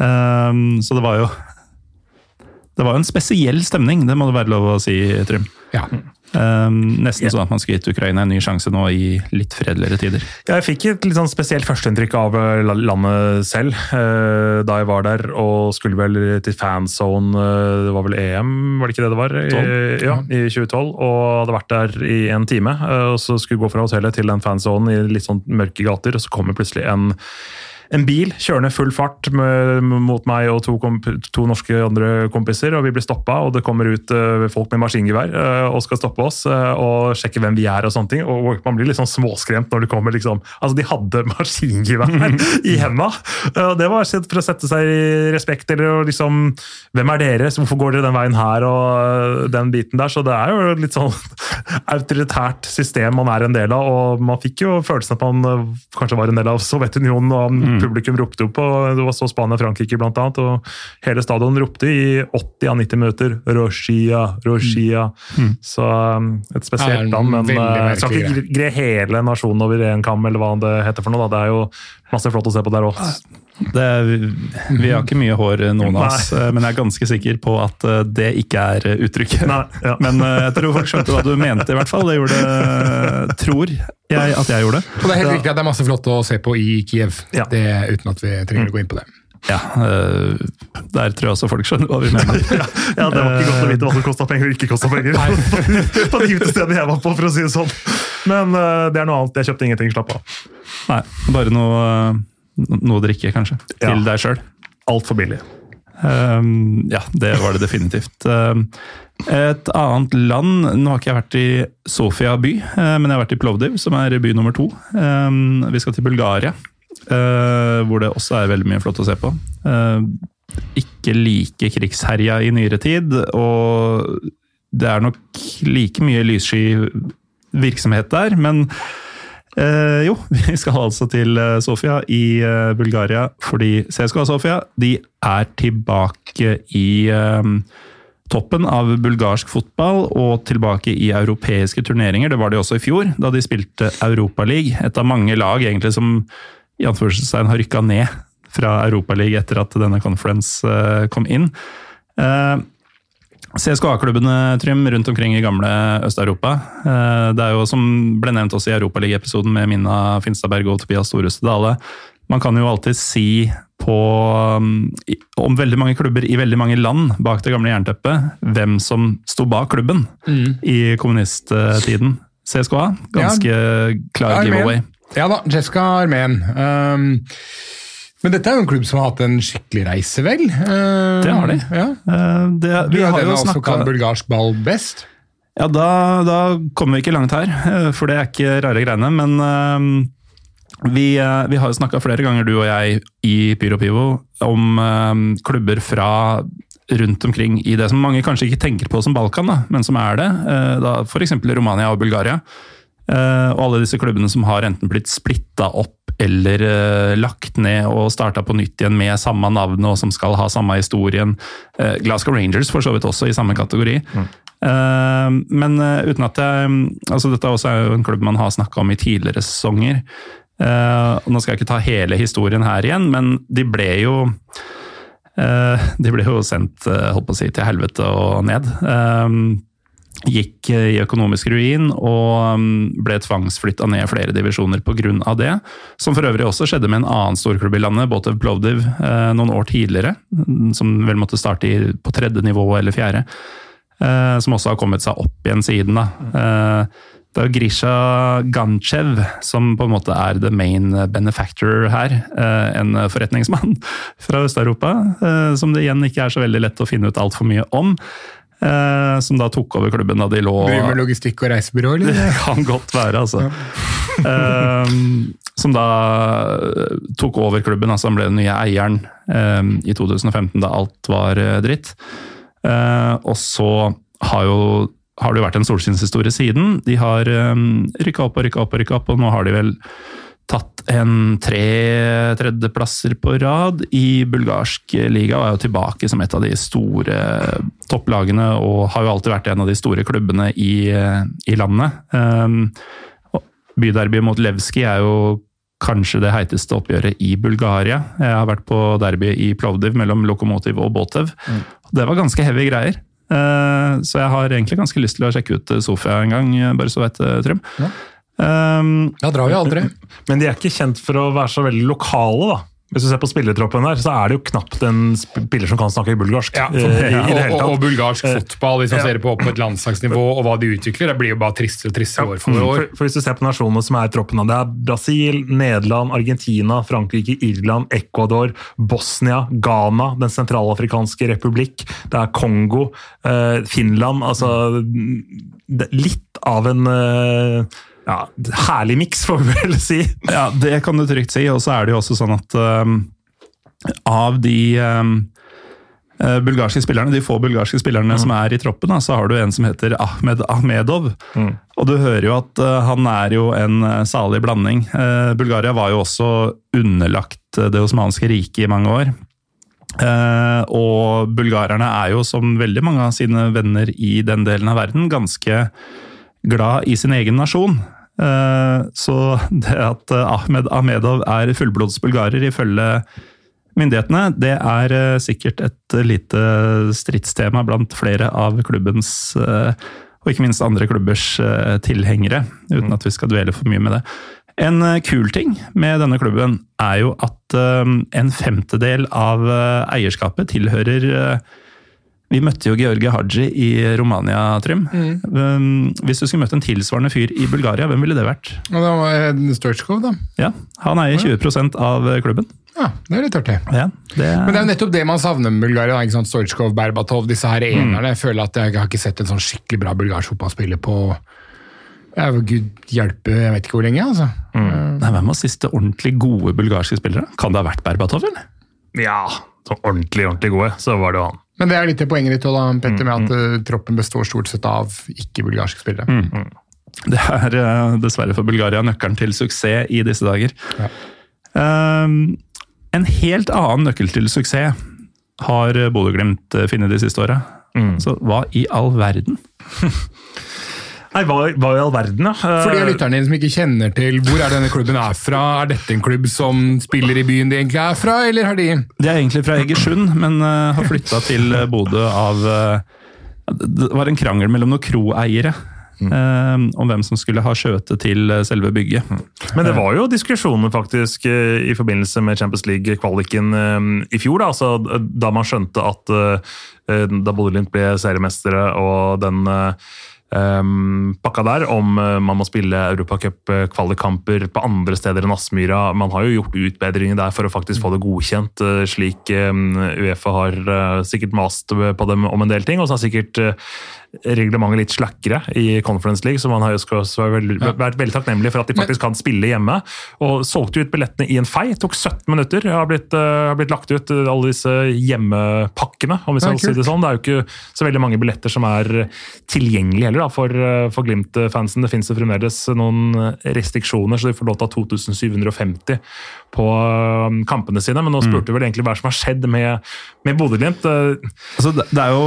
Speaker 1: Eh, så det var jo Det var jo en spesiell stemning, det må det være lov å si, Trym.
Speaker 2: Ja.
Speaker 1: Um, nesten sånn at man skulle gitt Ukraina en ny sjanse nå i litt fredeligere tider.
Speaker 4: Ja, Jeg fikk et litt sånn spesielt førsteinntrykk av eh, landet selv uh, da jeg var der og skulle vel til fanzone uh, Det var vel EM, var det ikke det det var? I, ja, i 2012. Og hadde vært der i en time. Uh, og så skulle gå fra hotellet til den fanzonen i litt sånn mørke gater, og så kommer plutselig en en bil kjørende full fart med, mot meg og to, to norske andre kompiser, og vi blir stoppa, og det kommer ut uh, folk med maskingevær uh, og skal stoppe oss uh, og sjekke hvem vi er og sånne ting. Og man blir litt sånn småskremt når det kommer liksom Altså, de hadde [LAUGHS] maskingevær i henda! Det var for å sette seg i respekt, eller liksom Hvem er dere? Så Hvorfor går dere den veien her, og den biten der? Så det er jo litt sånn [LAUGHS] autoritært system man er en del av, og man fikk jo følelsen at man kanskje var en del av Sovjetunionen, og publikum ropte opp, og det var så Spania-Frankrike blant annet, og hele stadion ropte i 80 av 90 minutter Roshia, Roshia. Så um, et spesielt land, men jeg skal ikke gre hele nasjonen over en kam, eller hva det heter for noe. Da. Det er jo masse flott å se på der òg.
Speaker 1: Det, vi har ikke mye hår, noen av oss, eh, men jeg er ganske sikker på at eh, det ikke er eh, uttrykket.
Speaker 4: Nei, ja.
Speaker 1: Men eh, jeg tror folk skjønte hva du mente, i hvert fall. Det gjorde, tror jeg at jeg gjorde.
Speaker 2: Og det er helt riktig at det er masse flott å se på i Kiev,
Speaker 4: Ja.
Speaker 2: det, uten at vi trenger å gå inn på det.
Speaker 1: Ja, eh, Der tror jeg også folk skjønner hva vi mener. [LAUGHS]
Speaker 4: Ja, det var ikke godt å vite hva som kosta penger og ikke kosta penger. [LAUGHS] på de utestedene jeg var på, for å si det sånn. Men uh, det er noe annet. Jeg kjøpte ingenting, slapp av.
Speaker 1: Nei, bare noe, eh, noe å drikke, kanskje.
Speaker 4: Ja.
Speaker 1: Til deg sjøl.
Speaker 4: Altfor billig.
Speaker 1: Um, ja, det var det definitivt. Um, et annet land Nå har ikke jeg vært i Sofia by, eh, men jeg har vært i Plovdiv, som er by nummer to. Um, vi skal til Bulgaria, eh, hvor det også er veldig mye flott å se på. Uh, ikke like krigsherja i nyere tid, og det er nok like mye lyssky virksomhet der, men Eh, jo, [LAUGHS] vi skal altså til eh, Sofia i eh, Bulgaria, fordi CSKA Sofia de er tilbake i eh, toppen av bulgarsk fotball og tilbake i europeiske turneringer. Det var de også i fjor, da de spilte Europaliga. Et av mange lag egentlig som i anførselstegn har rykka ned fra Europaligaen etter at denne conference eh, kom inn. Eh, CSKA-klubbene Trym, rundt omkring i gamle Øst-Europa. Eh, Det er jo som ble nevnt også i Europaligaepisoden med Minna Finstadberg og Tobias Storeste Dale. Man kan jo alltid si på, om veldig mange klubber i veldig mange land bak det gamle jernteppet, hvem som sto bak klubben i kommunisttiden. CSKA, ganske klar
Speaker 2: giveaway.
Speaker 1: giveaway.
Speaker 2: Ja da, Jessica Armen. Um, men dette er jo en klubb som har hatt en skikkelig reise, vel? Uh,
Speaker 1: Det har de.
Speaker 2: Ja.
Speaker 1: Uh, Det,
Speaker 2: Du er
Speaker 1: har
Speaker 2: den som
Speaker 1: snakka
Speaker 2: kan bulgarsk ball best.
Speaker 1: Ja, da, da kommer vi ikke langt her, eh, for det er ikke rare greiene. Men uh, vi, eh, vi har jo snakka flere ganger, du og jeg, i Pyro Pivo, om eh, klubber fra rundt omkring i det som mange kanskje ikke tenker på som Balkan, da, men som er det. Uh, da F.eks. Romania og Bulgaria. Eh, og alle disse klubbene som har enten blitt splitta opp eller uh, lagt ned og starta på nytt igjen med samme navn og som skal ha samme historien. Uh, Glasgow Rangers for så vidt også i samme kategori. Eh, men eh, uten at jeg altså Dette også er jo en klubb man har snakka om i tidligere sesonger. Og nå skal jeg ikke ta hele historien her igjen, men de ble jo De ble jo sendt holdt på å si, til helvete og ned. Gikk eh, i økonomisk ruin og mm, ble tvangsflytta ned flere divisjoner pga. det. Som for øvrig også skjedde med en annen storklubb i landet, Botev Plovdiv, eh, noen år tidligere. mm, Som vel måtte starte på tredje nivå eller fjerde. eh, Som også har kommet seg opp igjen siden. da. Det er Grisha Ganchev som på en måte er the main benefactor her. En forretningsmann [LAUGHS] fra Øst-Europa, som det igjen ikke er så veldig lett å finne ut altfor mye om. Eh, Som da tok over klubben da de lå
Speaker 2: Driver med logistikk og reisebyrå, eller? [LAUGHS]
Speaker 1: det kan godt være, altså. Ehm, som da eh, tok over klubben, altså han ble den nye eieren eh, i 2015, da alt var eh, dritt. Eh, og så har jo har det jo vært en solskinnshistorie siden. De har um, rykka opp og rykka opp, og rykka opp, og nå har de vel tatt en tre tredjeplasser på rad i bulgarsk liga og er jo tilbake som et av de store topplagene og har jo alltid vært en av de store klubbene i, i landet. Um, byderby mot Levski er jo kanskje det heiteste oppgjøret i Bulgaria. Jeg har vært på derby i Plovdiv mellom Lokomotiv og Botev. Mm. Det var ganske heavy greier. Uh, så jeg har egentlig ganske lyst til å sjekke ut Sofia en gang, bare så vet Trym. Ja.
Speaker 2: Um, ja, drar vi aldri.
Speaker 4: Men de er ikke kjent for å være så veldig lokale, da. Hvis du ser på spillertroppen der, så er det jo knapt en spiller som kan snakke bulgarsk. Ja,
Speaker 2: for, eh, ja. og, og, og, bulgarsk eh, fotball, hvis man ja. ser på, på et landslagsnivå og hva de utvikler, det blir jo bare tristere og tristere år for år.
Speaker 4: For, for, Hvis du ser på nasjonene som er i troppen, det er Brasil, Nederland, Argentina, Frankrike, Irland, Ecuador, Bosnia, Ghana, Den sentralafrikanske republikk, det er Kongo, eh, Finland altså Litt av en eh, ja, herlig miks, får vi vel si.
Speaker 1: Ja, det kan du trygt si. Og så er det jo også sånn at um, av de um, bulgarske spillerne, de få bulgarske spillerne mm. som er i troppen, da, så har du en som heter Ahmed Ahmedov. Mm. Og du hører jo at uh, han er jo en uh, salig blanding. Uh, Bulgaria var jo også underlagt det osmanske riket i mange år. og bulgarerne er jo, som veldig mange av sine venner i den delen av verden, ganske glad i sin egen nasjon. Eh, så det at eh, Ahmed Ahmedov er fullblods bulgarer ifølge myndighetene, det er eh, sikkert et lite stridstema blant flere av klubbens og ikke minst andre klubbers tilhengere, uten at vi skal dvele for mye med det. En kul ting med denne klubben er jo at en femtedel av eierskapet tilhører vi møtte jo Georgi Haji i Romania, Trym. Mm. Hvis du skulle møtt en tilsvarende fyr i Bulgaria, hvem ville det vært?
Speaker 2: Og det var Sturchkov, da.
Speaker 1: Ja, Han eier 20% av klubben.
Speaker 2: Ja, Det er litt artig. Ja, det er... Men det er jo nettopp det man savner med Bulgaria. ikke sant? Storchkov, Berbatov, disse her enerne. Mm. Jeg føler at jeg har ikke sett en sånn skikkelig bra bulgarsk fotballspiller på ja, Gud hjelpe, jeg vet ikke hvor lenge. altså.
Speaker 1: Mm. Nei, Hvem var siste ordentlig gode bulgarske spillere? Kan det ha vært Berbatov, eller?
Speaker 4: Ja, så ordentlig, ordentlig gode, så var det jo han.
Speaker 2: Men det er litt til poenget ditt, da, Petter, med at uh, troppen består stort sett av ikke-bulgarske spillere. Mm.
Speaker 1: Det er uh, dessverre for Bulgaria nøkkelen til suksess i disse dager. Ja. Uh, en helt annen nøkkel til suksess har Bodø-Glimt eh, funnet de siste åra. Mm. Så hva i all verden? [LAUGHS]
Speaker 4: Nei, hva, hva, i all verden, ja.
Speaker 2: For de lytterne dine som ikke kjenner til hvor er denne klubben er fra, er dette en klubb som spiller i byen de egentlig er fra, eller har de
Speaker 1: De er egentlig fra Egersund, men uh, har flytta til Bodø av uh, Det var en krangel mellom noen kroeiere. Mm. Om hvem som skulle ha skjøte til selve bygget. Mm.
Speaker 4: Men det var jo diskusjoner faktisk i forbindelse med Champions League-kvaliken i fjor. Da, altså, da man skjønte at da Bodø-Glimt ble seriemestere og den um, pakka der om uh, man må spille europacup-kvalikkamper på andre steder enn Aspmyra. Man har jo gjort utbedringer der for å faktisk få det godkjent, uh, slik um, Uefa har uh, sikkert mast på dem om en del ting. Og så har sikkert reglementet litt slakkere i Conference League, så man har jo veldig, vært veldig takknemlig for at de faktisk kan spille hjemme. Og solgte ut billettene i en fei. Tok 17 minutter. Har blitt, uh, har blitt lagt ut uh, alle disse hjemmepakkene, om vi skal si det sånn. Det er jo ikke så veldig mange billetter som er tilgjengelige heller da, for, uh, for Glimt-fansen. Det finnes jo fremdeles noen restriksjoner, så de får lov til å ha 2750 på kampene sine. Men nå spurte mm. vel egentlig hva som har skjedd med, med Bodø-Glimt.
Speaker 1: Altså, det er jo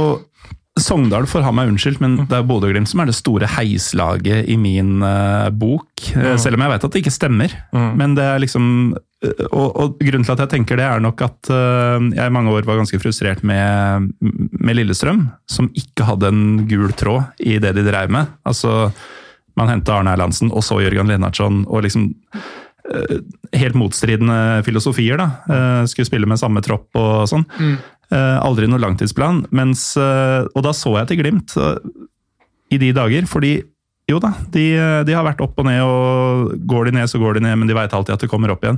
Speaker 1: Sogndal får ha meg unnskyldt, men det er Bodø-Glimt som er det store heislaget i min uh, bok. Mm. Selv om jeg vet at det ikke stemmer. Mm. Men det er liksom uh, og, og, grunnen til at jeg tenker det, er nok at uh, jeg i mange år var ganske frustrert med, med, Lillestrøm, som ikke hadde en gul tråd i det de drev med. Altså, man henta Arne Erlandsen og så Jørgen Lennartson, og liksom Helt motstridende filosofier, da. Skulle spille med samme tropp og sånn. Mm. Eh, aldri noe langtidsplan. Mens, eh, og da så jeg til Glimt eh, i de dager, fordi jo da, de, de, har vært opp og ned, og går de ned, så går de ned, men de veit alltid at det kommer opp igjen.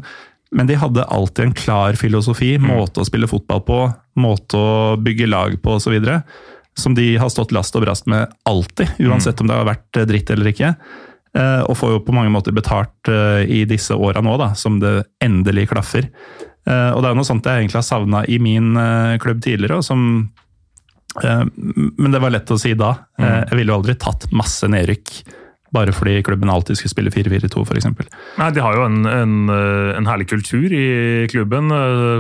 Speaker 1: Men de hadde alltid en klar filosofi, mm. måte å spille fotball på, måte å bygge lag på osv. Som de har stått last og brast med alltid, uansett mm. om det har vært dritt eller ikke. Og får jo på mange måter betalt i disse åra nå, da, som det endelig klaffer. Eh, og det er noe sånt jeg egentlig har savna i min eh, klubb tidligere, som eh, Men det var lett å si da. Mm. Jeg ville jo aldri tatt masse nedrykk bare fordi klubben alltid skulle spille 4-4-2 f.eks.
Speaker 4: Nei, De har jo en, en, en, herlig kultur i klubben,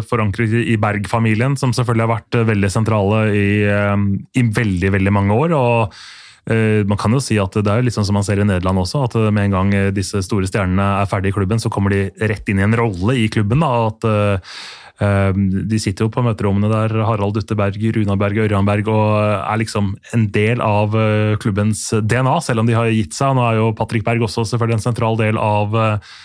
Speaker 4: forankret i Berg-familien, som selvfølgelig har vært veldig sentrale i, i veldig, veldig mange år. og man kan jo si at Det er litt sånn som man ser i Nederland også, at med en gang disse store stjernene er ferdig i klubben, så kommer de rett inn i en rolle i klubben. da, at de sitter jo på møterommene der, Harald Dutteberg, Runa Berg Ørjan Berg, og er liksom en del av eh, klubbens DNA, selv om de har gitt seg. Nå er jo Patrick Berg også selvfølgelig en sentral del av eh,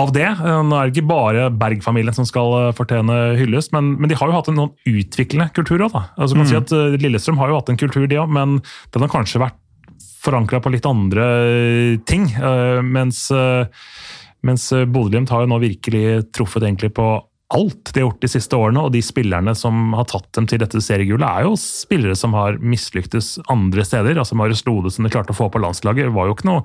Speaker 4: av det. Eh, nå er det ikke bare Berg-familien som skal fortjene hyllest, men, men, de har jo hatt en noen utviklende kultur òg. Altså, mm. si at Lillestrøm har jo hatt en kultur, de òg, men den har kanskje vært forankra på litt andre ting. Mens, mens Bodø-Glimt har jo nå virkelig truffet egentlig på alt de har gjort de siste årene, og de spillerne som har tatt dem til dette seriegullet, er jo spillere som har mislyktes andre steder. Altså Marius Lode, som de klarte å få på landslaget, var jo ikke noe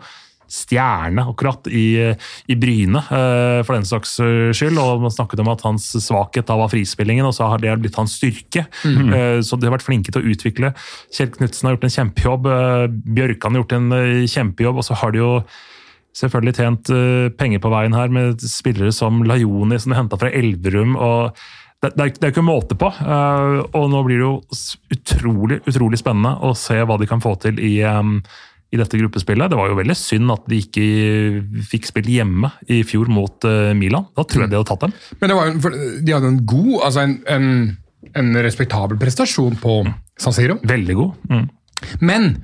Speaker 4: stjerne akkurat i, i Bryne, eh, for den saks skyld. og Man snakket om at hans svakhet da var frispillingen, og så har det blitt hans styrke. Mm -hmm. Så de har vært flinke til å utvikle. Kjell Knutsen har gjort en kjempejobb, eh, Bjørkan har gjort en kjempejobb, og så har de jo selvfølgelig tjent penger på veien her med spillere som Lajoni, som de henta fra Elverum. og det, det, er, det er ikke måte på. Og nå blir det jo utrolig, utrolig spennende å se hva de kan få til i, i dette gruppespillet. Det var jo veldig synd at de ikke fikk spilt hjemme i fjor mot uh, Milan. Da tror jeg de hadde tatt dem.
Speaker 2: Men det var de hadde en god, altså en, en, en respektabel prestasjon på San Siro.
Speaker 4: Veldig god. Mm.
Speaker 2: Men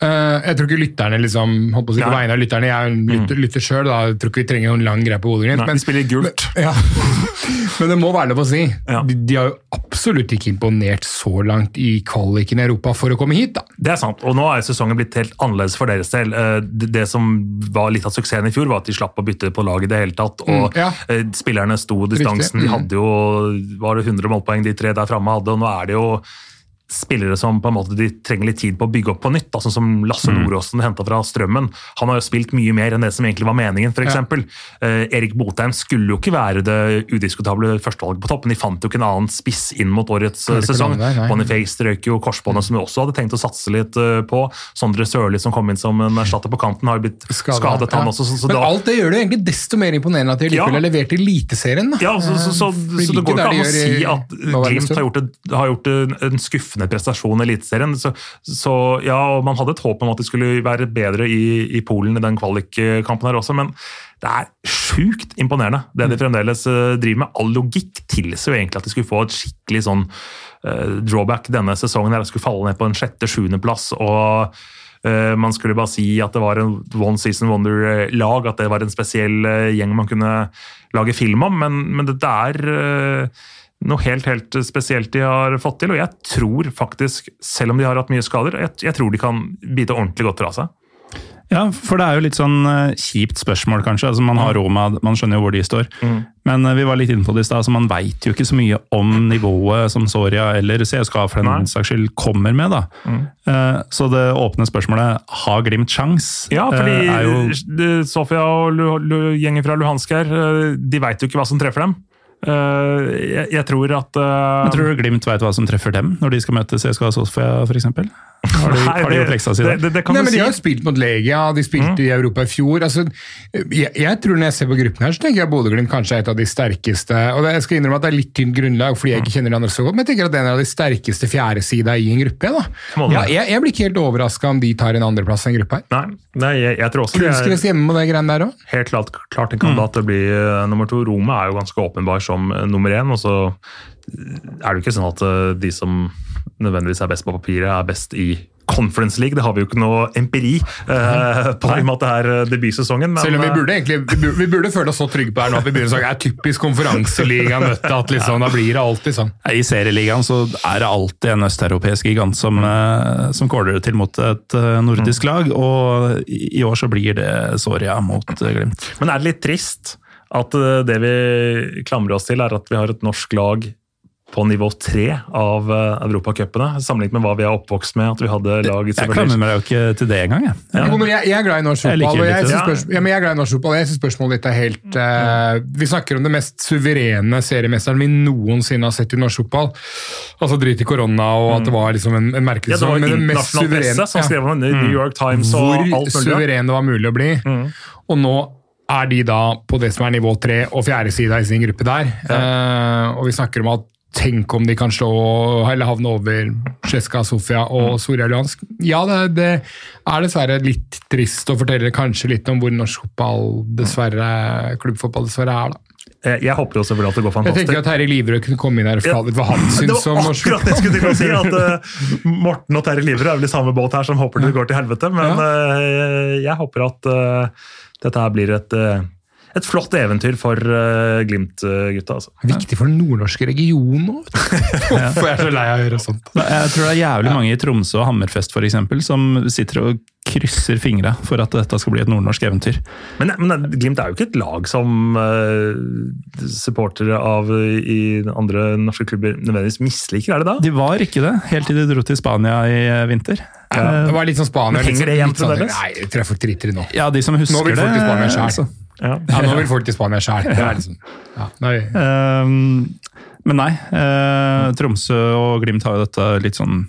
Speaker 2: Uh, jeg tror ikke lytterne liksom, holdt på å si på vegne av lytterne, jeg lytter, mm. lytter sjøl, jeg tror ikke vi trenger noen lang greie på Bodø-Glimt.
Speaker 4: Men, de spiller gult.
Speaker 2: Men, ja. [LAUGHS] men det må være lov å si. Ja. De, de, har jo absolutt ikke imponert så langt i kvaliken i Europa for å komme hit. da.
Speaker 4: Det er sant, og nå er sesongen blitt helt annerledes for deres del. Eh, det som var litt av suksessen i fjor, var at de slapp å bytte på lag i det hele tatt. Og mm, ja. Eh, spillerne sto distansen. De hadde jo var det 100 målpoeng de tre der framme hadde, og nå er det jo spillere som på en måte de trenger litt tid på å bygge opp på nytt. Da, sånn som Lasse mm. Nordåsen henta fra Strømmen. Han har jo spilt mye mer enn det som egentlig var meningen, f.eks. Ja. Eh, Erik Botheim skulle jo ikke være det udiskutable førstevalget på topp, men de fant jo ikke en annen spiss inn mot årets sesong. Boniface strøk jo korsbåndet, som de også hadde tenkt å satse litt uh, på. Sondre Sørli som kom inn som en erstatter på kanten, har jo blitt skadet, skadet han også. Så,
Speaker 2: så men da, alt det gjør det egentlig desto mer imponerende at de likevel ja. har levert i Eliteserien.
Speaker 4: Ja, så, så, så, så, det går ikke an å si at Glimt har gjort, det, har gjort en skuffende skuffende prestasjon i Eliteserien. Så, så, ja, man hadde et håp om at de skulle være bedre i, i Polen i den kvalikkampen her også, men det er sjukt imponerende det de mm. fremdeles eh, driver med. All logikk tilsier jo egentlig at de skulle få et skikkelig sånn uh, drawback denne sesongen. her, De skulle falle ned på en sjette-sjuendeplass. og uh, man skulle bare si at det var en one season wonder-lag, at det var en spesiell uh, gjeng man kunne lage film om, men, men dette er noe helt helt spesielt de har fått til. Og jeg tror faktisk, selv om de har hatt mye skader, jeg, jeg tror de kan bite ordentlig godt fra seg.
Speaker 1: Ja, for det er jo litt sånn uh, kjipt spørsmål, kanskje. Altså, man har Roma, man skjønner jo hvor de står. Mm. Men uh, vi var litt inne på det i stad, altså, man veit jo ikke så mye om nivået som Soria eller CSKA for den saks skyld kommer med. da. Mm. Uh, så det åpne spørsmålet har Glimt sjans?
Speaker 4: Ja, fordi jo... Sofia og gjengen fra Luhansk her, de veit jo ikke hva som treffer dem. Eh, jeg, jeg, tror at uh,
Speaker 1: Tror du Glimt vet hva som treffer dem når de skal møte CSKA Sofia f.eks.? Har de, Nei, har de gjort leksa si
Speaker 2: der? Det, det, det Nei, men. De har jo spilt mot Legia, de spilte mm. i Europa i fjor. Altså, jeg, jeg, tror Når jeg ser på gruppen her, så tenker jeg Bodø-Glimt kanskje er et av de sterkeste og Jeg skal innrømme at det er litt tynt grunnlag, fordi jeg ikke kjenner de andre så godt, men jeg tenker at det er en av de sterkeste fjerdesida i en gruppe. Da. Ja, jeg, jeg, blir ikke helt overraska om de tar en andreplass i en gruppe her.
Speaker 4: Nei, Nei jeg, jeg, tror også
Speaker 2: Kunstgress hjemme med det greiene der òg?
Speaker 4: Helt klart, klart en kandidat til å bli uh, nummer to. Roma er jo ganske åpenbar som uh, nummer én. og så er det jo ikke sånn at uh, de som nødvendigvis er best på papiret, er best i Conference League. Det har vi jo ikke noe empiri uh, på i og med at det er eh, debutsesongen.
Speaker 2: Men, Selv om vi burde, egentlig, vi burde, føle oss så trygge på her nå at vi begynner å si er typisk konferanseliga møtte at liksom, da blir det alltid sånn.
Speaker 1: I serieligaen så er det alltid en østeuropeisk gigant som, uh, som caller til mot et nordisk lag, og i år så blir det Soria mot Glimt.
Speaker 4: Men er det litt trist at det vi klamrer oss til, er at vi har et norsk lag på nivå tre av uh, europacupene, sammenlignet med hva vi er oppvokst med. at vi hadde lag i
Speaker 1: Jeg klamrer meg jo ikke til det engang. Jeg.
Speaker 2: Ja. Ja. jeg, jeg er glad i norsk fotball. og Jeg,
Speaker 1: det.
Speaker 2: synes spørs- ja, men jeg er glad i norsk. Jeg synes spørsmålet ditt er helt uh, Vi snakker om det mest suverene seriemesteren vi noensinne har sett i norsk fotball. Altså Drit i korona og at det var liksom en, en
Speaker 4: Ja, det
Speaker 2: merkesesong.
Speaker 4: var
Speaker 2: men det mest suverene-
Speaker 4: som skrev om det. New York Times og
Speaker 2: Hvor
Speaker 4: alt mulig. Mm.
Speaker 2: suveren det var mulig å bli. Og nå er de da på det som er nivå tre og fjerde sida i sin gruppe der. Eh, og vi snakker om at tenk om de kan slå eller havne over Sjeska Sofia og
Speaker 4: Mm.
Speaker 2: Soria Luhansk. Ja, det, det er dessverre litt trist å fortelle kanskje litt om hvor norsk fotball dessverre, klubbfotball dessverre er. da.
Speaker 4: Eh, Jeg håper jo selvfølgelig at det går fantastisk.
Speaker 2: Jeg tenker at Terje Liverød kunne komme inn her og litt hva han [LAUGHS] syns om norsk
Speaker 4: akkurat det jeg skulle til å si. at uh, Morten og Terje Liverød er vel i samme båt her, som håper det går til helvete. Men uh, jeg håper at uh, dette her blir et, et flott eventyr for uh, Glimt-gutta. Altså.
Speaker 2: Viktig for den nordnorske regionen òg! [LAUGHS] Hvorfor er jeg så lei av å høre sånt?
Speaker 1: Jeg tror det er jævlig mange i Tromsø og Hammerfest for eksempel, som sitter og krysser fingra for at dette skal bli et nordnorsk eventyr.
Speaker 4: Men, men Glimt er jo ikke et lag som uh, supportere av i andre norske klubber nødvendigvis misliker, er det da?
Speaker 1: De var ikke det, helt til de dro til Spania i vinter. vinter.
Speaker 2: Det var litt sånn Spania.
Speaker 4: Men henger det igjen
Speaker 2: til
Speaker 4: deres?
Speaker 2: Nei, jeg tror jeg folk driter i nå.
Speaker 1: Ja, de som husker
Speaker 2: Nå vil folk til Spania
Speaker 1: det.
Speaker 4: Ja.
Speaker 2: Ja, nå vil folk til Spania sjøl. Liksom.
Speaker 1: Ehm, men nei, eh, Tromsø og Glimt har jo dette litt sånn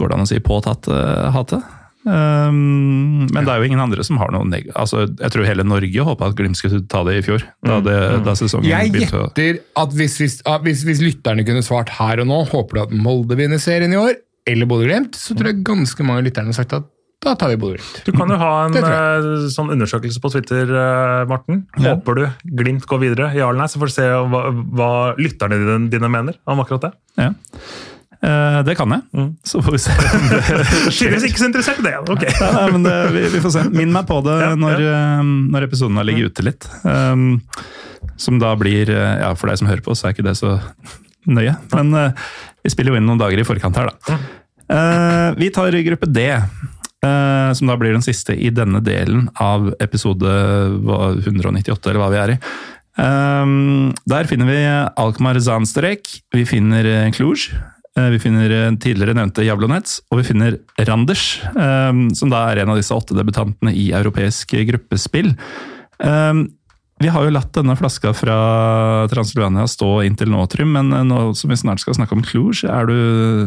Speaker 1: Går det an å si påtatt uh, hatet? Um, men det er jo ingen andre som har noe neg... Altså, jeg tror hele Norge håpa at Glimt skulle ta det i fjor. Da, det, da sesongen
Speaker 2: Jeg gjetter at hvis, hvis, hvis, hvis lytterne kunne svart her og nå, håper du at Molde vinner serien i år, eller Bodø-Glimt, så tror jeg ganske mange av lytterne har sagt at da tar vi Bodø-Glimt.
Speaker 4: Du kan jo ha en eh, sånn undersøkelse på Twitter, eh, Morten.
Speaker 1: Ja.
Speaker 4: Håper du Glimt går videre, ja eller nei? Så får du se hva, hva lytterne dine, dine mener om akkurat det.
Speaker 1: Ja. Uh, det kan jeg,
Speaker 4: Mm.
Speaker 1: så får vi se om det [LAUGHS] skjer.
Speaker 4: Ikke så interessert i det. ok.
Speaker 1: Ja, nei, men det, vi, vi får se. Minn meg på det
Speaker 4: Ja,
Speaker 1: når, når episoden har ligget ute litt. Um, som da blir Ja, for deg som hører på, så er ikke det så nøye. Men vi spiller jo inn noen dager i forkant her, da. Eh, vi tar gruppe D. eh, som da blir den siste i denne delen av episode 198, eller hva vi er i. Um, der finner vi Alkmaar Zansterek, vi finner eh, Cluj, eh, vi finner tidligere nevnte Jablonets, og vi finner Randers, um, som da er en av disse åtte debutantene i europeisk gruppespill. Um, vi har jo latt denne flaska fra Transylvania stå inntil nå, Trym, men nå som vi snart skal snakke om Cluj, er du,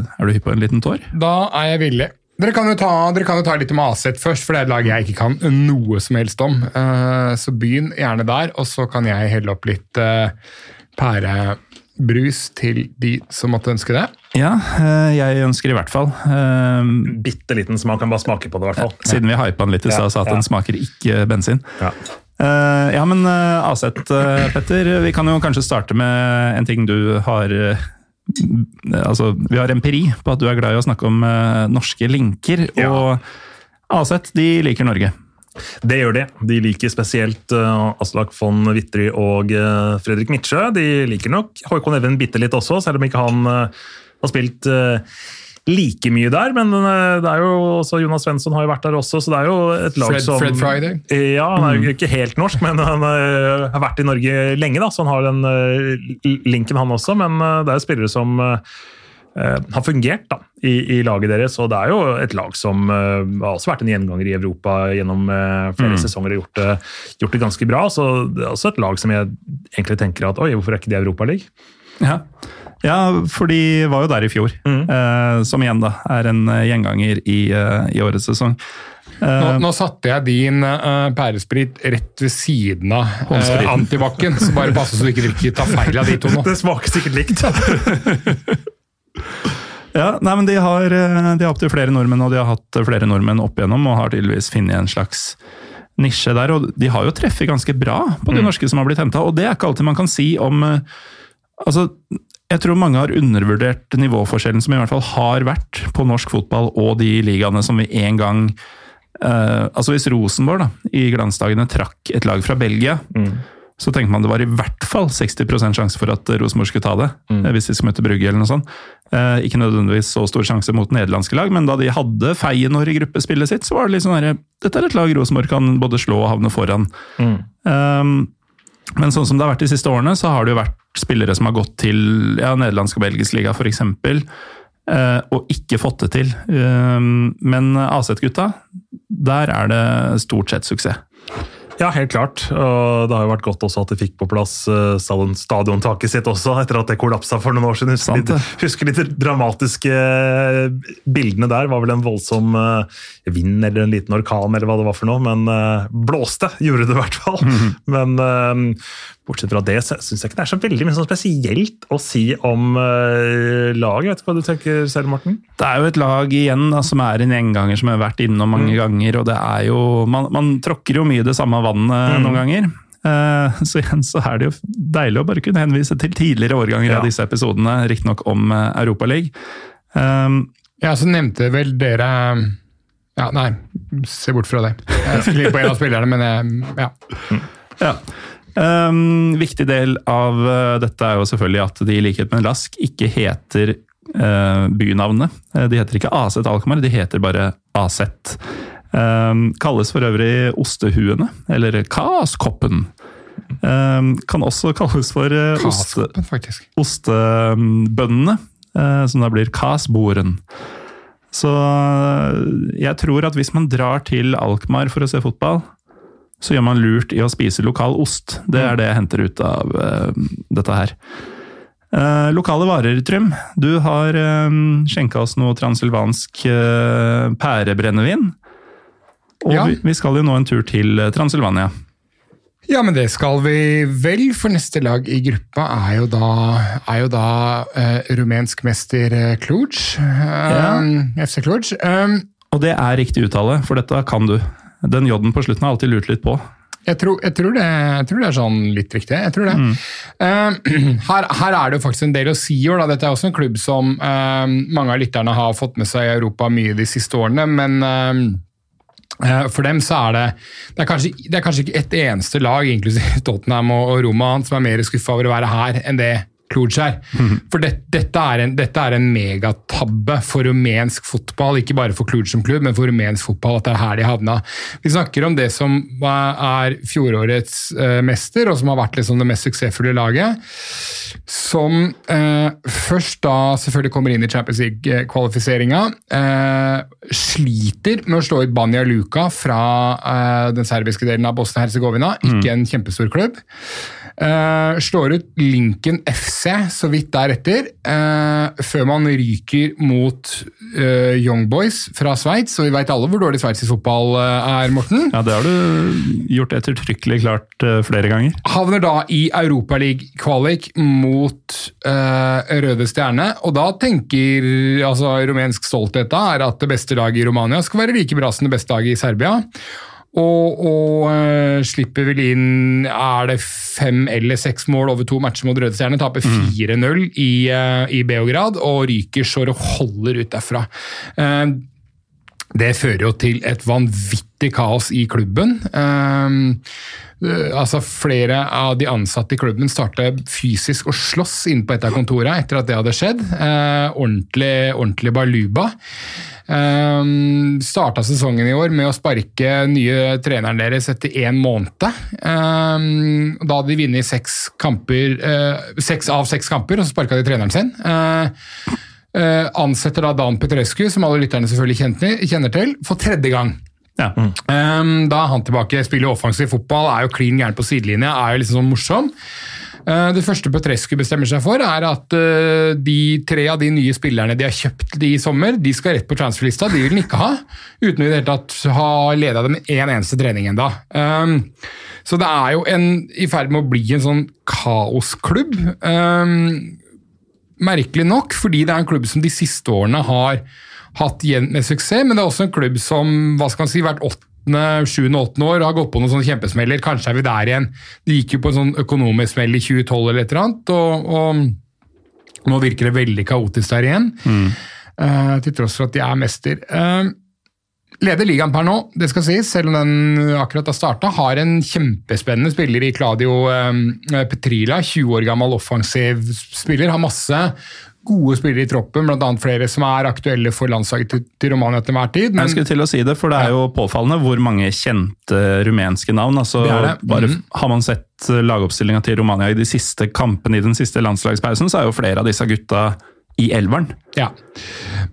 Speaker 1: er du hypp på en liten tår?
Speaker 2: Da er jeg villig. Dere kan, jo ta, dere kan jo ta litt om Aset først, for det er et lag jeg ikke kan noe som helst om. Eh, så begynn gjerne der, og så kan jeg helle opp litt uh, pærebrus til de som måtte ønske det.
Speaker 1: Ja, eh, jeg ønsker i hvert fall. Um,
Speaker 4: Bitte liten smak, kan bare smake på det, i hvert fall.
Speaker 1: Siden vi hypa den litt i stad,
Speaker 4: Ja,
Speaker 1: og sa at
Speaker 4: ja.
Speaker 1: den smaker ikke bensin.
Speaker 4: Ja.
Speaker 1: Uh, ja, men uh, Aset, uh, Petter. Vi kan jo kanskje starte med en ting du har Altså, vi har empiri på at du er glad i å snakke om eh, norske linker.
Speaker 4: Ja.
Speaker 1: Og Aset, de liker Norge.
Speaker 4: Det gjør de. De liker spesielt uh, Aslak von Wittry og uh, Fredrik Midtsjø. De liker nok Håkon Even bitte litt også, selv om ikke han har spilt eh, like mye der. Men eh, det er jo også Jonas Svensson har jo vært der også, så det er jo et lag
Speaker 2: Fred-
Speaker 4: som
Speaker 2: Fred Friday?
Speaker 4: Ja, han er jo ikke helt norsk, men han eh, har vært i Norge lenge, da, så han har den eh, linken, han også. Men det er jo spillere som har fungert da, i, i laget deres. Og det er jo et lag som uh, har også vært en gjenganger i Europa gjennom uh, flere sesonger og gjort det, gjort det ganske bra. Så det er også et lag som jeg egentlig tenker at oi, hvorfor er ikke de i Europaligaen?
Speaker 1: Ja. Ja, for de var jo der i fjor. eh, som igjen da er en eh, gjenganger i, uh, i årets sesong.
Speaker 2: Nå,
Speaker 1: Eh,
Speaker 2: nå satte jeg din uh, pæresprit rett ved siden av uh, antibac-en, så bare passe så du ikke drikker, tar feil av de to nå. [LAUGHS]
Speaker 4: Det smaker sikkert likt. [LAUGHS]
Speaker 1: Ja, nei, men De har, de har opptil flere nordmenn, og de har hatt flere nordmenn opp igjennom, og har tydeligvis funnet en slags nisje der. og De har jo treffet ganske bra på de norske som har blitt henta, og det er ikke alltid man kan si om altså, Jeg tror mange har undervurdert nivåforskjellen som i hvert fall har vært på norsk fotball og de ligaene som vi en gang eh, altså Hvis Rosenborg da, i glansdagene trakk et lag fra Belgia, så tenkte man det var i hvert fall 60% sjanse for at Rosenborg skulle ta det, mm. hvis de skulle møte Brugge eller noe sånt. Eh, ikke nødvendigvis så stor sjanse mot nederlandske lag, men da de hadde Feyenoord i gruppespillet sitt, så var det litt sånn herre Dette er et lag Rosenborg kan både slå og havne foran. Um, men sånn som det har vært de siste årene, så har det jo vært spillere som har gått til ja, nederlandsk og belgisk liga f.eks., uh, og ikke fått det til. Uh, men AZ-gutta, der er det stort sett suksess.
Speaker 4: Ja, helt klart. Og det har jo vært godt også at de fikk på plass uh, stadiontaket sitt også, etter at det kollapsa for noen år siden. Husker,
Speaker 1: Sant
Speaker 4: litt, husker litt dramatiske eh, bildene der. var vel en voldsom vind eller en liten orkan eller hva det var for noe, men blåste gjorde det i hvert fall. Men uh, bortsett fra det så syns jeg ikke det er så veldig mye sånn spesielt å si om uh, laget. Vet du hva du tenker selv, Morten?
Speaker 1: Det er jo et lag igjen da, som er en gjenganger som har vært innom mange ganger. og det er jo, Man, man tråkker jo mye det samme vannet noen ganger. Uh, så igjen så er det jo deilig å bare kunne henvise til tidligere årganger
Speaker 4: Ja.
Speaker 1: av disse episodene, riktignok om uh, Europaligaen. Um,
Speaker 2: Ja, så nevnte vel dere Ja, nei, se bort fra det. Jeg skulle på en av spillerne, men jeg, ja.
Speaker 1: Ja. Um, viktig del av uh, dette er jo selvfølgelig at de i likhet med Lask ikke heter uh, bynavnet. Uh, De heter ikke AZ Alkmaar, de heter bare AZ. Um, kalles for øvrig Ostehuene, eller Kaskoppen. Um, kan også kalles for uh, oste, ostebøndene, uh, som da blir Kasboren. Så jeg tror at hvis man drar til Alkmaar for å se fotball, så gjør man lurt i å spise lokal ost. Det er det jeg henter ut av uh, dette her. Uh, lokale varer, Trym. Du har uh, skjenka oss noe transilvansk uh, pærebrennevin. Og
Speaker 2: Ja.
Speaker 1: vi, vi skal jo nå en tur til eh, Transilvania.
Speaker 2: Ja, men det skal vi vel, for neste lag i gruppa er jo da, er jo da uh, rumensk mester eh, Cluj. Ja. FC Cluj. Um,
Speaker 1: Og det er riktig uttale, for dette kan du. Den J-en på slutten har jeg alltid lurt litt på.
Speaker 2: Jeg tror, jeg, tror det, jeg tror det er sånn litt riktig. jeg tror det. Eh, [CLEARS THROAT] her, her er det jo faktisk en del å si i år. da. Dette er også en klubb som uh, mange av lytterne har fått med seg i Europa mye de siste årene. men Uh, for dem så er det det er, kanskje, det er kanskje ikke ett eneste lag, inklusiv [LAUGHS] Tottenham og, og Roma, som er mer skuffa over å være her enn det Cluj Mm. For det, dette, er en, dette er en megatabbe for rumensk fotball. Ikke bare for Cluj som klubb, men for rumensk fotball. At det er her de havna. Vi snakker om det som er fjorårets eh, mester, og som har vært liksom det mest suksessfulle laget. Som eh, først da selvfølgelig kommer inn i Champions League-kvalifiseringa. Eh, sliter med å slå ut Banja Luka fra eh, den serbiske delen av Bosnia-Hercegovina. Ikke en kjempestor klubb. Eh, slår ut Lincoln FC så vidt deretter, uh, før man ryker mot uh, Young Boys fra Sveits. Og vi veit alle hvor dårlig sveitsisk fotball er, Morten.
Speaker 1: Ja, Det har du gjort ettertrykkelig klart flere ganger.
Speaker 2: Havner da i Europaliga-kvalik mot Røde Stjerne. Og da tenker altså rumensk stolthet da er at det beste laget i Romania skal være like bra som det beste laget i Serbia. Og, og eh, slipper vel inn er det fem eller seks mål over to matcher mot Røde Stjerne. Taper 4-0 i, eh, i Beograd og ryker så det holder ut derfra. Eh, det fører jo til et vanvittig kaos i klubben. Eh, altså Flere av de ansatte i klubben startet fysisk å slåss inne på et av kontorene etter at det hadde skjedd. Eh, ordentlig, ordentlig baluba. Um, starta sesongen i år med å sparke nye treneren deres etter én måned. Um, da hadde de vunnet seks, kamper, eh, seks av seks kamper, og så sparka de treneren sin. Eh, eh, ansetter da Dan Petrescu, som alle lytterne selvfølgelig kjenner til, for tredje gang.
Speaker 1: Ja.
Speaker 2: Um, da er han tilbake, spiller offensiv fotball, er jo klin gæren på sidelinja, er jo liksom sånn morsom. Uh, det første Petrescu bestemmer seg for, er at uh, de tre av de nye spillerne de har kjøpt i sommer, de skal rett på transferlista. De vil den ikke ha, uten i det hele tatt ha leda dem én en eneste trening ennå. Um, så det er jo en, i ferd med å bli en sånn kaosklubb. Um, merkelig nok, fordi det er en klubb som de siste årene har hatt med suksess, men det er også en klubb som hva skal man si, hvert åttende, sjuende, åttende år har gått på noen sånne kjempesmeller. Kanskje er vi der igjen. De gikk jo på en sånn økonomisk smell i 2012 eller et eller annet, og, og nå virker det veldig kaotisk der igjen. eh, til tross for at de er mester. Uh, Leder ligaen per nå, det skal sies, selv om den akkurat har starta. Har en kjempespennende spiller i Cladio uh, Petrila, 20 år gammel offensiv spiller. Har masse gode spillere i troppen, bl.a. flere som er aktuelle for landslaget til, til Romania til enhver tid.
Speaker 1: Jeg skulle til å si det, for det er jo påfallende hvor mange kjente rumenske navn. altså
Speaker 2: Det det.
Speaker 1: bare
Speaker 2: mm.
Speaker 1: Har man sett lagoppstillinga til Romania i de siste kampene i den siste landslagspausen, så er jo flere av disse gutta i elveren.
Speaker 2: Ja.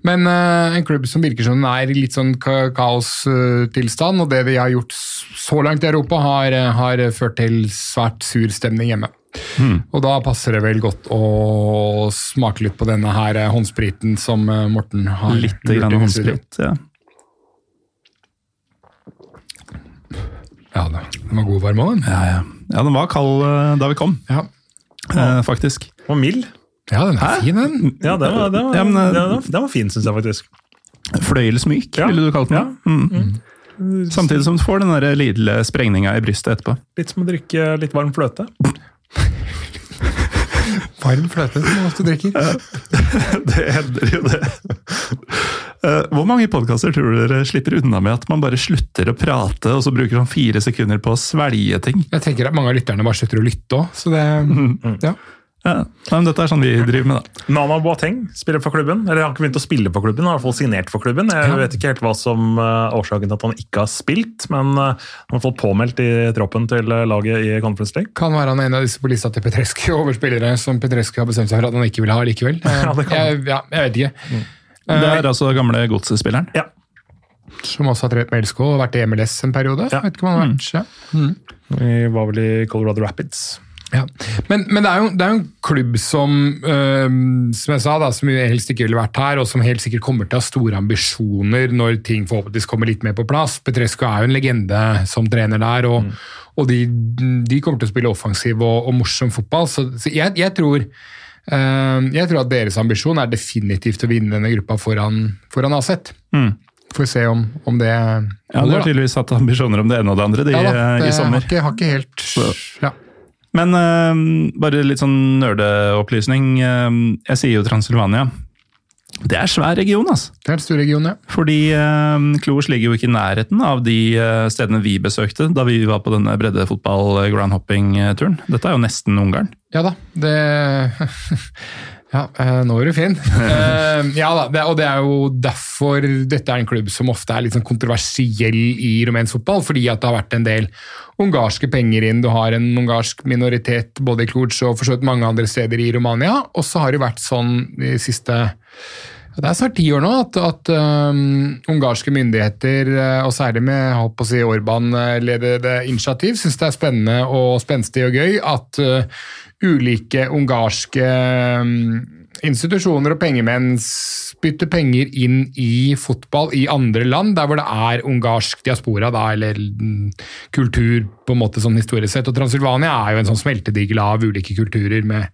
Speaker 2: Men uh, en klubb som virker som den er i litt sånn ka kaostilstand, og det de har gjort så langt i Europa, har, eh, har ført til svært sur stemning hjemme. Og da passer det vel godt å smake litt på denne her eh, håndspriten som eh, Morten har
Speaker 1: Litt grann håndsprit. Ja.
Speaker 2: Ja, da. den var god varm òg, den.
Speaker 1: Ja, ja. ja, den var kald eh, da vi kom,
Speaker 2: Ja.
Speaker 1: eh, faktisk.
Speaker 4: Og mild.
Speaker 2: ja, den er fin, den.
Speaker 4: Ja, den var, den var,
Speaker 1: Ja, men,
Speaker 4: den var, den var fin, syns jeg faktisk.
Speaker 1: Fløyelsmyk,
Speaker 4: Ja.
Speaker 1: ville du kalt den. Mm. Samtidig som du får den der lille sprengninga i brystet etterpå.
Speaker 4: Litt som å drikke litt varm fløte.
Speaker 2: Varm fløte som ofte drikker. [LAUGHS]
Speaker 1: Det hender jo det. Eh, Hvor mange podkaster tror dere slipper unna med at man bare slutter å prate, og så bruker man fire sekunder på å svelge ting?
Speaker 2: Jeg tenker at mange av lytterne bare slutter å lytte òg, så det ja.
Speaker 1: Ja, Nei, men Dette er sånn vi driver med, da.
Speaker 4: Nana Boateng spiller for klubben. Eller han har ikke begynt å spille for klubben, han har i hvert fall signert for klubben. Jeg
Speaker 2: Ja.
Speaker 4: vet ikke helt hva som er årsaken til at han ikke har spilt, men eh, han har fått påmeldt i troppen til eh, laget i Conference League.
Speaker 2: Kan være han er en av disse på lista til Petrescu [LAUGHS] over spillere som Petrescu har bestemt seg for at han ikke vil ha likevel. [LAUGHS]
Speaker 4: Ja, det kan
Speaker 2: jeg, ja, jeg vet ikke.
Speaker 1: Det er altså gamle godsespilleren.
Speaker 4: Ja.
Speaker 2: Som også har trent med LSK og vært i MLS en periode.
Speaker 4: Ja.
Speaker 2: Vet ikke om han har vært, ja.
Speaker 4: Vi var vel i Colorado Rapids.
Speaker 2: Ja. Men, men det, er jo, det er en klubb som øh, som jeg sa da, som helst ikke ville vært her, og som helt sikkert kommer til å ha store ambisjoner når ting forhåpentligvis kommer litt mer på plass. Petrescu er jo en legende som trener der, og, og de, de kommer til å spille offensiv og, og morsom fotball. Så, så jeg, jeg, tror, øh, jeg tror at deres ambisjon er definitivt å vinne denne gruppa foran, foran Aset.
Speaker 1: Mm.
Speaker 2: Får vi se om, om det
Speaker 1: Ja, De har tydeligvis hatt ambisjoner om det ene og det andre de,
Speaker 2: Ja da, det
Speaker 1: i sommer.
Speaker 2: Har ikke, har ikke helt ja.
Speaker 1: Men uh, bare litt sånn nerdeopplysning. Uh, jeg sier jo Transylvania. Det er svær region, altså.
Speaker 2: Det er en stor region, ja.
Speaker 1: Fordi uh, Kloers ligger jo ikke i nærheten av de uh, stedene vi besøkte da vi var på denne breddefotball-groundhopping-turen. Dette er jo nesten Ungarn.
Speaker 2: Ja da, det [LAUGHS] Ja, eh, nå er du fin. [LAUGHS] Eh, ja da, det, og det er jo derfor dette er en klubb som ofte er litt sånn kontroversiell i rumensk fotball, fordi at det har vært en del ungarske penger inn. Du har en ungarsk minoritet både i Cluj og for så vidt mange andre steder i Romania. Og så har det vært sånn de siste det er snart ti år nå at, at um, ungarske myndigheter, uh, og særlig med holdt på å si Orban-ledede initiativ, syns det er spennende og spenstig og gøy at uh, ulike ungarske um, institusjoner og pengemenn spytter penger inn i fotball i andre land, der hvor det er ungarsk diaspora, da, eller mm, kultur, på en måte sånn historisk sett. Og Transylvania er jo en sånn smeltedigel av ulike kulturer, med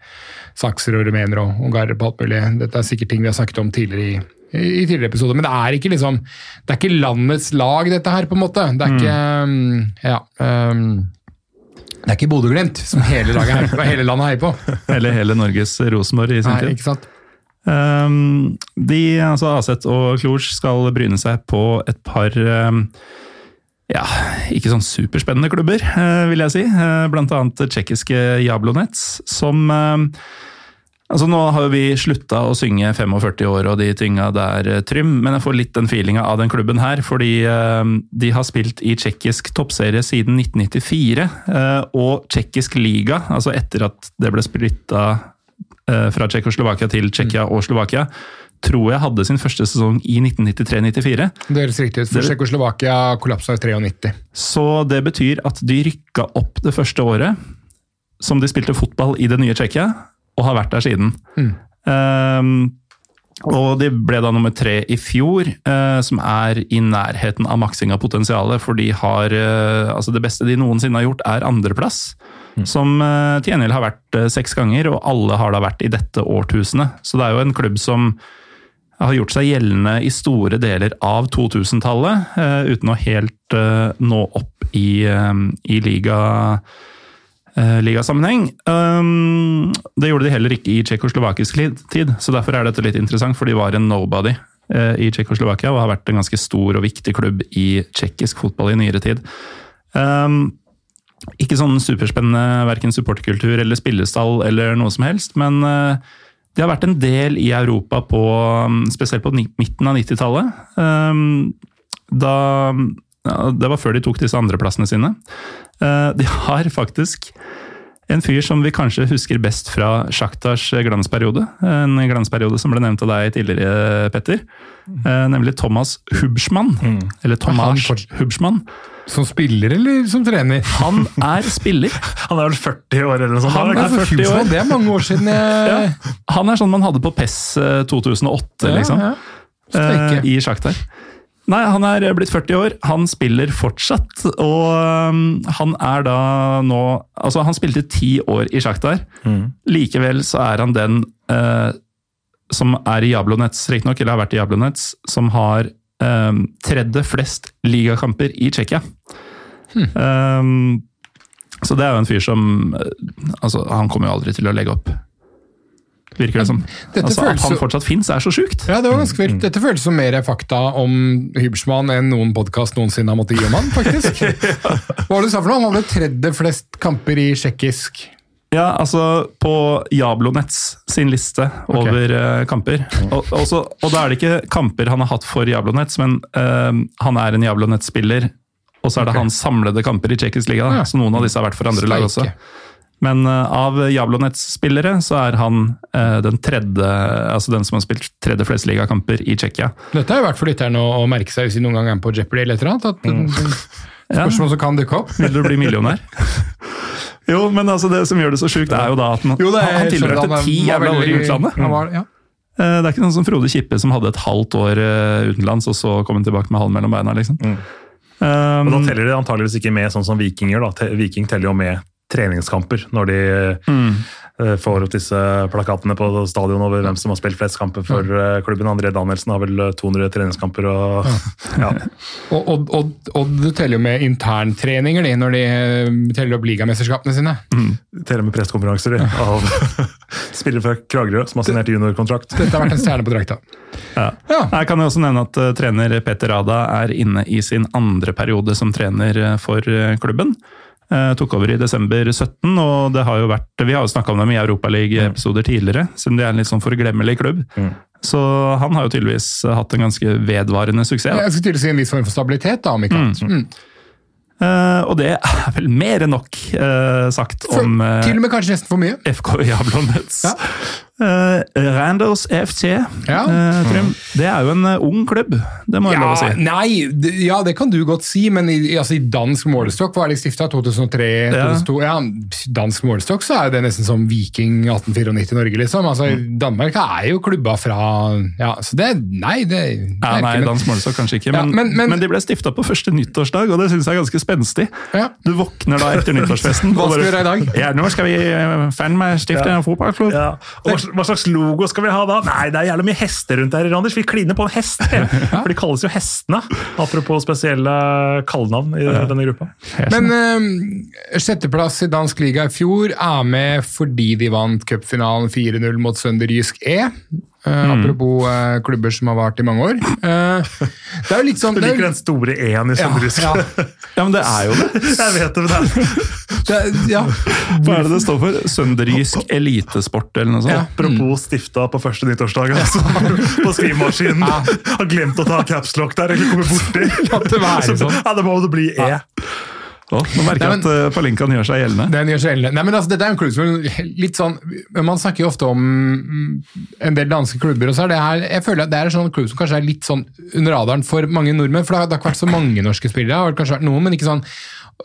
Speaker 2: sakser og rumenere og ungarere på alt mulig. Dette er sikkert ting vi har snakket om tidligere i, i tidligere episoder, men det er ikke liksom Det er ikke landets lag, dette her, på en måte. Det er ikke um, Ja. Um, det er ikke Bodø-Glimt, som hele, laget hele landet heier på. [LAUGHS]
Speaker 1: Eller hele Norges Rosenborg i sin
Speaker 2: Nei,
Speaker 1: tid.
Speaker 2: ikke sant?
Speaker 1: Um, de, altså Aset og Cluj skal bryne seg på et par um, ja, ikke sånn superspennende klubber, uh, vil jeg si. Uh, Blant annet det tsjekkiske Jablonets, som eh, Altså Nå har jo vi slutta å synge 45 år og de tinga der, eh, Trym, men jeg får litt den feelinga av den klubben her. Fordi eh, de har spilt i tsjekkisk toppserie siden 1994. eh, og tsjekkisk liga, altså etter at det ble splitta fra Tsjekkoslovakia til Tsjekkia og Slovakia, tror jeg hadde sin første sesong i 1993-94.
Speaker 2: Det høres riktig ut, for Tsjekkoslovakia kollapsa i 93.
Speaker 1: Så det betyr at de rykka opp det første året som de spilte fotball i det nye Tsjekkia, og har vært der siden.
Speaker 2: Mm.
Speaker 1: Um, og de ble da nummer tre i fjor, uh, som er i nærheten av maksing av potensialet, for de har uh, Altså, det beste de noensinne har gjort, er andreplass. Som uh, til gjengjeld har vært seks ganger, og alle har da vært i dette årtusenet. Så det er jo en klubb som har gjort seg gjeldende i store deler av 2000-tallet, eh, uten å helt nå opp i, i liga, ligasammenheng. Um, det gjorde de heller ikke i tsjekkoslovakisk tid, så derfor er dette litt interessant, for de var en nobody eh, i Tsjekkoslovakia og har vært en ganske stor og viktig klubb i tsjekkisk fotball i nyere tid. Um, ikke sånn superspennende verken supporterkultur eller spillestall eller noe som helst, men eh, de har vært en del i Europa på um, spesielt på midten av 90-tallet. Um, da Det var før de tok disse andreplassene sine. Eh, de har faktisk en fyr som vi kanskje husker best fra Sjaktars glansperiode. En glansperiode som ble nevnt av deg tidligere, Petter. Eh, nemlig Thomas Hubschmann. Eller Thomas Hubschmann.
Speaker 2: Som spiller eller som trener?
Speaker 1: Han er spiller. [LAUGHS]
Speaker 4: Han er vel 40 år eller noe sånt?
Speaker 1: Han
Speaker 4: er det
Speaker 1: er
Speaker 4: ikke?
Speaker 1: 40 år.
Speaker 2: Det er mange år siden jeg [LAUGHS]
Speaker 1: Ja. Han er sånn man hadde på PES eh, 2008, liksom.
Speaker 2: Ja, ja.
Speaker 1: Eh, I Sjaktar. Nei, han er blitt 40 år. Han spiller fortsatt, og um, han er da nå Altså, han spilte ti år i Sjaktar. Likevel så er han den eh, som er i Jablonets, riktignok, eller har vært i Jablonets, som har um, tredje flest ligakamper i Tsjekkia. Um, så det er jo en fyr som eh, Altså, han kommer jo aldri til å legge opp. Virker det som. Altså, at han fortsatt fins, er så sjukt.
Speaker 2: Ja, det var ganske vilt. Dette føles som mer fakta om Hubschmann enn noen podkast noensinne har måttet gi om han, faktisk. [LAUGHS] Hva var det du sa for noe? Han hadde tredje flest kamper i tsjekkisk
Speaker 1: Ja, altså på Jablonets sin liste over uh, kamper. Og, også, og da er det ikke kamper han har hatt for Jablonets, men uh, han er en Jablonets-spiller. Og så er det
Speaker 2: okay.
Speaker 1: hans samlede kamper i tsjekkisk liga.
Speaker 2: Ja.
Speaker 1: så noen av disse har vært for andre lag også. Men eh, av Jablonets-spillere så er han eh, den tredje, altså den som har spilt tredje flest ligakamper i Tsjekkia.
Speaker 2: Dette er jo verdt for lytterne å, å merke seg hvis de noen gang er på Jeopardy eller et eller annet. At det [LAUGHS]
Speaker 1: Ja.
Speaker 2: spørsmål som kan dukke opp.
Speaker 1: Vil du bli millionær? [LAUGHS] jo, men altså det som gjør det så sjukt, er jo da at han,
Speaker 2: Jo, er-
Speaker 1: han
Speaker 2: tilhørte
Speaker 1: ti jævla år i utlandet.
Speaker 2: Han var, ja.
Speaker 1: Eh, Det er ikke noen som Frode Kippe som hadde et halvt år eh, utenlands, og så kom han tilbake med halen mellom beina, liksom.
Speaker 4: Og da
Speaker 1: Um,
Speaker 4: teller de antageligvis ikke med sånn som vikinger. da. Viking teller jo med treningskamper når de
Speaker 1: Mm.
Speaker 4: eh, får opp disse plakatene på stadion over hvem som har spilt flest kamper for eh, klubben. André Danielsen har vel eh, 200 treningskamper. og [LAUGHS] ja.
Speaker 2: Og, og, og, og du teller jo med interntreninger de, når de eh, teller opp ligamesterskapene sine.
Speaker 4: Teller med pressekonferanser de, av [LAUGHS] spillere fra Kragerø som har signert juniorkontrakt.
Speaker 2: Dette har vært en stjerne på drakta.
Speaker 1: ja.
Speaker 2: Ja.
Speaker 1: Jeg kan jo også nevne at uh, trener Peter Rada er inne i sin andre periode som trener eh, for eh, klubben. Eh, tok over i desember 17, og det har jo vært, vi har jo snakka om dem i Europaliga-episoder tidligere, siden de er en litt sånn forglemmelig klubb. Så han har jo tydeligvis hatt en ganske vedvarende suksess. da.
Speaker 2: Jeg skulle tydeligvis si en viss form for stabilitet, da, om ikke annet. Mm.
Speaker 1: Eh, og det er vel mer enn nok uh, sagt
Speaker 2: For,
Speaker 1: om uh,
Speaker 2: til og med kanskje nesten for mye.
Speaker 1: FK Jablonets.
Speaker 2: Ja.
Speaker 1: Eh, Randers FC,
Speaker 2: Ja.
Speaker 1: uh, Trym, det er jo en uh, ung klubb, det må jeg lov å si.
Speaker 2: nei, det, ja, det kan du godt si, men i, i- altså, i dansk målestokk var de stifta 2003
Speaker 1: Ja.
Speaker 2: 2002. Ja, dansk målestokk så er det nesten som Viking 1894 i Norge, liksom. Altså,
Speaker 1: Mm.
Speaker 2: Danmark er jo klubba fra Ja, så det Nei, det,
Speaker 1: Ja,
Speaker 2: er
Speaker 1: nei,
Speaker 2: ikke, men-
Speaker 1: dansk målestokk kanskje ikke,
Speaker 2: Ja,
Speaker 1: men,
Speaker 2: men- men-
Speaker 1: men de ble stifta på første nyttårsdag, og det syns jeg er ganske spenstig.
Speaker 2: Ja.
Speaker 1: Du våkner da etter [LAUGHS] nyttårsfesten
Speaker 2: Hva skal vi gjøre i dag?
Speaker 1: Ja, nå skal vi fan meg stifte en fotballklubb.
Speaker 4: Ja. Og hva, slags logo skal vi ha da? Nei, det er jævla mye hester rundt her, Anders. Vi kliner på en hest. [LAUGHS] For de kalles jo Hestene. Apropos spesielle kallenavn i denne gruppa.
Speaker 2: Men eh, sjetteplass i dansk liga i fjor er med fordi de vant cupfinalen 4-0 mot Sønderjysk E. Eh,
Speaker 1: Mm.
Speaker 2: Apropos uh, klubber som har vart i mange år. Uh, det er jo litt sånn
Speaker 4: Du
Speaker 2: er
Speaker 4: liker den store E-en i Sønderjysk.
Speaker 2: Ja, [LAUGHS]
Speaker 1: Ja, men det er jo det.
Speaker 4: Jeg vet det, men det er
Speaker 2: det er- ja.
Speaker 1: Hva er det det står for? Sønderjysk elitesport eller noe sånt?
Speaker 2: Ja.
Speaker 4: Apropos stifta på første nyttårsdag, altså, på skrivemaskinen. Har glemt å ta capslock der, eller kommer borti. [LAUGHS]
Speaker 2: Ja, det sånn.
Speaker 4: Ja, det må jo bli E.
Speaker 1: Å, nå merker jeg at uh, Palinkan gjør seg gjeldende.
Speaker 2: Den gjør seg gjeldende. Nei, men altså, dette er en klubb som litt sånn Man snakker jo ofte om mm, en del danske klubber, og så er det her Jeg føler at det er en sånn klubb som kanskje er litt sånn under radaren for mange nordmenn. For det har, det har ikke vært så mange norske spillere. Det har kanskje vært noen, men ikke sånn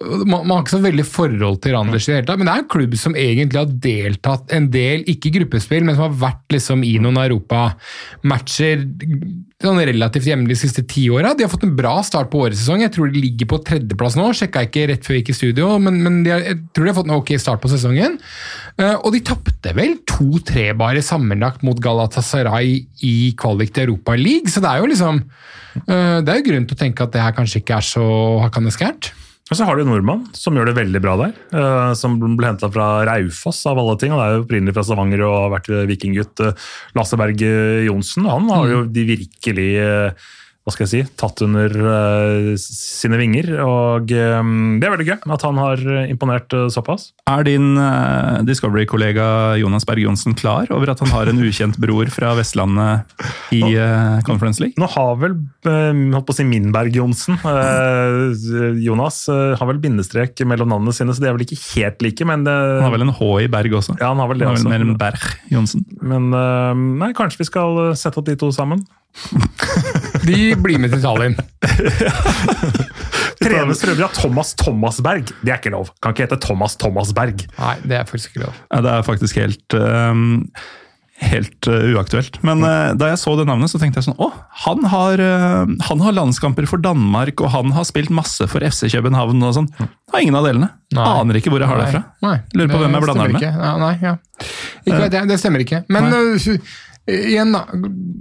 Speaker 2: man, har ikke så veldig forhold til Randers i det hele tatt, men det er en klubb som egentlig har deltatt en del, ikke gruppespill, men som har vært liksom i noen europamatcher sånn relativt jevnlig de siste ti åra. De har fått en bra start på årets sesong. Jeg tror de ligger på tredjeplass nå. Sjekka ikke rett før jeg gikk i studio, men, men har, jeg tror de har fått en ok start på sesongen. Eh, og de tapte vel 2-3 bare sammenlagt mot Galatasaray i kvalik til Europa League, så det er jo liksom eh, Det er jo grunn til å tenke at det her kanskje ikke er så hakkande skært.
Speaker 4: Og så har du nordmann som gjør det veldig bra der. eh, som ble henta fra Raufoss, av alle ting. Han er jo opprinnelig fra Stavanger og har vært vikinggutt. eh, Lasse Berg Johnsen han har jo de virkelig eh, hva skal jeg si, tatt under uh, sine vinger. Og um, det er veldig gøy at han har imponert uh, såpass.
Speaker 1: Er din uh, Discovery-kollega Jonas Berg Johnsen klar over at han har en ukjent bror fra Vestlandet i Conference League?
Speaker 4: Nå har vel holdt på å si Minberg-Johnsen eh, Jonas eh, har vel bindestrek mellom navnene sine, så de er vel ikke helt like, men det,
Speaker 1: Han har vel en H i Berg også?
Speaker 4: Ja, han har vel det
Speaker 1: Han har vel
Speaker 4: også.
Speaker 1: mer enn Berg Johnsen.
Speaker 4: Men nei, kanskje vi skal sette opp de to sammen? [LAUGHS]
Speaker 2: De blir med til Italien. [LAUGHS]
Speaker 4: Trenes for øvrig av Thomas Thomasberg. Det er ikke lov. Kan ikke hete Thomas Thomasberg.
Speaker 2: Nei, det er faktisk ikke lov.
Speaker 1: Ja, det er faktisk helt um, Helt uh, uaktuelt. Men uh, da jeg så det navnet, så tenkte jeg sånn Å, han har, uh, han har landskamper for Danmark, og han har spilt masse for FC København og sånn. Har ingen av delene.
Speaker 2: Nei.
Speaker 1: Aner ikke hvor jeg har det fra.
Speaker 2: Nei,
Speaker 1: Lurer på hvem jeg blander med.
Speaker 2: Ja, nei, ja. Ikke det, det stemmer ikke. Men igjen, da.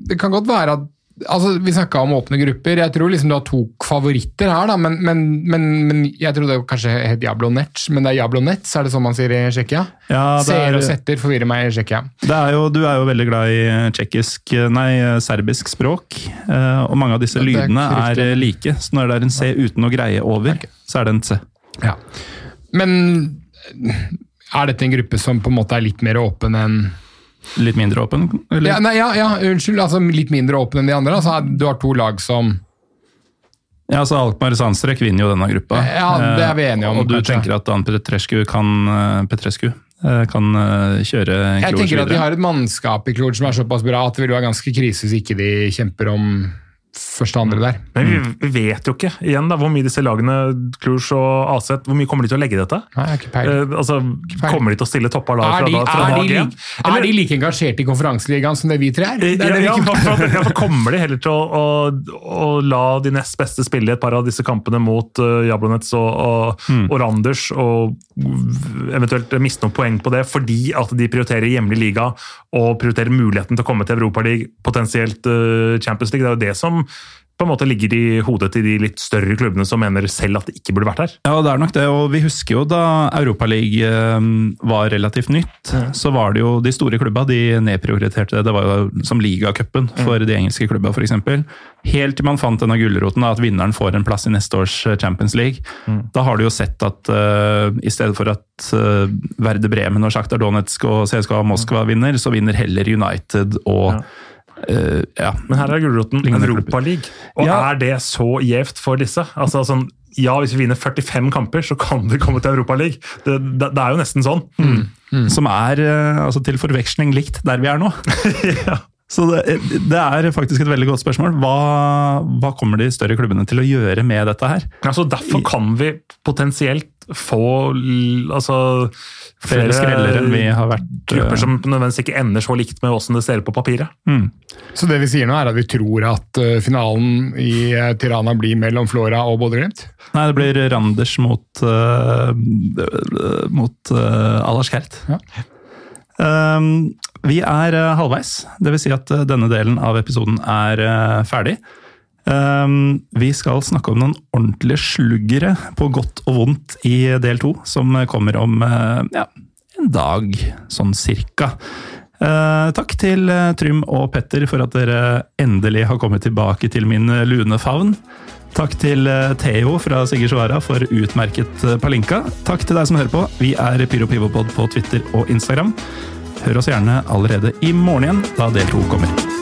Speaker 2: Det kan godt være at Altså, Vi snakka om åpne grupper. Jeg tror liksom du har to favoritter her, da, men, men, men, men jeg tror det kanskje het Jablonec, men det er Jablonec, er det sånn man sier i Tsjekkia?
Speaker 1: Ja,
Speaker 2: Seer og
Speaker 1: er,
Speaker 2: setter forvirrer meg i Tsjekkia.
Speaker 1: er du er jo veldig glad i tjekkisk, Nei, serbisk språk. eh, Og mange av disse
Speaker 2: Ja, er
Speaker 1: lydene er eh, like. Så når det er en C uten å greie over, så er det en C.
Speaker 2: Ja. Men er dette en gruppe som på en måte er litt mer åpen enn
Speaker 1: Litt mindre åpen? Eller?
Speaker 2: ja, nei, ja, ja, unnskyld, altså litt mindre åpen enn de andre? Altså, du har to lag som
Speaker 1: Ja, så Alkmaar Sandstrek vinner jo denne gruppa.
Speaker 2: Ja, det er vi enige om,
Speaker 1: Og du
Speaker 2: kanskje.
Speaker 1: tenker at Dan Petrescu kan, eh, Petrescu, eh, kan eh, kjøre
Speaker 2: Jeg
Speaker 1: Cluj
Speaker 2: tenker at de har et mannskap i Klor som er såpass bra at det vil være ganske krise hvis ikke de kjemper om første og andre der.
Speaker 4: Men vi, vet jo ikke igjen da, hvor mye disse lagene, Klurs og Aset, hvor mye kommer de til å legge i dette?
Speaker 2: Nei, jeg er ikke peil.
Speaker 4: Eh, altså, Kommer de til å stille toppa lag
Speaker 2: Er
Speaker 4: fra,
Speaker 2: de,
Speaker 4: da, fra
Speaker 2: er, de
Speaker 4: dag
Speaker 2: like, er de like engasjert i konferanseligaen som det vi tre er? Det er
Speaker 4: Ja,
Speaker 2: det
Speaker 4: ja, [LAUGHS] ja, for kommer de heller til å, å, å la de nest beste spille i et par av disse kampene mot uh, Jablonets og, og, og Randers, og eventuelt miste noen poeng på det, fordi at de prioriterer hjemlig liga og prioriterer muligheten til å komme til Europaligaen, potensielt uh, Champions League. Det er jo det som på en måte ligger i hodet til de litt større klubbene som mener selv at det ikke burde vært her.
Speaker 1: Ja, det er nok det. Og vi husker jo da Europaligaen var relativt nytt, så var det jo de store klubba de nedprioriterte det. Det var jo som ligacupen for de engelske klubba, f.eks. Helt til man fant denne gulroten, at vinneren får en plass i neste års eh, Champions League. Da har du jo sett at uh, i stedet for at uh, Verde Bremen og Sjaktar Donetsk og CSKA Moskva vinner, så vinner heller United og eh, ja.
Speaker 4: Men her er gulroten Europaliga. Og
Speaker 1: Ja.
Speaker 4: er det så gjevt for disse? Altså sånn, Ja, hvis vi vinner 45 kamper, så kan vi komme til Europaliga. Det, det, det er jo nesten sånn.
Speaker 1: Som er eh, altså til forveksling likt der vi er nå. [LAUGHS] Så det, det er faktisk et veldig godt spørsmål. Hva, hva kommer de større klubbene til å gjøre med dette her?
Speaker 4: Altså, derfor kan vi potensielt få altså,
Speaker 1: Flere flere enn vi har vært
Speaker 4: grupper
Speaker 1: eh,
Speaker 4: som nødvendigvis ikke ender så likt med åssen det ser ut på papiret.
Speaker 2: Så det vi sier nå er at vi tror at eh, finalen i eh, Tirana blir mellom Flora og Bodø-Glimt?
Speaker 1: Nei, det blir Randers mot uh, mot uh, Alaskert.
Speaker 2: Ja.
Speaker 1: Um, vi er eh, halvveis, dvs. Si at eh, denne delen av episoden er eh, ferdig. Um, vi skal snakke om noen ordentlige sluggere på godt og vondt i del to, som kommer om ja, en dag, sånn cirka. Takk til Trym og Petter for at dere endelig har kommet tilbake til min lune favn. Takk til Theo fra Sigurd Svara for utmerket palinka. Takk til deg som hører på. Vi er Pyro Pivopod på Twitter og Instagram. Hør oss gjerne allerede i morgen igjen, da del to kommer.